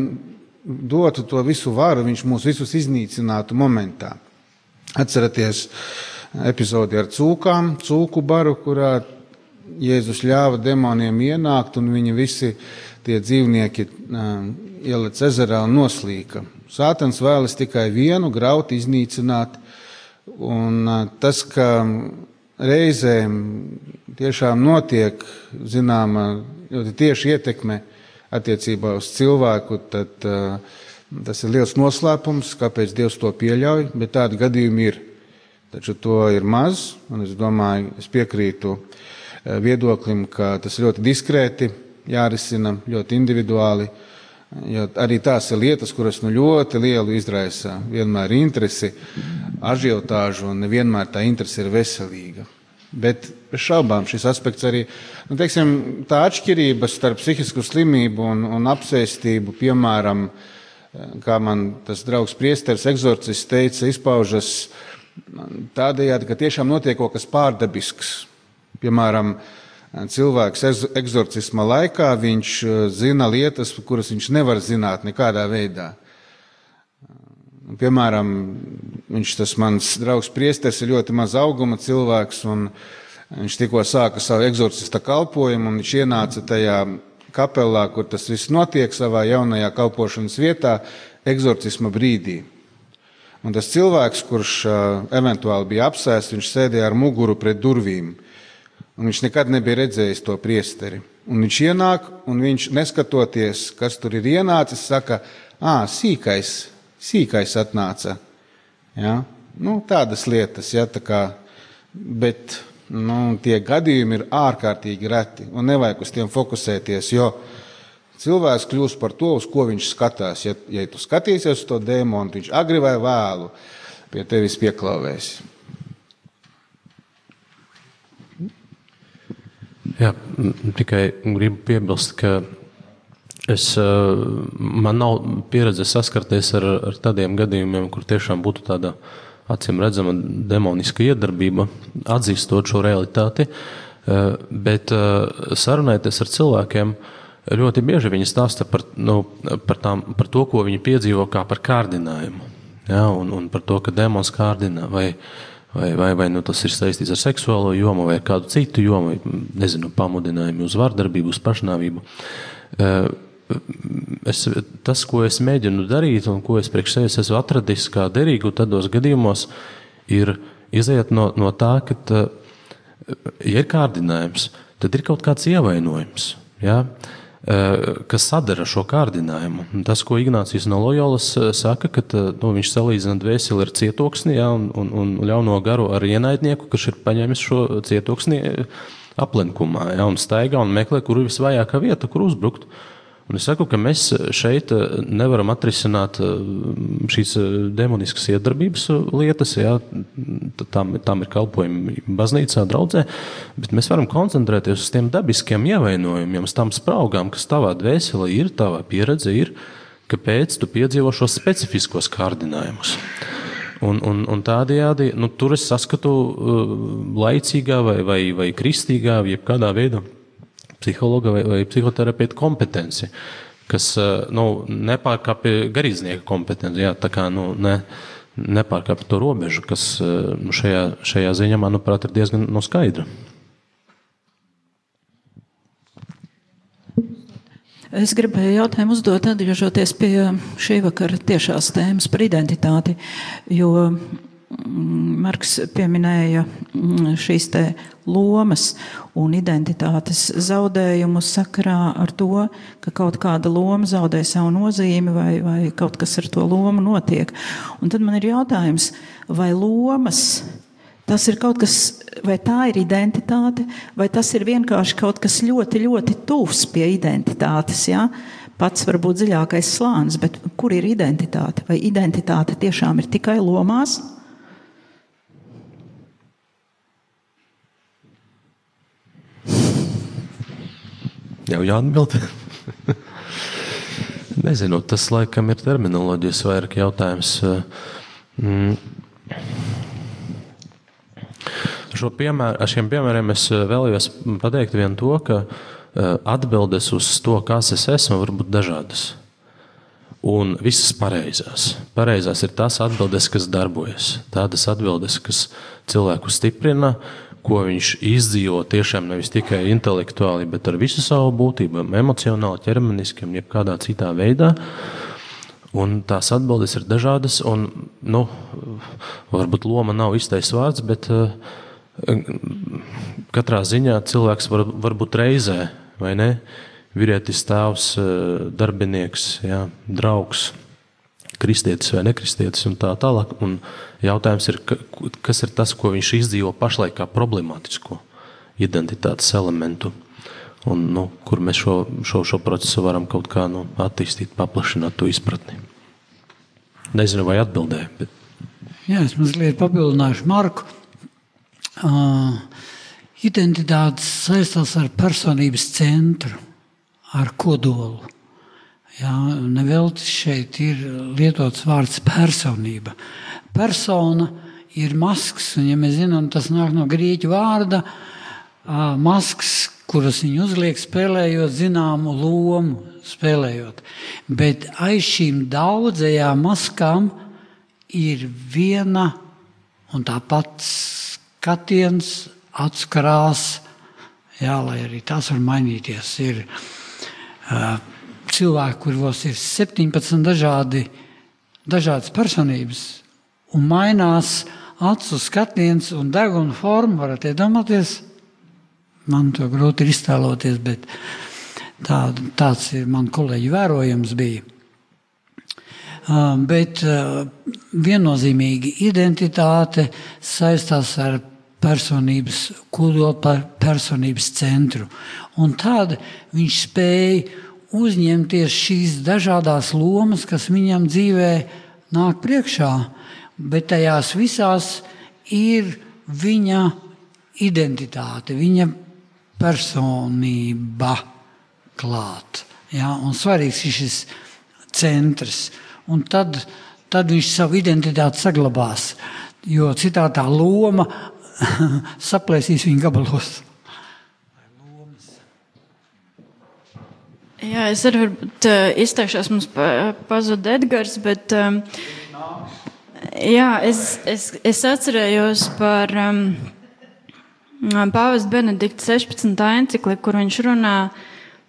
dotu to visu varu, viņš mūs visus iznīcinātu momentā. Atceraties epizodi ar cūkām, cūku baru, kurā Jēzus ļāva demoniem ienākt, un viņi visi uh, tie dzīvnieki ielec ezerā un noslīka. Sātans vēlas tikai vienu graudu iznīcināt, un tas, ka reizēm tiešām notiek zināma ļoti tieši ietekme attiecībā uz cilvēku, tad tas ir liels noslēpums, kāpēc Dievs to pieļauj, bet tādi gadījumi ir. Taču to ir maz, un es domāju, es piekrītu viedoklim, ka tas ļoti diskrēti jārisina ļoti individuāli. Jo arī tās ir lietas, kuras nu ļoti lielu izraisa vienmēr interesi, ažiotāžu, un nevienmēr tā interese ir veselīga. Bet bez šaubām šis aspekts arī, nu, teiksim, tā atšķirība starp psihisku slimību un, un apsēstību, piemēram, kā man tas draugs priesteris, eksorcists teica, izpaužas tādējādi, ka tiešām notiek kaut kas pārdabisks. Piemēram, cilvēks eksorcisma laikā viņš zina lietas, kuras viņš nevar zināt nekādā veidā. Piemēram, viņš tas mans draugs priesteris ir ļoti maz auguma cilvēks, un viņš tikko sāka savu eksorcista kalpojumu, un viņš ienāca tajā kapelā, kur tas viss notiek savā jaunajā kalpošanas vietā, eksorcisma brīdī. Un tas cilvēks, kurš eventuāli bija apsēsts, viņš sēdēja ar muguru pret durvīm. Un viņš nekad nebija redzējis to priesteri. Un viņš ienāk, un viņš neskatoties, kas tur ir ienācis, saka, ah, sīkais, sīkais atnāca. Ja? Nu, tādas lietas, ja, tā kā, bet nu, tie gadījumi ir ārkārtīgi reti un nevajag uz tiem fokusēties, jo cilvēks kļūst par to, uz ko viņš skatās. Ja, ja tu skatīsies uz to dēmonu, viņš agri vai vēlu pie tevis pieklāvēs. Jā, tikai gribu piebilst, ka Es, man nav pieredze saskarties ar, ar tādiem gadījumiem, kur tiešām būtu tāda acīm redzama demoniska iedarbība, atzīstot šo realitāti. Bet sarunājoties ar cilvēkiem, ļoti bieži viņi stāsta par, nu, par, tām, par to, ko viņi piedzīvo kā par kārdinājumu. Ja, un, un par to, ka demons kārdina, vai, vai, vai, vai nu, tas ir saistīts ar seksuālo jomu, vai kādu citu jomu, nezinu, pamudinājumu uz vardarbību, uz pašnāvību es, tas, ko es mēģinu darīt un ko es priekš sevis esmu atradis kā derīgu tādos gadījumos, ir iziet no, no tā, ka, tā, ja ir kārdinājums, tad ir kaut kāds ievainojums. Ja? Kas sadara šo kārdinājumu. Tas, ko Ignācijs no Loyolas saka, ka nu, viņš salīdzina dvēseli ar cietoksni ja, un, un, un ļauno garu ar ienaidnieku, kurš ir paņēmis šo cietoksni aplenkumā ja, un staigā un meklē, kur ir visvājākā vieta, kur uzbrukt. Un es saku, ka mēs šeit eh, nevaram atrisināt eh, šīs eh, demoniskas iedarbības lietas, jā, tam, tam ir kalpojumi baznīcā, draudzē, bet mēs varam koncentrēties uz tiem dabiskiem ievainojumiem, uz tām spraugām, kas tavā dvēselē ir, tavā pieredze ir, kāpēc tu piedzīvo šos specifiskos kārdinājumus. Un, un, un tādējādi nu, tur es saskatu laicīgā vai, vai, vai kristīgā, jebkādā veidā psihologa vai, vai psihoterapeita kompetenci, kas eh, nu, nepārkāpja garīdznieka kompetenci. Jā, tā kā nu, ne, nepārkāpja to robežu, kas eh, nu, šajā, šajā ziņā, manuprāt, ir diezgan no nu, skaidra. Es gribēju jautājumu uzdot, atgriežoties pie šī vakara tiešās tēmas par identitāti, jo Marks pieminēja mm, šīs lomas un identitātes zaudējumu sakarā ar to, ka kaut kāda loma zaudē savu nozīmi vai, vai kaut kas ar to lomu notiek. Un tad man ir jautājums, vai lomas tas ir kaut kas, vai tā ir identitāte, vai tas ir vienkārši kaut kas ļoti, ļoti tuvs pie identitātes. Ja? Pats varbūt dziļākais slānis, bet kur ir identitāte? Vai identitāte tiešām ir tikai lomās? Jau jāatbild. Nezinu, tas laikam ir terminoloģijas vairāk jautājums. Mm. Šo piemēru, ar šiem piemēriem es vēlējos pateikt vien to, ka eh, atbildes uz to, kas es esmu, var būt dažādas. Un visas pareizās. Pareizās ir tās atbildes, kas darbojas. Tādas atbildes, kas cilvēku stiprina, ko viņš izdzīvo tiešām nevis tikai intelektuāli, bet ar visu savu būtību, emocionāli, ķermeniski un jebkādā citā veidā. Un tās atbildes ir dažādas, un nu, varbūt loma nav īstais vārds, bet uh, katrā ziņā cilvēks var, var būt reizē, vai ne? Vīrietis, tēvs, uh, darbinieks, jā, draugs, kristietis vai nekristietis un tā tālāk. Un jautājums ir, kas ir tas, ko viņš izdzīvo pašlaik kā problemātisko identitātes elementu. Un, nu, kur mēs šo, šo, šo procesu varam kaut kā nu, attīstīt, paplašināt to izpratni. Nezinu, vai atbildēju. Bet... Jā, es mazliet papildināšu Marku. Uh, identitātes saistās ar personības centru, ar kodolu. Jā, nevelti šeit ir lietots vārds personība. Persona ir masks, un ja mēs zinām, tas nāk no grieķu vārda masks, kuras viņi uzliek, spēlējot zināmu lomu, spēlējot. Bet aiz šīm daudzajām maskām ir viena un tā pats skatiens, atskarās, jā, lai arī tas var mainīties. Ir uh, cilvēki, kuros ir 17 dažādi, dažādas personības, un mainās acu skatiens un deguna forma. Varat iedomāties, man to grūti iztēloties, bet tā, tāds ir man kolēģi vērojams bija. Uh, bet uh, viennozīmīgi identitāte saistās ar personības kodola, personības centru. Un tad viņš spēja uzņemties šīs dažādas lomas, kas viņam dzīvē nāk priekšā, bet tajās visās ir viņa identitāte, viņa personība klāt. Ja? Un svarīgs ir šis centrs. Un tad, tad viņš savu identitāti saglabās, jo citā tā loma saplēsīs viņa gabalos. Jā, es arī varbūt, uh, izteikšos, mums pa, pazuda Edgars, bet um, jā, es, es, es atcerējos par um, Pāvesta Benedikta 16. encikliku, kur viņš runā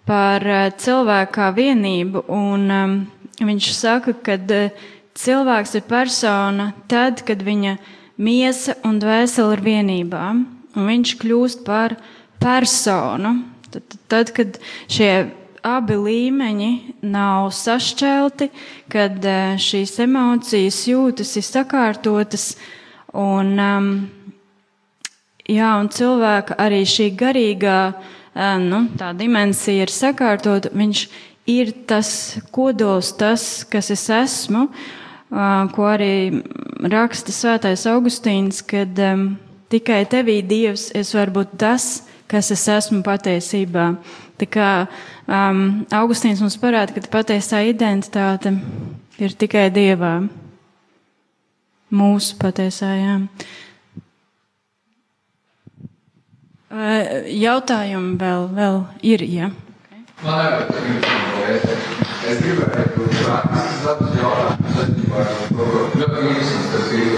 par uh, cilvēku kā vienību, un um, viņš saka, ka uh, cilvēks ir persona tad, kad viņa miesa un dvēsele ir vienībā, un viņš kļūst par personu. Tad, tad kad šie abi līmeņi nav sašķelti, kad uh, šīs emocijas jūtas ir sakārtotas un, um, jā, un cilvēka arī šī garīgā uh, nu, tā dimensija ir sakārtota, viņš ir tas kodols, tas, kas es esmu, uh, ko arī raksta svētais Augustīns, kad um, tikai tevī Dievs es varu būt tas, kas es esmu patiesībā. Tā kā um, Augustīns mums parāda, ka patiesā identitāte ir tikai Dievā. Mūsu patiesā, jā. Jautājumi vēl, vēl ir, jā. Man arī es gribēju labs jautājums saistībā ar to, ļoti īsums, tas ir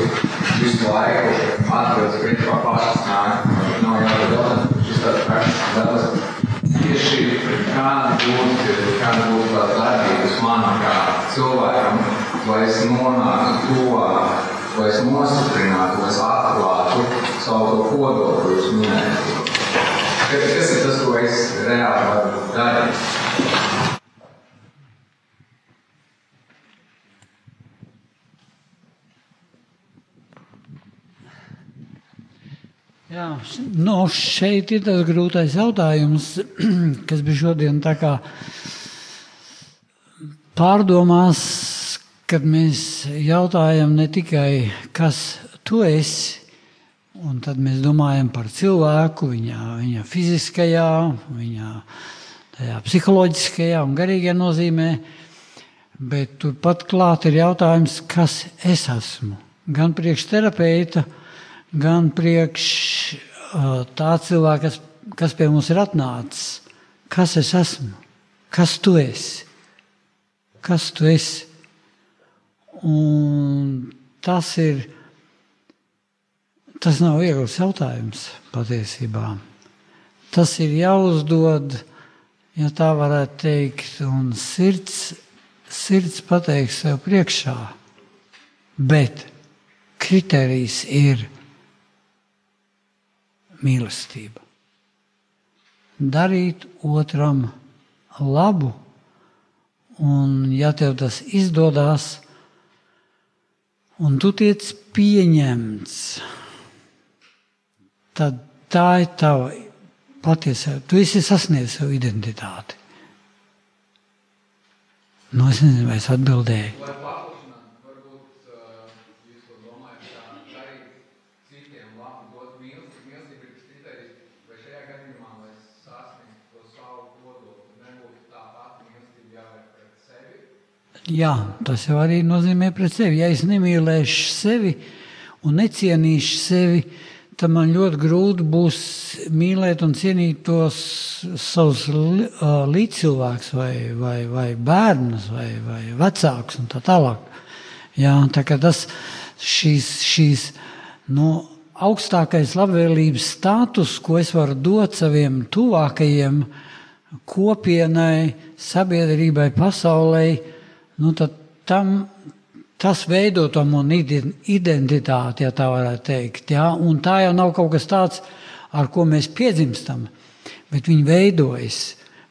visu laiku atbildes principā pašas nāk, nav jābūt jautājums, šis tāds praktisks labs tieši kāda būtu, kāda būtu tā darbības man kā cilvēkam, lai es nonāktu tuvāk, lai es nostiprinātu, lai es atklātu savu to kodolu, ko jūs minējāt. Kas ir tas, ko es reāli varu darīt? Jā, nu, šeit ir tas grūtais jautājums, kas bija šodien pārdomās, kad mēs jautājam ne tikai, kas tu esi, un tad mēs domājam par cilvēku, viņa, viņa fiziskajā, viņa psiholoģiskajā un garīgajā nozīmē, bet turpat klāt ir jautājums, kas es esmu. Gan priekšterapeita, terapeita, gan priekš tā cilvēka, kas, kas pie mums ir atnācis. Kas es esmu? Kas tu esi? Kas tu esi? Un tas ir. Tas nav viegls jautājums patiesībā. Tas ir jāuzdod, ja tā varētu teikt, un sirds, sirds pateiks sev priekšā. Bet kriterijs ir mīlestība. Darīt otram labu, un ja tev tas izdodas, un tu tiec pieņemts, tad tā ir tava patiesā. Tu esi sasniedzis savu identitāti. Nu, es nezinu, vai es atbildēju. Jā, tas jau arī nozīmē pret sevi. Ja es nemīlēšu sevi un necienīšu sevi, tad man ļoti grūti būs mīlēt un cienīt tos savus ā, līdzcilvēkus, vai, vai, vai bērnus, vai, vai vecākus un tā tālāk. Jā, tā kā tas šīs, šīs no augstākais labvēlības status, ko es varu dot saviem tuvākajiem, kopienai, sabiedrībai, pasaulē, nu tad tam tas veido to manu ide- identitāti, ja tā varētu teikt. Ja? Un tā jau nav kaut kas tāds, ar ko mēs piedzimstam, bet viņi veidojas.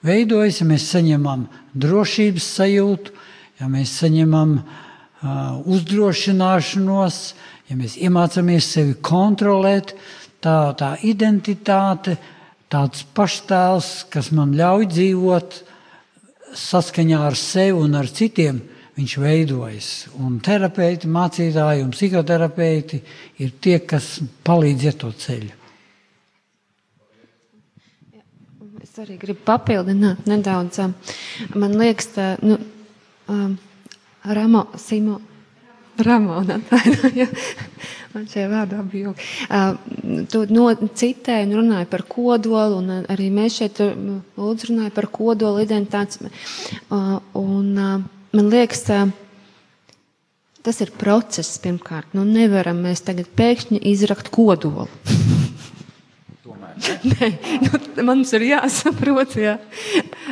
Veidojas, ja mēs saņemam drošības sajūtu, ja mēs saņemam uh, uzdrošināšanos, ja mēs iemācāmies sevi kontrolēt, tā, tā identitāte, tāds paštēls, kas man ļauj dzīvot saskaņā ar sevi un ar citiem, viņš veidojas. Un terapeiti, mācītāji un psihoterapeiti ir tie, kas palīdz iet to ceļu. Es arī gribu papildināt nedaudz. Man liekas, tā, nu, um, Ramo, Simo, Ramona, atvainojiet, man šie vārdi abi jūg. Tu no, citēji un runāji par kodolu, un arī mēs šeit lūdzu runāju par kodolu identitātes. Un man liekas, tas ir process pirmkārt. Nu, nevaram mēs tagad pēkšņi izrakt kodolu. Nē, nu, mums ir jāsaprot, jā,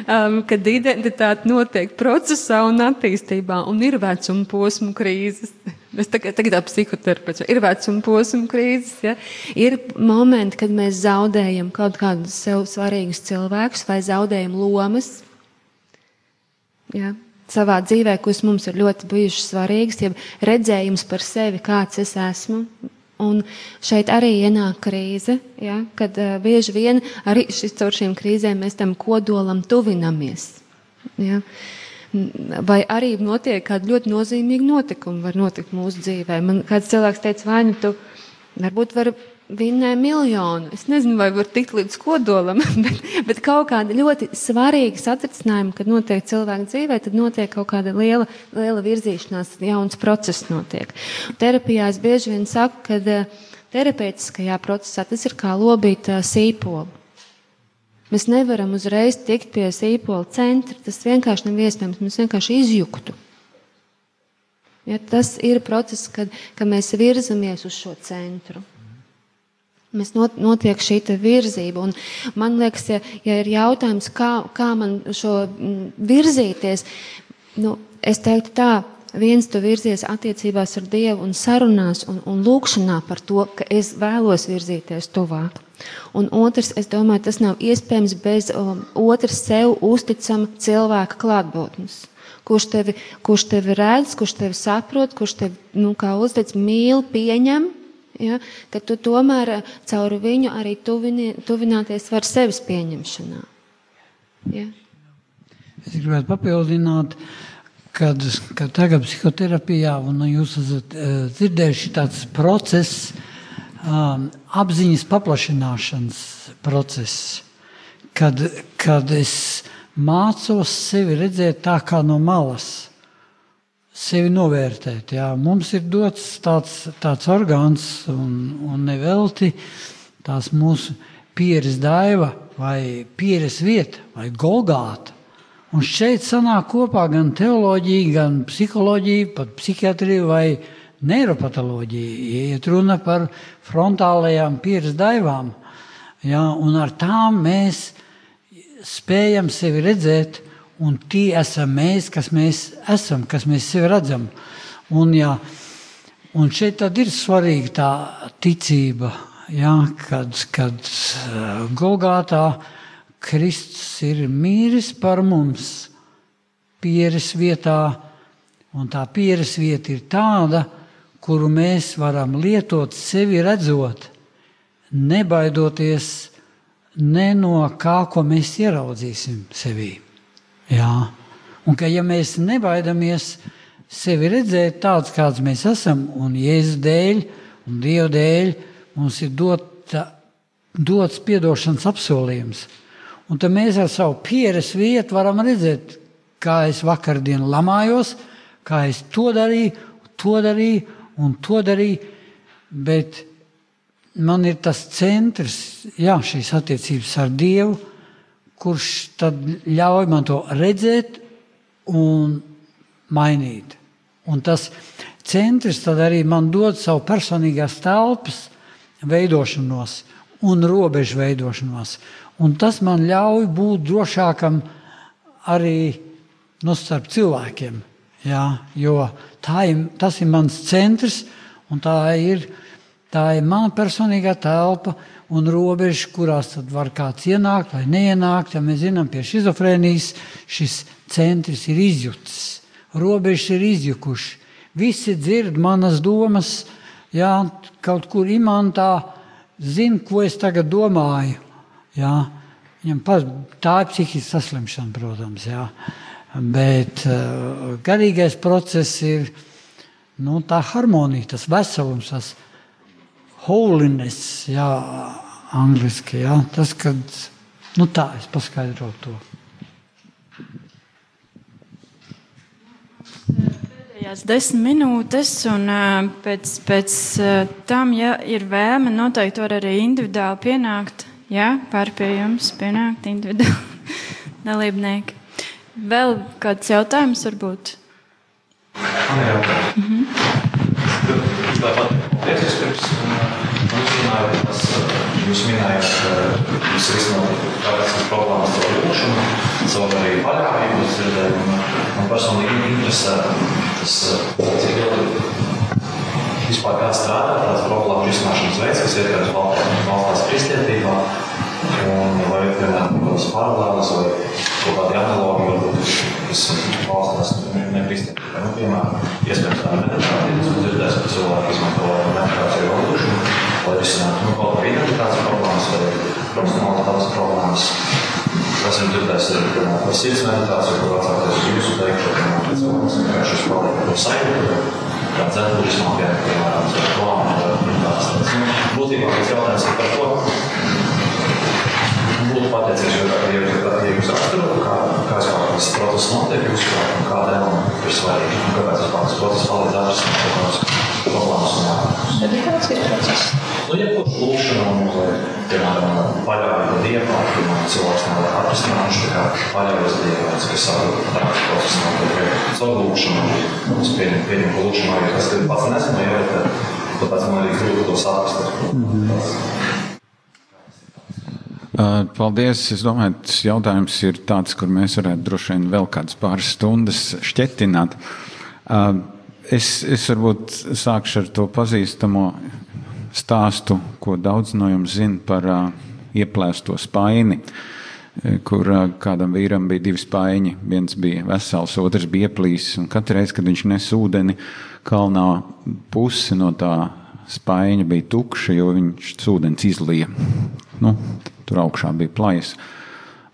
um, ka identitāte notiek procesā un attīstībā, un ir vecuma posmu krīzes. Mēs tagad, tagad ap psihoterapeits, ir vecuma posmu krīzes, ja? ir momenti, kad mēs zaudējam kaut kādus sev svarīgus cilvēkus vai zaudējam lomas. Ja? Savā dzīvē, kas mums ir ļoti bijušas svarīgas, ja redzējums par sevi, kāds es esmu, Un šeit arī ienāk krīze, ja, kad uh, bieži vien arī šis, caur šīm krīzēm mēs tam kodolam tuvinamies. Ja. Vai arī notiek kādi ļoti nozīmīgi notikumi, var notikt mūsu dzīvē. Man kāds cilvēks teica, vai nu tu varbūt vari vinnē miljonu. Es nezinu, vai var tikt līdz kodolam, bet, bet kaut kāda ļoti svarīga satricinājuma, kad notiek cilvēka dzīvē, tad notiek kaut kāda liela, liela virzīšanās, jauns process notiek. Terapijā es bieži vien saku, ka eh, terapeitiskajā procesā tas ir kā lobīt eh, sīpolu. Mēs nevaram uzreiz tikt pie sīpola centra, tas vienkārši nav iespējams, mēs vienkārši izjuktu. Ja, tas ir process, kad, kad mēs virzamies uz šo centru. Mēs not, notiek šī virzība. Un man liekas, ja, ja ir jautājums, kā, kā man šo mm, virzīties, nu, es teiktu tā, viens tu virzies attiecībās ar Dievu un sarunās un, un lūkšanā par to, ka es vēlos virzīties tuvāk. Un otrs, es domāju, tas nav iespējams bez um, otras sev uzticama cilvēka klātbūtnes. Kurš tevi, kurš tevi redz, kurš tevi saprot, kurš tevi, nu, uztic, mīl, pieņem, Ja, ka tu tomēr eh, caur viņu arī tuvini, tuvināties var sevis pieņemšanā. Ja. Es gribētu papildināt, kad, kad tagad psihoterapijā, un jūs esat uh, dzirdējuši tāds process, um, apziņas paplašināšanas process, kad, kad es mācos sevi redzēt tā kā no malas sevi novērtēt. Jā. Mums ir dots tāds, tāds orgāns, un, un nevelti tās mūsu pieres daiva vai pieres vieta vai golgāta. Un šeit sanāk kopā gan teoloģija, gan psiholoģija, pat psihiatrija vai neiropatoloģija. Iet runa par frontālajām pieres daivām. Jā, un ar tām mēs spējam sevi redzēt un tie esam mēs, kas mēs esam, kas mēs sevi redzam. Un, jā, un šeit tad ir svarīga tā ticība, jā, kad, kad uh, Golgātā Kristus ir mīris par mums pieres vietā, un tā pieres vieta ir tāda, kuru mēs varam lietot sevi redzot, nebaidoties ne no kā, ko mēs ieraudzīsim sevī. Jā. Un ka ja mēs nebaidamies sevi redzēt tāds, kāds mēs esam, un Jēzus dēļ, un Dieva dēļ, mums ir dota, dots piedošanas apsolījums. Un tad mēs ar savu pieres vietu varam redzēt, kā es vakardien lamājos, kā es to darīju, to darīju un to darīju, bet man ir tas centrs, jā, šīs attiecības ar Dievu, kurš tad ļauj man to redzēt un mainīt. Un tas centrs tad arī man dod savu personīgās telpas veidošanos un robežu veidošanos. Un tas man ļauj būt drošākam arī nu, starp cilvēkiem. Jā, jo ir, tas ir mans centrs un tā ir, tā ir mana personīgā telpa un robeža, kurās tad var kāds ienākt vai neienākt. Ja mēs zinām, pie šizofrēnijas šis centrs ir izjutis, robežas ir izjukuši. Visi dzird manas domas, jā, kaut kur imantā zina, ko es tagad domāju. Jā. Viņam pas, tā ir psihiska saslimšana, protams, jā. bet uh, garīgais process ir nu, tā harmonija, tas veselums, tas holiness, jā, angliski, jā. tas, kad, nu tā, es paskaidrotu to. Pēdējās desmit minūtes, un pēc, pēc tam, ja ir vēlme, noteikti var arī individuāli pienākt. Jā, pār pie jums pienākt individuāli dalībnieki. Vēl kāds jautājums varbūt? Man ir Tāpat paldies pirms uzrunājot, tas jūs minējāt, ka jūs risināt kādas problēmas ar lūkšanu, savu arī paļāvību uz dzirdējumu. Man personīgi interesē tas, cik ilgi vispār kā strādā tāds problēmu risināšanas veids, kas ietver valstās kristietībā, un vai, piemēram, kādas paralēlas vai kaut kādi analogi, varbūt, kas valstās nekristietībā. Nu, piemēram, iespējams tā meditācija, tas dzirdēs, ka cilvēki izmanto meditāciju lūkšanu, lai risinātu nu, kaut vai identitātes problēmas vai profesionālitātes problēmas. Esam dzirdējuši arī piemēram, par sirds meditāciju, kur atsākties uz jūsu teikto, ka cilvēks vienkārši par to sajūtu kā dzenburismā, piemēram, ar plānu. Būtībā tas jautājums ir par to, būtu pateicīgs, jo, ja, ja jūs raksturot, kā, kā tas process notiek, jūs kā, kāda elementa ir svarīga, un kāpēc tas process palīdz atrisināt kaut kādas problēmas un jautājumus. Medikācijas process? Nu, ja kurš lūkšana un, vai, piemēram, paļāvība Dievā, piemēram, cilvēks nevar atrisināt, viņš tā kā paļaujas Dievā, kas savu tāds process notiek, savu lūkšanu, es pieņemu, pieņemu, ka lūkšana arī tas, ka pats nesmu bet tāpēc man arī grūti to saprast. Mm -hmm. Paldies. Es domāju, tas jautājums ir tāds, kur mēs varētu droši vien vēl kādas pāris stundas šķetināt. Es, es varbūt sākšu ar to pazīstamo stāstu, ko daudz no jums zina par ieplēsto spaini, kur kādam vīram bija divi spaiņi. Viens bija vesels, otrs bija ieplīsis. Katru reizi, kad viņš nes ūdeni, kalnā puse no tā spaiņa bija tukša, jo viņš ūdens izlija. Nu, tur augšā bija plājas.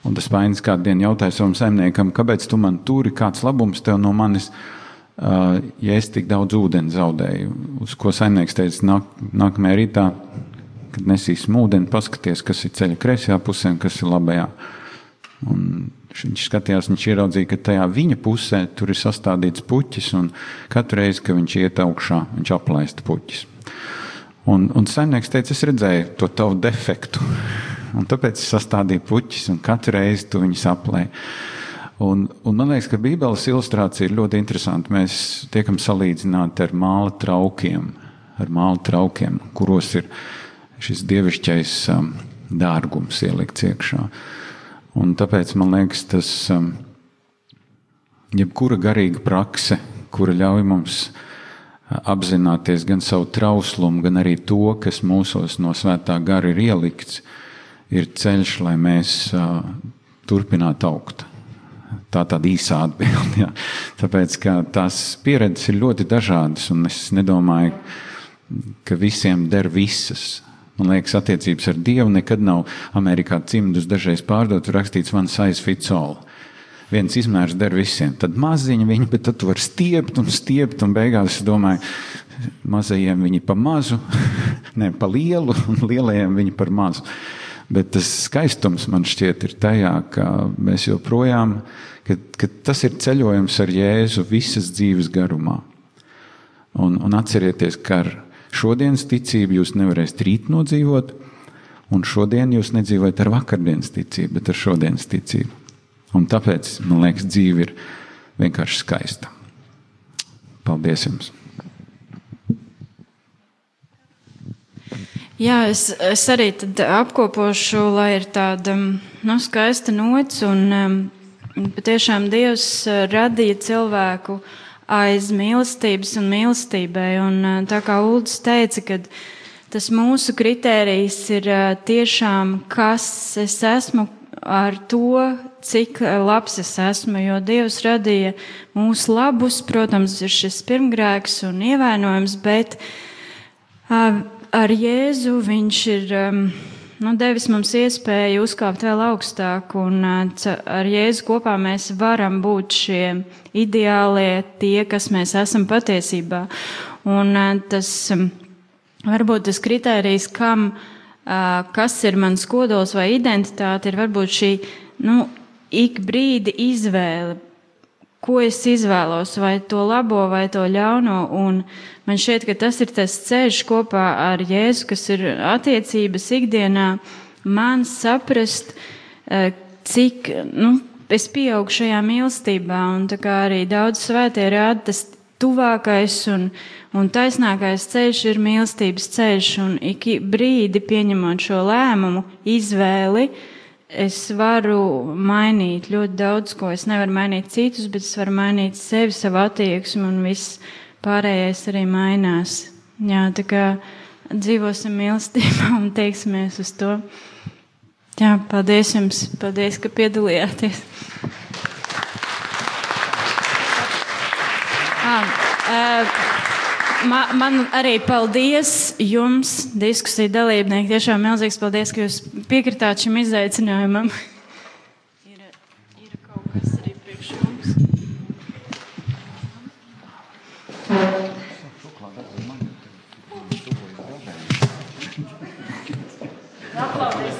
Un tas spainis kādu dienu jautāja savam saimniekam, kāpēc tu man turi, kāds labums tev no manis, uh, ja es tik daudz ūdeni zaudēju. Uz ko saimnieks teica, nāk, nākamajā rītā, kad nesīsim ūdeni, paskaties, kas ir ceļa kreisajā pusē un kas ir labajā. Un viņš skatījās, viņš ieraudzīja, ka tajā viņa pusē tur ir sastādīts puķis, un katru reizi, kad viņš iet augšā, viņš aplaista puķis. Un, un saimnieks teica, es redzēju to tavu defektu. Un tāpēc es sastādīju puķis, un katru reizi tu viņus aplēji. Un, un man liekas, ka Bībeles ilustrācija ir ļoti interesanta. Mēs tiekam salīdzināti ar māla traukiem, ar māla traukiem kuros ir šis dievišķais um, dārgums ielikts iekšā. Un tāpēc man liekas, tas um, jebkura garīga prakse, kura ļauj mums apzināties gan savu trauslumu, gan arī to, kas mūsos no svētā gara ir ielikts, ir ceļš, lai mēs uh, turpinātu augt. Tā ir tāda īsa atbilde. Tāpēc tās pieredzes ir ļoti dažādas, un es nedomāju, ka visiem der visas. Man liekas, attiecības ar Dievu nekad nav Amerikā cimdus dažreiz pārdotas, rakstīts one size fits all viens izmērs der visiem. Tad maziņi viņi, bet tad tu vari stiept un stiept, un beigās es domāju, mazajiem viņi pa mazu, ne pa lielu, un lielajiem viņi par mazu. Bet tas skaistums man šķiet ir tajā, ka mēs joprojām, ka, ka tas ir ceļojums ar Jēzu visas dzīves garumā. Un, un atcerieties, ka ar, Šodienas ticību jūs nevarēsiet rīt nodzīvot, un šodien jūs nedzīvojat ar vakardienas ticību, bet ar šodienas ticību. Un tāpēc, man liekas, dzīve ir vienkārši skaista. Paldies jums! Jā, es, es arī apkopošu, lai ir tāda nu, skaista nots. Un, um, patiešām Dievs uh, radīja cilvēku aiz mīlestības un mīlestībai. Un, uh, tā kā Ulris teica, ka tas mūsu kritērijs ir uh, tiešām, kas es esmu ar to, cik labs es esmu. Jo Dievs radīja mūsu labus, protams, ir šis pirmgrēks un ievainojums, bet uh, ar Jēzu viņš ir um, nu, devis mums iespēju uzkāpt vēl augstāk, un uh, ar Jēzu kopā mēs varam būt šie ideālie, tie, kas mēs esam patiesībā. Un tas um, varbūt tas kritērijs, kam, uh, kas ir mans kodols vai identitāte, ir varbūt šī nu, ik brīdi izvēle ko es izvēlos, vai to labo vai to ļauno. Un man šķiet, ka tas ir tas ceļš kopā ar Jēzu, kas ir attiecības ikdienā, man saprast, cik nu, es pieaugu šajā mīlestībā, un tā kā arī daudz svētie rāda, tas tuvākais un, un taisnākais ceļš ir mīlestības ceļš, un ik brīdi pieņemot šo lēmumu, izvēli, es varu mainīt ļoti daudz, ko es nevaru mainīt citus, bet es varu mainīt sevi, savu attieksmi, un viss pārējais arī mainās. Jā, tā kā dzīvosim mīlestībā un teiksimies uz to. Jā, paldies jums, paldies, ka piedalījāties. Ah, uh, Ma, man arī paldies jums, diskusiju dalībnieki. Tiešām milzīgs paldies, ka jūs piekritāt šim izaicinājumam. ir, ir kaut kas arī priekš jums. Aplaudēsim.